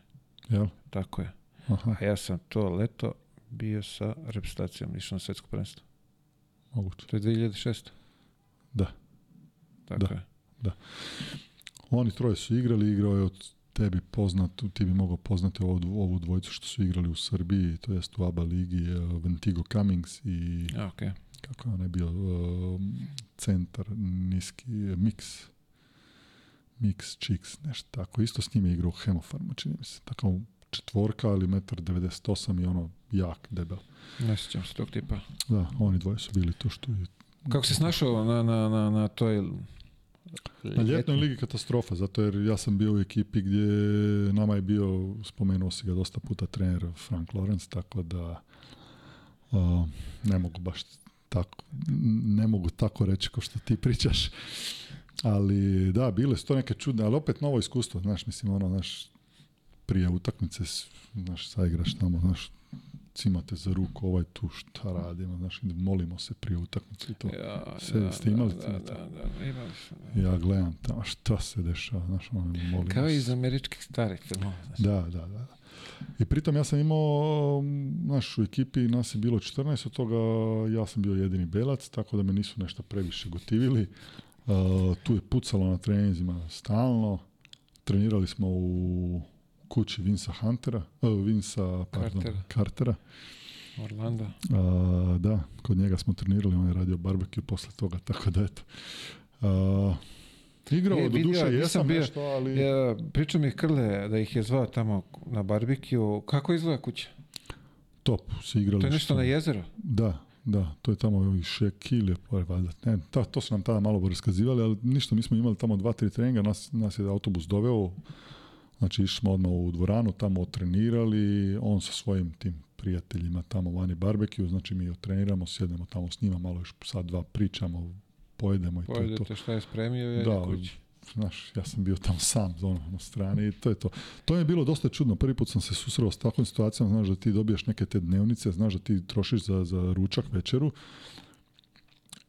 [SPEAKER 2] Jel?
[SPEAKER 1] Tako je. Aha. A ja sam to leto bio sa reprezentacijom, išao na svetsko prvenstvo. Moguće. To je
[SPEAKER 2] 2006. Da.
[SPEAKER 1] Tako
[SPEAKER 2] da.
[SPEAKER 1] je.
[SPEAKER 2] Da. Oni troje su igrali, igrao je od tebi poznat, ti bi mogao poznati ovu, ovu dvojicu što su igrali u Srbiji, to jest u ABA ligi, e, Ventigo Cummings i
[SPEAKER 1] okay.
[SPEAKER 2] kako je on je bio e, centar, niski, e, mix. Mix Chicks, nešto tako. Isto s njim je igrao Hemofarma, čini mi se. Tako četvorka, ali 1,98 i ono jak, debel.
[SPEAKER 1] Ne sjećam se tipa.
[SPEAKER 2] Da, oni dvoje su bili to što je...
[SPEAKER 1] Kako se snašao na, na, na, na toj
[SPEAKER 2] na ljetnoj ligi katastrofa, zato jer ja sam bio u ekipi gdje nama je bio, spomenuo si ga dosta puta, trener Frank Lorenz, tako da ne mogu baš tako, ne mogu tako reći kao što ti pričaš. Ali da, bile su to neke čudne, ali opet novo iskustvo, znaš, mislim, ono, naš prije utakmice, znaš, sa igraš tamo, znaš, imate za ruku, ovaj tu šta radimo, znaš, molimo se prije utakmice i to.
[SPEAKER 1] Ja, se, da, ste imali
[SPEAKER 2] Ja gledam tamo šta se dešava, znaš, ono, molimo
[SPEAKER 1] Kao iz američkih starih filmova.
[SPEAKER 2] Da, da, da. I pritom ja sam imao, znaš, u ekipi nas je bilo 14, od toga ja sam bio jedini belac, tako da me nisu nešto previše gotivili. Uh, tu je pucalo na treninzima stalno. Trenirali smo u kući Vinsa Huntera, uh, e, Vinsa, pardon, Cartera. Cartera.
[SPEAKER 1] Orlanda.
[SPEAKER 2] da, kod njega smo trenirali, on je radio barbecue posle toga, tako da eto. A, igrao e, do duše, jesam bio, nešto, ali...
[SPEAKER 1] Ja, pričao mi je Krle da ih je zvao tamo na barbecue. Kako izgleda kuća?
[SPEAKER 2] Top, se igrali.
[SPEAKER 1] To je nešto na jezero?
[SPEAKER 2] Da, da, to je tamo šekilje, valjda. Ne, ta, to su nam tada malo raskazivali, ali ništa, mi smo imali tamo dva, tri treninga, nas, nas je autobus doveo, Znači išli smo odmah u dvoranu, tamo otrenirali, on sa svojim tim prijateljima tamo vani barbekiju, znači mi otreniramo, sjednemo tamo s njima, malo još sad dva pričamo, pojedemo i to je to.
[SPEAKER 1] što je spremio i da,
[SPEAKER 2] Znaš, ja sam bio tamo sam ono, na strani i to je to. To je bilo dosta čudno. Prvi put sam se susreo s takvom situacijom, znaš da ti dobijaš neke te dnevnice, znaš da ti trošiš za, za ručak večeru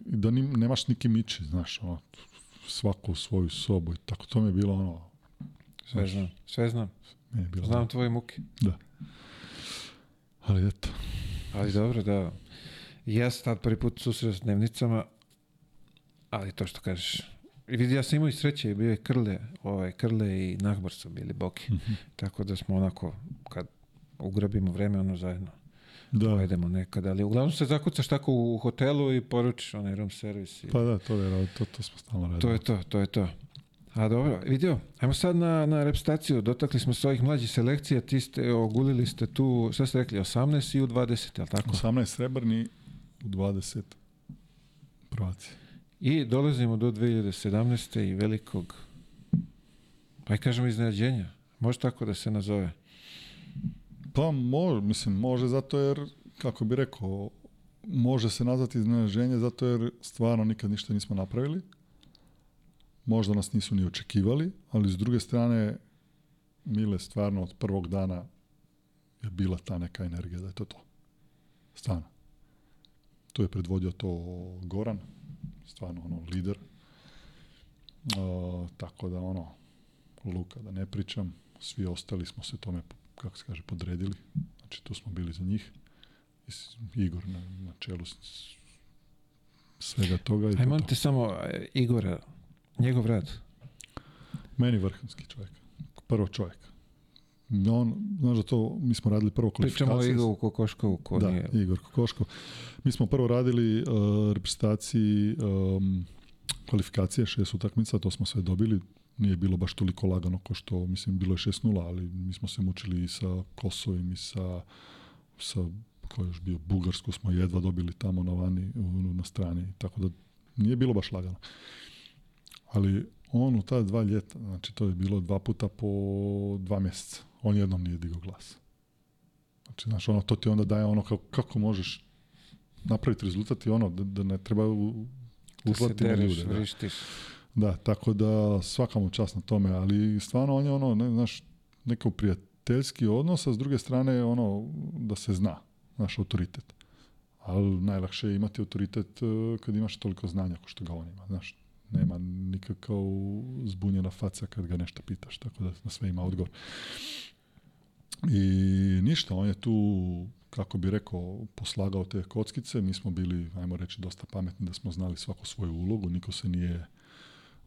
[SPEAKER 2] i da nemaš nikim ići, znaš, ono, svaku svoju sobu i tako. To mi je bilo ono,
[SPEAKER 1] sve znam, sve znam. znam tvoje muke.
[SPEAKER 2] Da. Ali eto.
[SPEAKER 1] Ali dobro, da. Ja sam tad prvi put susreo s dnevnicama, ali to što kažeš, i vidi, ja sam imao i sreće, bio je Krle, ovaj, Krle i Nahbar su bili boki. Mhm. Tako da smo onako, kad ugrabimo vreme, ono zajedno da. pojedemo nekada. Ali uglavnom se zakucaš tako u hotelu i poručiš onaj room service.
[SPEAKER 2] Pa da, to, je, to, to
[SPEAKER 1] smo stalno radili. To je to, to je to. A dobro, vidio, ajmo sad na, na repstaciju, dotakli smo se ovih mlađih selekcija, ti ste, ogulili ste tu, sve ste rekli, 18 i u 20, li tako?
[SPEAKER 2] 18 srebrni, u 20 prvaci.
[SPEAKER 1] I dolazimo do 2017. i velikog, pa i kažemo iznenađenja, može tako da se nazove?
[SPEAKER 2] Pa može, mislim, može zato jer, kako bi rekao, može se nazvati iznenađenje zato jer stvarno nikad ništa nismo napravili možda nas nisu ni očekivali, ali s druge strane, Mile stvarno od prvog dana je bila ta neka energija, da je to to. Stvarno. To je predvodio to Goran, stvarno ono lider. tako da ono, Luka da ne pričam, svi ostali smo se tome, kako se kaže, podredili. Znači tu smo bili za njih. Igor na, na čelu svega toga.
[SPEAKER 1] Ajmo samo e, Igora njegov rad?
[SPEAKER 2] Meni vrhunski čovjek. Prvo čovjek. On, znaš da to, mi smo radili prvo kvalifikacije.
[SPEAKER 1] Pričamo o Igoru Kokoškovu. Ko
[SPEAKER 2] da, nije... Igor Kokoškov. Mi smo prvo radili uh, reprezentaciji um, kvalifikacije, šest utakmica, to smo sve dobili. Nije bilo baš toliko lagano ko što, mislim, bilo je 6 ali mi smo se mučili i sa Kosovim i sa, sa ko je još bio, Bugarsku smo jedva dobili tamo na vani, na strani, tako da nije bilo baš lagano ali on u ta dva ljeta, znači to je bilo dva puta po dva mjeseca, on jednom nije digao glas. Znači, znači, ono, to ti onda daje ono kako, kako možeš napraviti rezultat i ono, da, da ne treba uplati ljude.
[SPEAKER 1] Da.
[SPEAKER 2] da. tako da svaka mu čast na tome, ali stvarno on je ono, ne, znaš, neko prijateljski odnos, a s druge strane ono, da se zna, naš autoritet. Ali najlakše je imati autoritet eh, kad imaš toliko znanja kao što ga on ima, znaš nema nikakav zbunjena faca kad ga nešto pitaš, tako da na sve ima odgovor. I ništa, on je tu, kako bi rekao, poslagao te kockice, mi smo bili, ajmo reći, dosta pametni da smo znali svaku svoju ulogu, niko se nije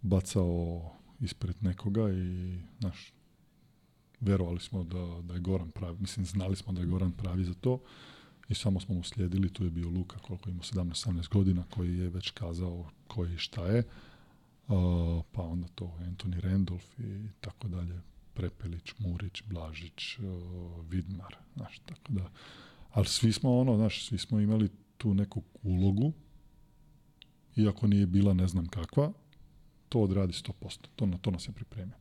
[SPEAKER 2] bacao ispred nekoga i, znaš, verovali smo da, da je Goran pravi, mislim, znali smo da je Goran pravi za to i samo smo mu slijedili, tu je bio Luka, koliko ima 17-18 godina, koji je već kazao koji šta je pa onda to Anthony Randolph i tako dalje, Prepelić, Murić, Blažić, e, Vidmar, znaš, tako da. Ali svi smo ono, znaš, svi smo imali tu neku ulogu, iako nije bila ne znam kakva, to odradi 100%, to, na to nas je pripremio.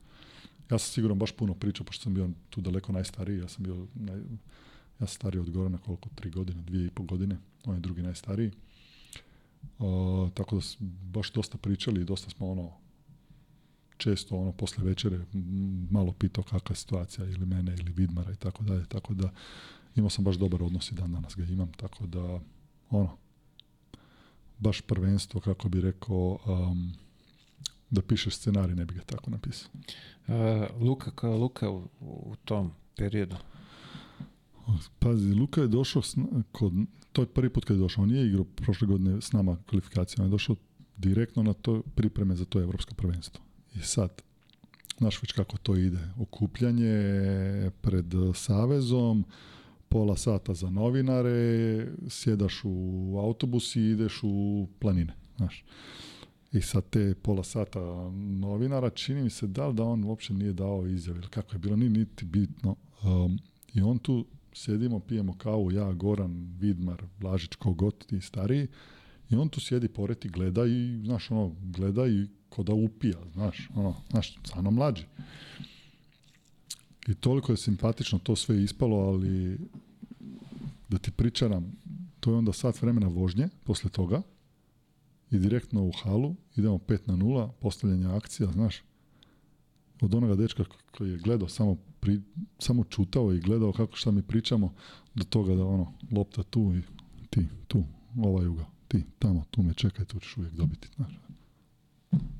[SPEAKER 2] Ja sam sigurno baš puno pričao, pošto sam bio tu daleko najstariji, ja sam bio, ja sam stariji od Gorana koliko, tri godine, dvije i pol godine, on je drugi najstariji tako da baš dosta pričali i dosta smo ono često ono posle večere malo pitao kakva je situacija ili mene ili Vidmara i tako dalje, tako da imao sam baš dobar odnos i dan danas ga imam, tako da ono baš prvenstvo kako bi rekao da pišeš scenarij ne bi ga tako napisao. Uh,
[SPEAKER 1] Luka kao Luka u, u tom periodu
[SPEAKER 2] Pazi, Luka je došao kod, to je prvi put kad je došao, on nije igrao prošle godine s nama kvalifikacijama, on je došao direktno na to pripreme za to evropsko prvenstvo. I sad, znaš već kako to ide, okupljanje pred savezom, pola sata za novinare, sjedaš u autobus i ideš u planine, znaš. I sad te pola sata novinara, čini mi se da li da on uopće nije dao izjave ili kako je bilo, niti bitno. Um, I on tu sjedimo, pijemo kavu, ja, Goran, Vidmar, Blažić, kogod ti stariji, i on tu sjedi pored i gleda i, znaš, ono, gleda i ko da upija, znaš, ono, znaš, stvarno mlađi. I toliko je simpatično to sve ispalo, ali da ti pričaram, to je onda sat vremena vožnje posle toga i direktno u halu, idemo 5 na 0, postavljanje akcija, znaš, od onoga dečka koji je gledao samo samo čutao i gledao kako šta mi pričamo do toga da ono lopta tu i ti tu ovaj ugao ti tamo tu me čekaj tu ćeš uvijek dobiti znaš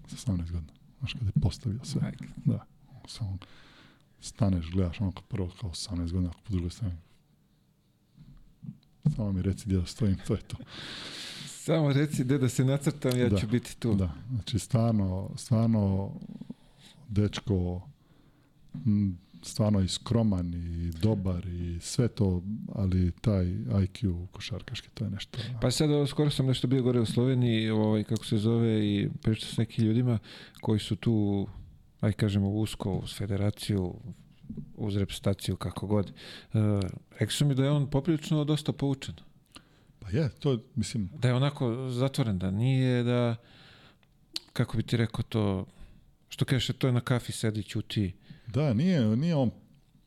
[SPEAKER 2] sa 18 godina znaš kada je postavio sve da samo staneš gledaš ono prvo kao 18 godina ako po drugoj strani samo mi reci gdje da stojim to je to
[SPEAKER 1] samo reci gdje da se nacrtam ja da, ću biti tu
[SPEAKER 2] da znači stvarno stvarno dečko stvarno i skroman i dobar i sve to, ali taj IQ košarkaški, to je nešto...
[SPEAKER 1] Pa sad, skoro sam nešto bio gore u Sloveniji, ovaj, kako se zove, i pričao s nekim ljudima koji su tu, aj kažemo, usko uz federaciju, uz repustaciju, kako god. E, su mi da je on poprilično dosta poučen.
[SPEAKER 2] Pa je, to mislim...
[SPEAKER 1] Da je onako zatvoren, da nije da... Kako bi ti rekao to... Što kažeš, to je na kafi, sedi, ćuti
[SPEAKER 2] da, nije, nije on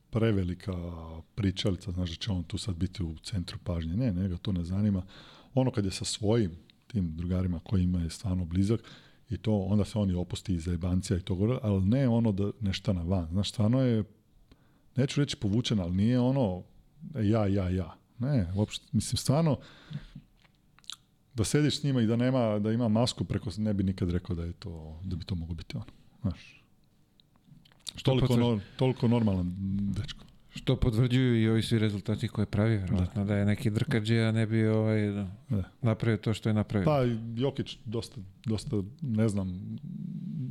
[SPEAKER 2] prevelika pričalica, znaš da će on tu sad biti u centru pažnje. Ne, njega to ne zanima. Ono kad je sa svojim tim drugarima kojima je stvarno blizak i to onda se oni opusti iza jebancija i to ali ne ono da nešta na van. Znaš, stvarno je, neću reći povučen, ali nije ono e, ja, ja, ja. Ne, uopšte, mislim, stvarno da sediš s njima i da nema, da ima masku preko, ne bi nikad rekao da je to, da bi to moglo biti ono. Znaš, što toliko, toliko normalan dečko.
[SPEAKER 1] Što potvrđuju i ovi svi rezultati koje pravi, vjerojatno, da. je neki a ne bi ovaj, napravio to što je napravio. Pa,
[SPEAKER 2] Jokić dosta, dosta, ne znam,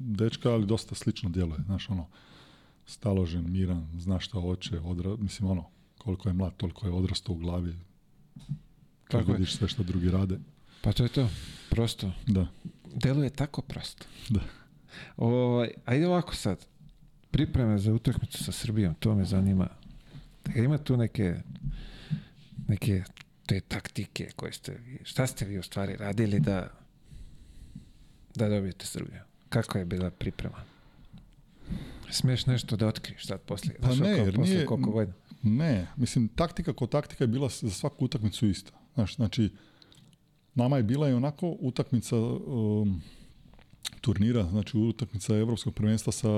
[SPEAKER 2] dečka, ali dosta slično djeluje, znaš, ono, staložen, miran, zna šta hoće, mislim, ono, koliko je mlad, toliko je odrastao u glavi, Tako vidiš sve što drugi rade.
[SPEAKER 1] Pa to je to, prosto.
[SPEAKER 2] Da.
[SPEAKER 1] Deluje tako prosto.
[SPEAKER 2] Da.
[SPEAKER 1] O, ovaj, ajde ovako sad, pripreme za utakmicu sa Srbijom, to me zanima. Da ima tu neke, neke te taktike koje ste vi, šta ste vi u stvari radili da, da dobijete Srbiju? Kako je bila priprema? Smeš nešto da otkriš sad poslije? Pa
[SPEAKER 2] ne, koliko godina? Ne, mislim, taktika kao taktika je bila za svaku utakmicu ista. Znaš, znači, nama je bila i onako utakmica um, turnira, znači utakmica Evropskog prvenstva sa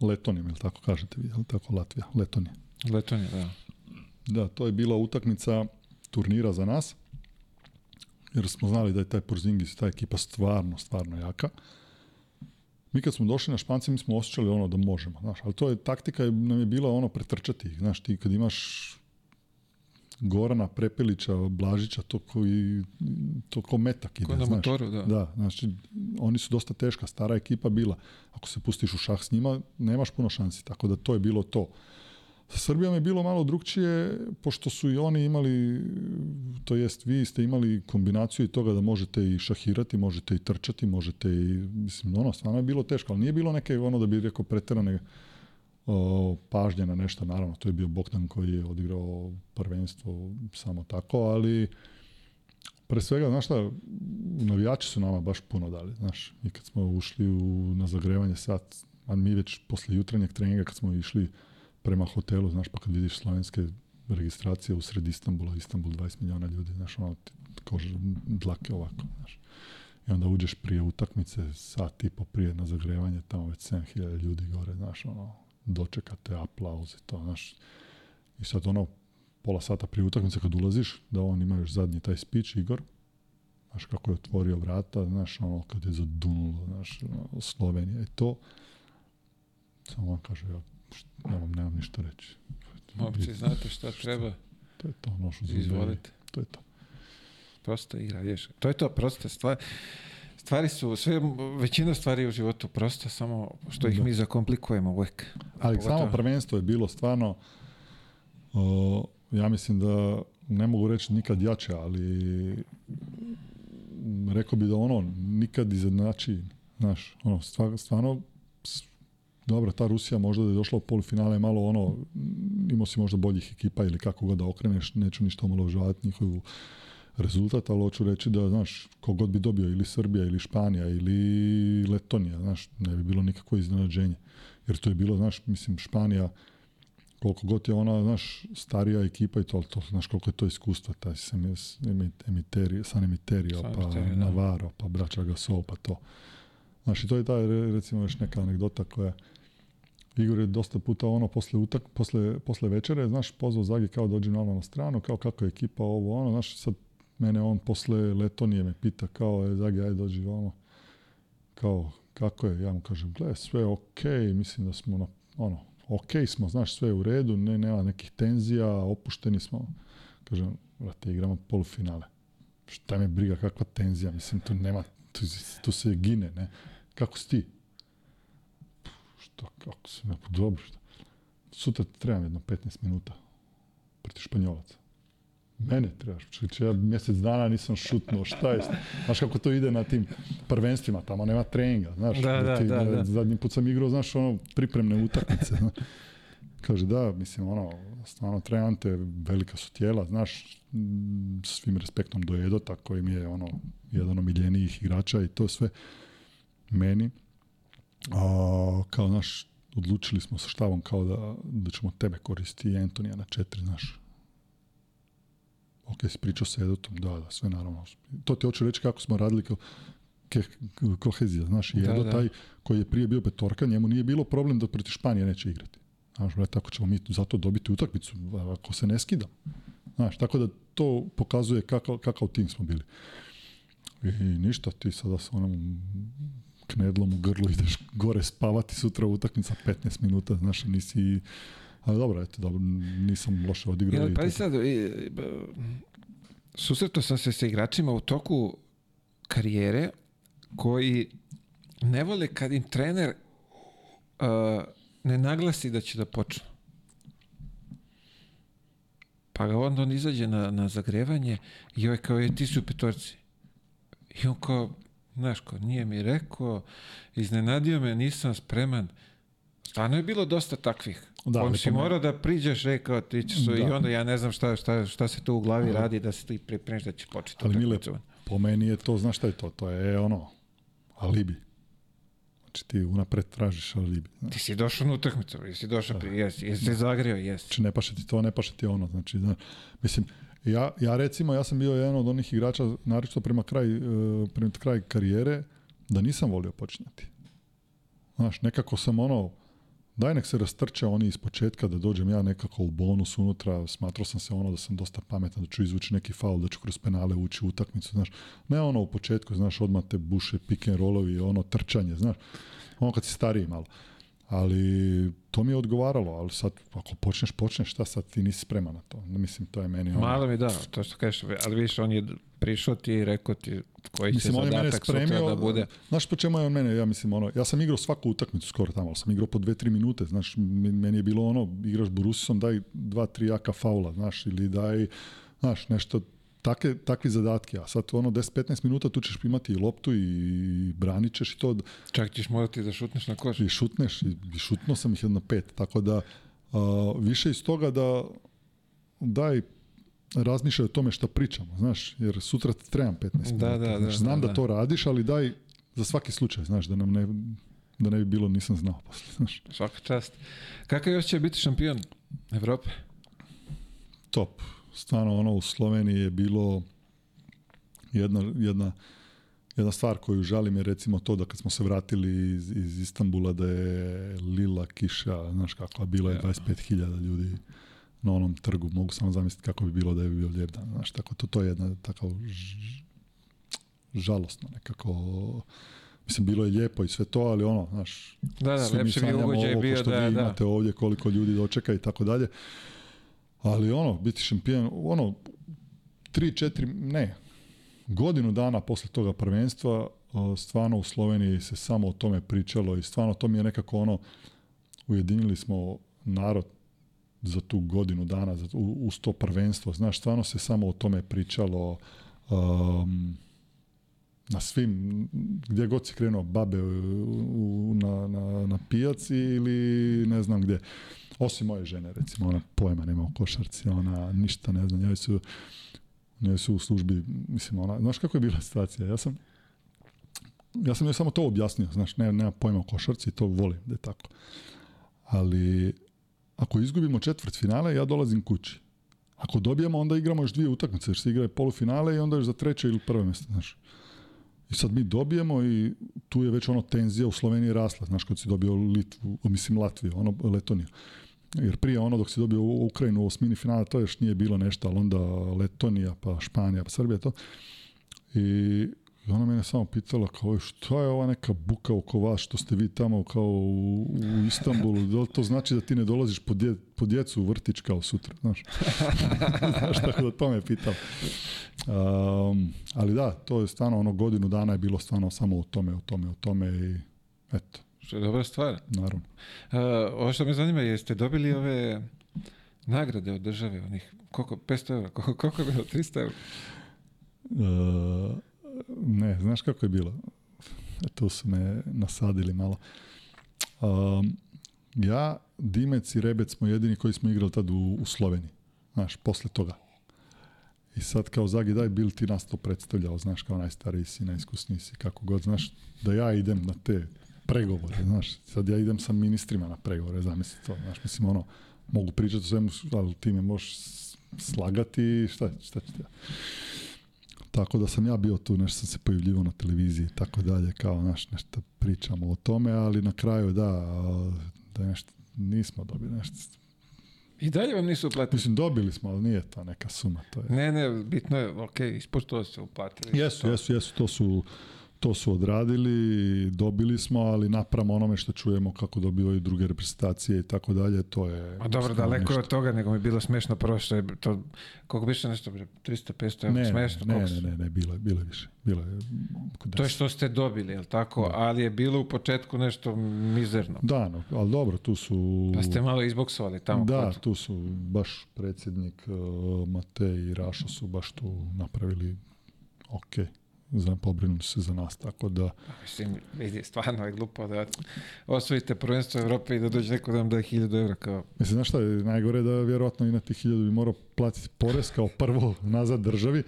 [SPEAKER 2] Letonijom, ili tako kažete vi, jel tako Latvija, Letonija.
[SPEAKER 1] Letonija, da.
[SPEAKER 2] Da, to je bila utakmica turnira za nas, jer smo znali da je taj Porzingis, ta ekipa stvarno, stvarno jaka. Mi kad smo došli na Španci, mi smo osjećali ono da možemo, znaš, ali to je taktika nam je bila ono pretrčati ih, znaš, ti kad imaš Gorana Prepelića, Blažića, to koji to ko metak ide, da. znači oni su dosta teška, stara ekipa bila. Ako se pustiš u šah s njima, nemaš puno šansi, tako da to je bilo to. Sa Srbijom je bilo malo drugčije, pošto su i oni imali, to jest vi ste imali kombinaciju i toga da možete i šahirati, možete i trčati, možete i, mislim, ono, stvarno je bilo teško, ali nije bilo neke, ono da bi rekao, preterane pažnje na nešto, naravno, to je bio Bogdan koji je odigrao prvenstvo samo tako, ali pre svega, znaš šta, navijači su nama baš puno dali, znaš, i kad smo ušli u, na zagrevanje sat, a mi već posle jutranjeg treninga kad smo išli prema hotelu, znaš, pa kad vidiš slovenske registracije u sred Istanbula, Istanbul 20 miliona ljudi, znaš, ono, kože dlake ovako, znaš. I onda uđeš prije utakmice, sat i po prije na zagrevanje, tamo već 7000 ljudi gore, znaš, ono, dočekate aplauz i to, znaš. I sad ono, pola sata prije utakmice kad ulaziš, da on ima još zadnji taj speech, Igor, znaš kako je otvorio vrata, znaš, ono kad je zadunulo, znaš, ono, Slovenija i to, samo on kaže, ja, ja vam nemam ništa reći.
[SPEAKER 1] Momci, znate šta, treba?
[SPEAKER 2] To je to, nošu To je to.
[SPEAKER 1] Prosto igra, To je to, prosta stvar stvari su sve, većina stvari u životu prosta, samo što ih mi zakomplikujemo uvek.
[SPEAKER 2] Ali samo prvenstvo je bilo stvarno, ja mislim da ne mogu reći nikad jače, ali rekao bi da ono, nikad izjednači, znaš, ono, stvarno, dobro, ta Rusija možda da je došla u polufinale malo ono, imao si možda boljih ekipa ili kako god da okreneš, neću ništa omaložavati njihovu rezultat, ali hoću reći da, znaš, kogod bi dobio ili Srbija ili Španija ili Letonija, znaš, ne bi bilo nikakvo iznenađenje. Jer to je bilo, znaš, mislim, Španija, koliko god je ona, znaš, starija ekipa i to, to znaš koliko je to iskustva, taj sem, emiteri, San Emiterio, pa da. Navarro, pa Braća Gasol, pa to. Znaš, i to je ta recimo, još neka anegdota koja Igor je dosta puta ono posle, utak, posle, posle večere, znaš, pozvao Zagi kao dođi normalno na stranu, kao kako je ekipa ovo, ono, znaš, sad Mene on posle letonije me pita kao, je Zagi, aj dođi ovamo. Kao, kako je? Ja mu kažem, gle, sve je okej, mislim da smo, na, ono, okej smo, znaš, sve je u redu, ne, nema nekih tenzija, opušteni smo. Kažem, vrate, igramo polufinale. Šta me briga, kakva tenzija, mislim, tu nema, tu, se gine, ne? Kako si ti? što, kako si na pa dobro, što? Sutra trebam jedno 15 minuta protiv Španjolaca. Mene trebaš, ja mjesec dana nisam šutnuo, šta je, znaš kako to ide na tim prvenstvima, tamo nema treninga, znaš, zadnji put sam igrao, znaš, ono, pripremne utakmice, Kaže, da, mislim, ono, stvarno trenante, velika su tijela, znaš, svim respektom do Edota, kojim je, ono, jedan omiljenijih igrača i to sve meni. kao, znaš, odlučili smo sa štavom kao da, da ćemo tebe koristiti i Antonija na četiri, znaš, ok, pričao sa Edutom, da, da, sve naravno. To ti hoću reći kako smo radili kao kohezija, znaš, i taj koji je prije bio petorka, njemu nije bilo problem da protiv Španije neće igrati. Znaš, tako ćemo mi zato dobiti utakmicu, ako se ne skida. Znaš, tako da to pokazuje kakav, kakav tim smo bili. I ništa, ti sada sa onom knedlom u grlu ideš gore spavati, sutra utakmica 15 minuta, znaš, nisi ali dobro, eto, dobro, nisam loše odigrao. Ja,
[SPEAKER 1] pa sad, susretao sam se sa igračima u toku karijere koji ne vole kad im trener uh, ne naglasi da će da počne. Pa ga onda on izađe na, na zagrevanje i ovaj kao je ti su petorci. I on kao, znaš ko, nije mi rekao, iznenadio me, nisam spreman. Stvarno znači. je bilo dosta takvih. Da, On si morao da priđeš, rekao, ti ćeš da. i onda ja ne znam šta, šta, šta se tu u glavi radi da se ti pripremiš da će početi. Ali Mile,
[SPEAKER 2] po meni je to, znaš šta je to? To je e, ono, alibi. Znači ti unapred tražiš alibi.
[SPEAKER 1] Ti si došao na utakmicu, jesi došao, da. jesi, jesi zagrio, jesi. Znači
[SPEAKER 2] ne paše ti to, ne paše ti ono. Znači, mislim, ja, ja recimo, ja sam bio jedan od onih igrača, naročito prema kraj, e, prema kraj karijere, da nisam volio počinjati. Znaš, nekako sam ono, Daj nek se rastrče oni iz početka da dođem ja nekako u bonus unutra, smatrao sam se ono da sam dosta pametan, da ću izvući neki faul, da ću kroz penale ući u utakmicu, znaš. Ne ono u početku, znaš, odmah te buše pick and rollovi, ono trčanje, znaš. Ono kad si stariji malo ali to mi je odgovaralo, ali sad ako počneš, počneš, šta sad ti nisi spreman na to. Mislim, to je meni... Ono... Malo
[SPEAKER 1] mi da, to što kažeš, ali vidiš, on je prišao ti i rekao ti koji mislim, će on je da bude.
[SPEAKER 2] Znaš po čemu je on mene, ja mislim, ono, ja sam igrao svaku utakmicu skoro tamo, ali sam igrao po dve, tri minute, znaš, meni je bilo ono, igraš Borussom, daj dva, tri jaka faula, znaš, ili daj, znaš, nešto takvi zadatki. a sad ono 10-15 minuta tu ćeš imati i loptu i branit ćeš i to.
[SPEAKER 1] Čak ćeš morati da šutneš na koš. I
[SPEAKER 2] šutneš, i, i šutno sam ih na pet, tako da više iz toga da daj razmišljaj o tome šta pričamo, znaš, jer sutra trebam 15 minuta. Da, znam da, to radiš, ali daj za svaki slučaj, znaš, da nam ne, da ne bi bilo nisam znao posle, znaš.
[SPEAKER 1] Svaka čast. Kakav još će biti šampion Evrope?
[SPEAKER 2] Top stvarno ono u Sloveniji je bilo jedna, jedna, jedna stvar koju žalim je recimo to da kad smo se vratili iz, iz Istanbula da je lila kiša, znaš kakva, bila je 25.000 ljudi na onom trgu. Mogu samo zamisliti kako bi bilo da je bio lijep dan. Znaš, tako, to, to je jedna tako žalostno nekako. Mislim, bilo je lijepo i sve to, ali ono, znaš,
[SPEAKER 1] da, da, lepše da, da.
[SPEAKER 2] imate ovdje, koliko ljudi dočeka i tako dalje. Ali ono, biti šampion, ono, tri, četiri, ne, godinu dana posle toga prvenstva e, stvarno u Sloveniji se samo o tome pričalo i stvarno to mi je nekako ono, ujedinili smo narod za tu godinu dana, za, uz to prvenstvo, znaš, stvarno se samo o tome pričalo, na svim, gdje god si krenuo, babe na, na, na pijaci ili ne znam gdje. Osim moje žene, recimo, ona pojma nema o košarci, ona ništa ne zna, njoj su, su u službi, mislim, ona, znaš kako je bila situacija, ja sam, ja sam joj samo to objasnio, znaš, ne, nema pojma o košarci, to volim da je tako. Ali, ako izgubimo četvrt finale, ja dolazim kući. Ako dobijemo, onda igramo još dvije utakmice, jer se igra polufinale i onda još za treće ili prvo mjesto, znaš. I sad mi dobijemo i tu je već ono tenzija u Sloveniji rasla, znaš, kad si dobio Litvu, mislim Latviju, ono Letoniju. Jer prije ono dok si dobio Ukrajinu u osmini finala, to još nije bilo nešto, ali onda Letonija, pa Španija, pa Srbija, to. I ona mene samo pitala kao što je ova neka buka oko vas što ste vi tamo kao u, u Istanbulu, da to znači da ti ne dolaziš po, dje, djecu u vrtić kao sutra, znaš? znaš, tako da to me pitao. Um, ali da, to je stvarno ono godinu dana je bilo stvarno samo o tome, o tome, o tome i eto,
[SPEAKER 1] što je dobra stvar.
[SPEAKER 2] Naravno.
[SPEAKER 1] E, ovo što me zanima, jeste dobili ove nagrade od države, onih, koliko, 500 eura, koliko, je bilo, 300 eura? E,
[SPEAKER 2] ne, znaš kako je bilo? Tu su me nasadili malo. ja, Dimec i Rebec smo jedini koji smo igrali tad u, Sloveniji. Znaš, posle toga. I sad kao Zagi daj bil ti nas to predstavljao, znaš, kao najstariji si, najiskusniji si, kako god, znaš, da ja idem na te pregovore, znaš, sad ja idem sa ministrima na pregovore, zamisli to, znaš, mislim, ono, mogu pričati o svemu, ali ti me možeš slagati, šta, šta, Tako da sam ja bio tu, nešto sam se pojavljivo na televiziji i tako dalje, kao, znaš, nešto pričamo o tome, ali na kraju, da, da nešto, nismo dobili nešto.
[SPEAKER 1] I dalje vam nisu uplatili?
[SPEAKER 2] Mislim, dobili smo, ali nije to neka suma. To je.
[SPEAKER 1] Ne, ne, bitno je, ok, ispošto se uplatili.
[SPEAKER 2] Jesu, jesu, jesu, to su to su odradili, dobili smo, ali napram onome što čujemo kako dobivaju druge reprezentacije i tako dalje, to je...
[SPEAKER 1] A dobro, daleko od toga, nego mi je bilo smešno prošlo, to, koliko više nešto, 300-500 smješno?
[SPEAKER 2] ne, Ne, ne, ne, bilo je, bilo više, bilo
[SPEAKER 1] To je što ste dobili, jel tako, ali je bilo u početku nešto mizerno.
[SPEAKER 2] Da, no, ali dobro, tu su...
[SPEAKER 1] Pa ste malo izboksovali tamo.
[SPEAKER 2] Da, tu su baš predsjednik uh, Matej i Rašo su baš tu napravili okej za pobrinu se za nas, tako da...
[SPEAKER 1] Pa mislim, vidi, stvarno je glupo da osvojite prvenstvo Evrope i da dođe neko da vam daje 1000 evra kao...
[SPEAKER 2] Mislim, znaš šta, je najgore da vjerojatno i na tih 1000 bi morao platiti porez kao prvo nazad državi,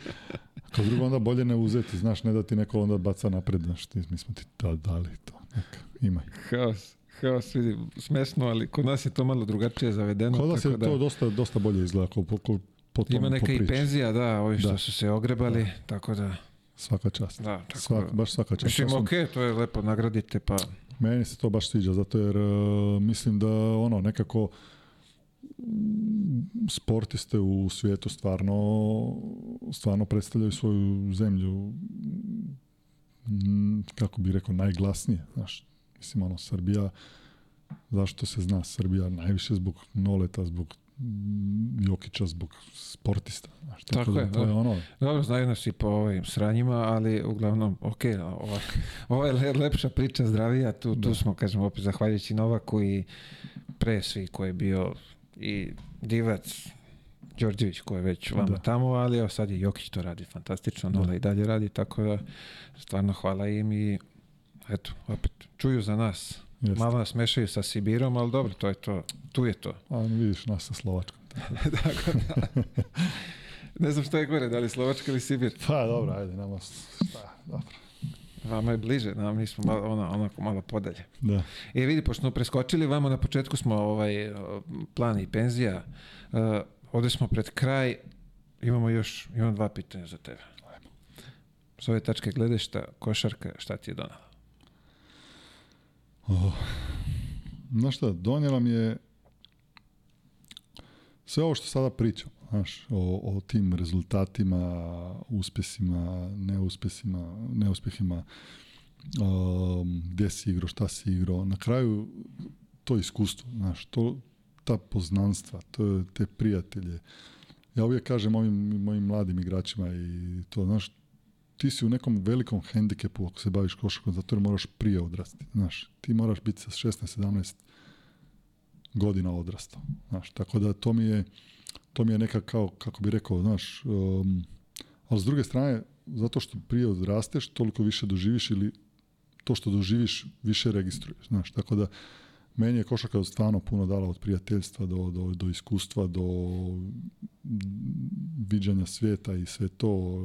[SPEAKER 2] kao drugo onda bolje ne uzeti, znaš, ne da ti neko onda baca napred, znaš, ti, mi smo ti da, dali to, neka, imaj.
[SPEAKER 1] Haos, haos, vidi, smesno, ali kod nas je to malo drugačije zavedeno. Kod
[SPEAKER 2] nas je da... to dosta, dosta bolje izgleda, ko, ko,
[SPEAKER 1] po tom, Ima neka po i penzija, da, ovi što da. su se ogrebali, da. tako da...
[SPEAKER 2] Svaka čast. Da, tako Svak, baš svaka čast. Mislim,
[SPEAKER 1] to je lepo, nagradite pa...
[SPEAKER 2] Meni se to baš sviđa, zato jer e, mislim da ono, nekako sportiste u svijetu stvarno stvarno predstavljaju svoju zemlju kako bih rekao najglasnije znaš mislim ono Srbija zašto se zna Srbija najviše zbog Noleta zbog Jokića zbog sportista. Znaš, tako, je, to je ono.
[SPEAKER 1] Dobro, znaju nas i po ovim sranjima, ali uglavnom, ok, ova, ova je lepša priča zdravija, tu, tu smo, kažem, opet zahvaljujući Novaku i pre svi koji je bio i divac, Đorđević koji je već vama tamo, ali evo sad je Jokić to radi fantastično, Nola i dalje radi, tako da stvarno hvala im i eto, opet, čuju za nas. Jeste. Malo nas mešaju sa Sibirom, ali dobro, to je to. Tu je to.
[SPEAKER 2] A vidiš nas sa Slovačkom. Tako
[SPEAKER 1] da. Ne znam što je gore, da li Slovačka ili Sibir. Pa
[SPEAKER 2] dobro, ajde, nama
[SPEAKER 1] šta, dobro. Vama je bliže, da mi smo malo, ono, onako malo
[SPEAKER 2] podalje. Da.
[SPEAKER 1] I e, vidi, pošto smo preskočili, vamo na početku smo ovaj, plan i penzija. Uh, eh, ovdje smo pred kraj, imamo još, imam dva pitanja za tebe. Ajmo. S ove tačke gledešta, košarka, šta ti je donala?
[SPEAKER 2] Oh. Znaš šta, donijela mi je sve ovo što sada pričam, znaš, o, o tim rezultatima, uspjesima, neuspjesima, neuspjehima, um, gdje si igro, šta si igrao. Na kraju to iskustvo, znaš, to, ta poznanstva, to, te prijatelje. Ja uvijek kažem ovim mojim mladim igračima i to, znaš, ti si u nekom velikom hendikepu ako se baviš košarkom, zato jer moraš prije odrasti. Znaš, ti moraš biti sa 16-17 godina odrastao. Znaš, tako da to mi je, to mi je neka kao, kako bi rekao, znaš, um, ali s druge strane, zato što prije odrasteš, toliko više doživiš ili to što doživiš više registruješ. Znaš, tako da meni je košarka stvarno puno dala od prijateljstva do, do, do iskustva, do viđanja svijeta i sve to,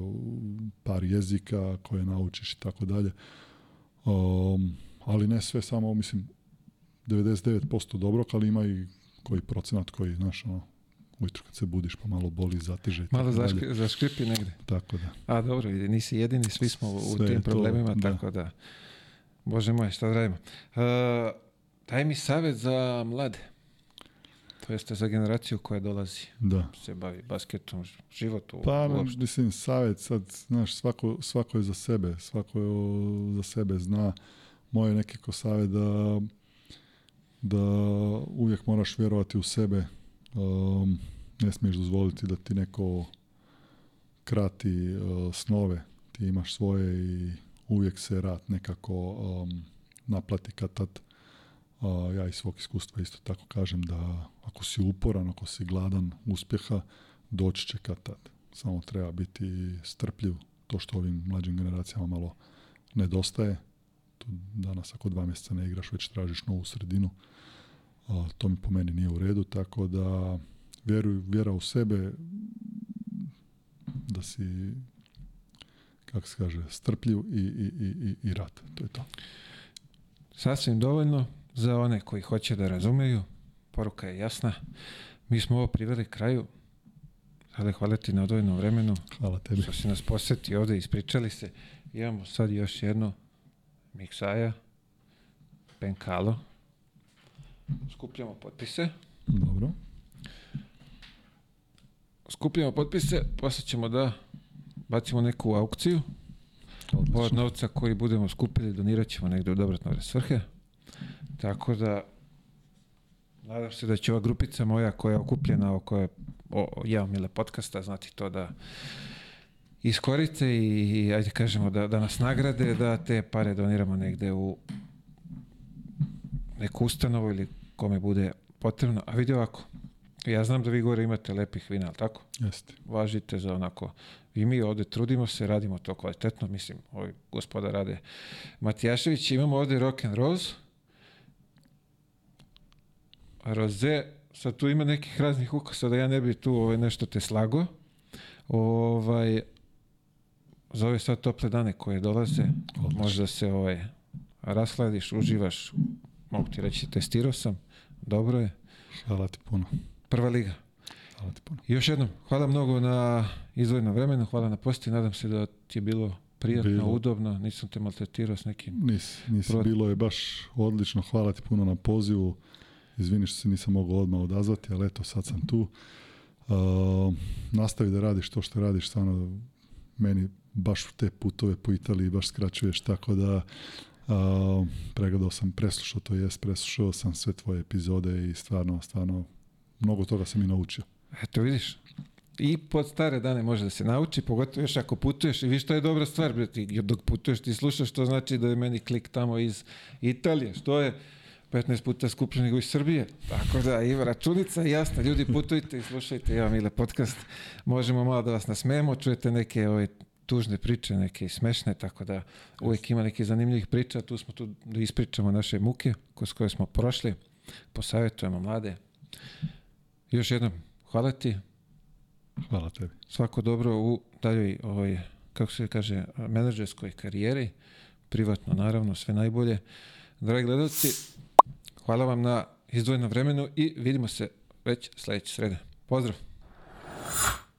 [SPEAKER 2] par jezika koje naučiš i tako dalje. Um, ali ne sve samo, mislim, 99% dobro ali ima i koji procenat koji, znaš, ono, ujutro kad se budiš pa malo boli, zatiže. Malo
[SPEAKER 1] zaškripi negdje.
[SPEAKER 2] Tako da.
[SPEAKER 1] A dobro, nisi jedini, svi smo u tim problemima, tako da. Bože moj, šta da radimo. Uh, daj mi savjet za mlade. To jeste za generaciju koja dolazi.
[SPEAKER 2] Da.
[SPEAKER 1] Se bavi basketom, životu.
[SPEAKER 2] Pa, uopšte. mislim, savjet sad, znaš, svako, svako je za sebe. Svako je za sebe zna. Moje neke nekako savjet da, da uvijek moraš vjerovati u sebe. Um, ne smiješ dozvoliti da ti neko krati uh, snove. Ti imaš svoje i uvijek se rat nekako um, naplati kad tad. Uh, ja iz svog iskustva isto tako kažem da ako si uporan, ako si gladan uspjeha, doći će kad tad. Samo treba biti strpljiv, to što ovim mlađim generacijama malo nedostaje. danas ako dva mjeseca ne igraš, već tražiš novu sredinu. to mi po meni nije u redu, tako da vjera u sebe, da si, kako se kaže, strpljiv i, i, i, i, i rad. To je to.
[SPEAKER 1] Sasvim dovoljno za one koji hoće da razumeju. Poruka je jasna. Mi smo ovo priveli kraju. Ali hvala ti na odvojenom vremenu.
[SPEAKER 2] Hvala tebi. Što
[SPEAKER 1] si nas posjeti ovdje, ispričali se. Imamo sad još jedno miksaja, penkalo. Skupljamo potpise.
[SPEAKER 2] Dobro.
[SPEAKER 1] Skupljamo potpise, poslije ćemo da bacimo neku aukciju. Od novca koji budemo skupili donirat ćemo negdje u dobrotnove svrhe. Tako da Nadam se da će ova grupica moja koja je okupljena oko je, o, ja Mile podcasta znati to da iskorite i, i ajde kažemo da, da nas nagrade, da te pare doniramo negde u neku ustanovu ili kome bude potrebno. A vidi ovako, ja znam da vi gore imate lepih vina, ali tako?
[SPEAKER 2] Jeste.
[SPEAKER 1] Važite za onako. I mi ovdje trudimo se, radimo to kvalitetno, mislim, ovi gospoda rade Matijašević. Imamo ovdje rock and rose, roze, sad tu ima nekih raznih ukosa da ja ne bi tu ovaj, nešto te slago. Ovaj, za ove sad tople dane koje dolaze, možda se ovaj, rasladiš, uživaš, mogu ti reći testirao sam, dobro je.
[SPEAKER 2] Hvala ti puno.
[SPEAKER 1] Prva liga. Hvala ti puno. Još jednom, hvala mnogo na izvojno vremenu, hvala na posti, nadam se da ti je bilo prijatno, udobno, nisam te maltretirao s nekim.
[SPEAKER 2] Nis, nis, bilo je baš odlično, hvala ti puno na pozivu, izvini što se nisam mogao odmah odazvati, ali eto, sad sam tu. Uh, nastavi da radiš to što radiš, stvarno meni baš te putove po Italiji baš skraćuješ, tako da uh, pregledao sam, preslušao to jest, preslušao sam sve tvoje epizode i stvarno, stvarno, mnogo toga sam i naučio.
[SPEAKER 1] Eto vidiš, i pod stare dane može da se nauči, pogotovo još ako putuješ i viš to je dobra stvar, bre, ti dok putuješ ti slušaš, to znači da je meni klik tamo iz Italije, što je 15 puta skuplje nego iz Srbije. Tako da, ima računica jasna. Ljudi, putujte i slušajte vam Mile podcast. Možemo malo da vas nasmemo, čujete neke ove ovaj, tužne priče, neke smešne, tako da uvijek ima nekih zanimljivih priča. Tu smo tu da ispričamo naše muke kroz koje smo prošli. Posavjetujemo mlade. Još jednom, hvala ti.
[SPEAKER 2] Hvala tebi.
[SPEAKER 1] Svako dobro u daljoj, ovoj, kako se kaže, menadžerskoj karijeri. Privatno, naravno, sve najbolje. Dragi gledalci, Hvala vam na izdvojenom vremenu i vidimo se već sljedeće srede. Pozdrav!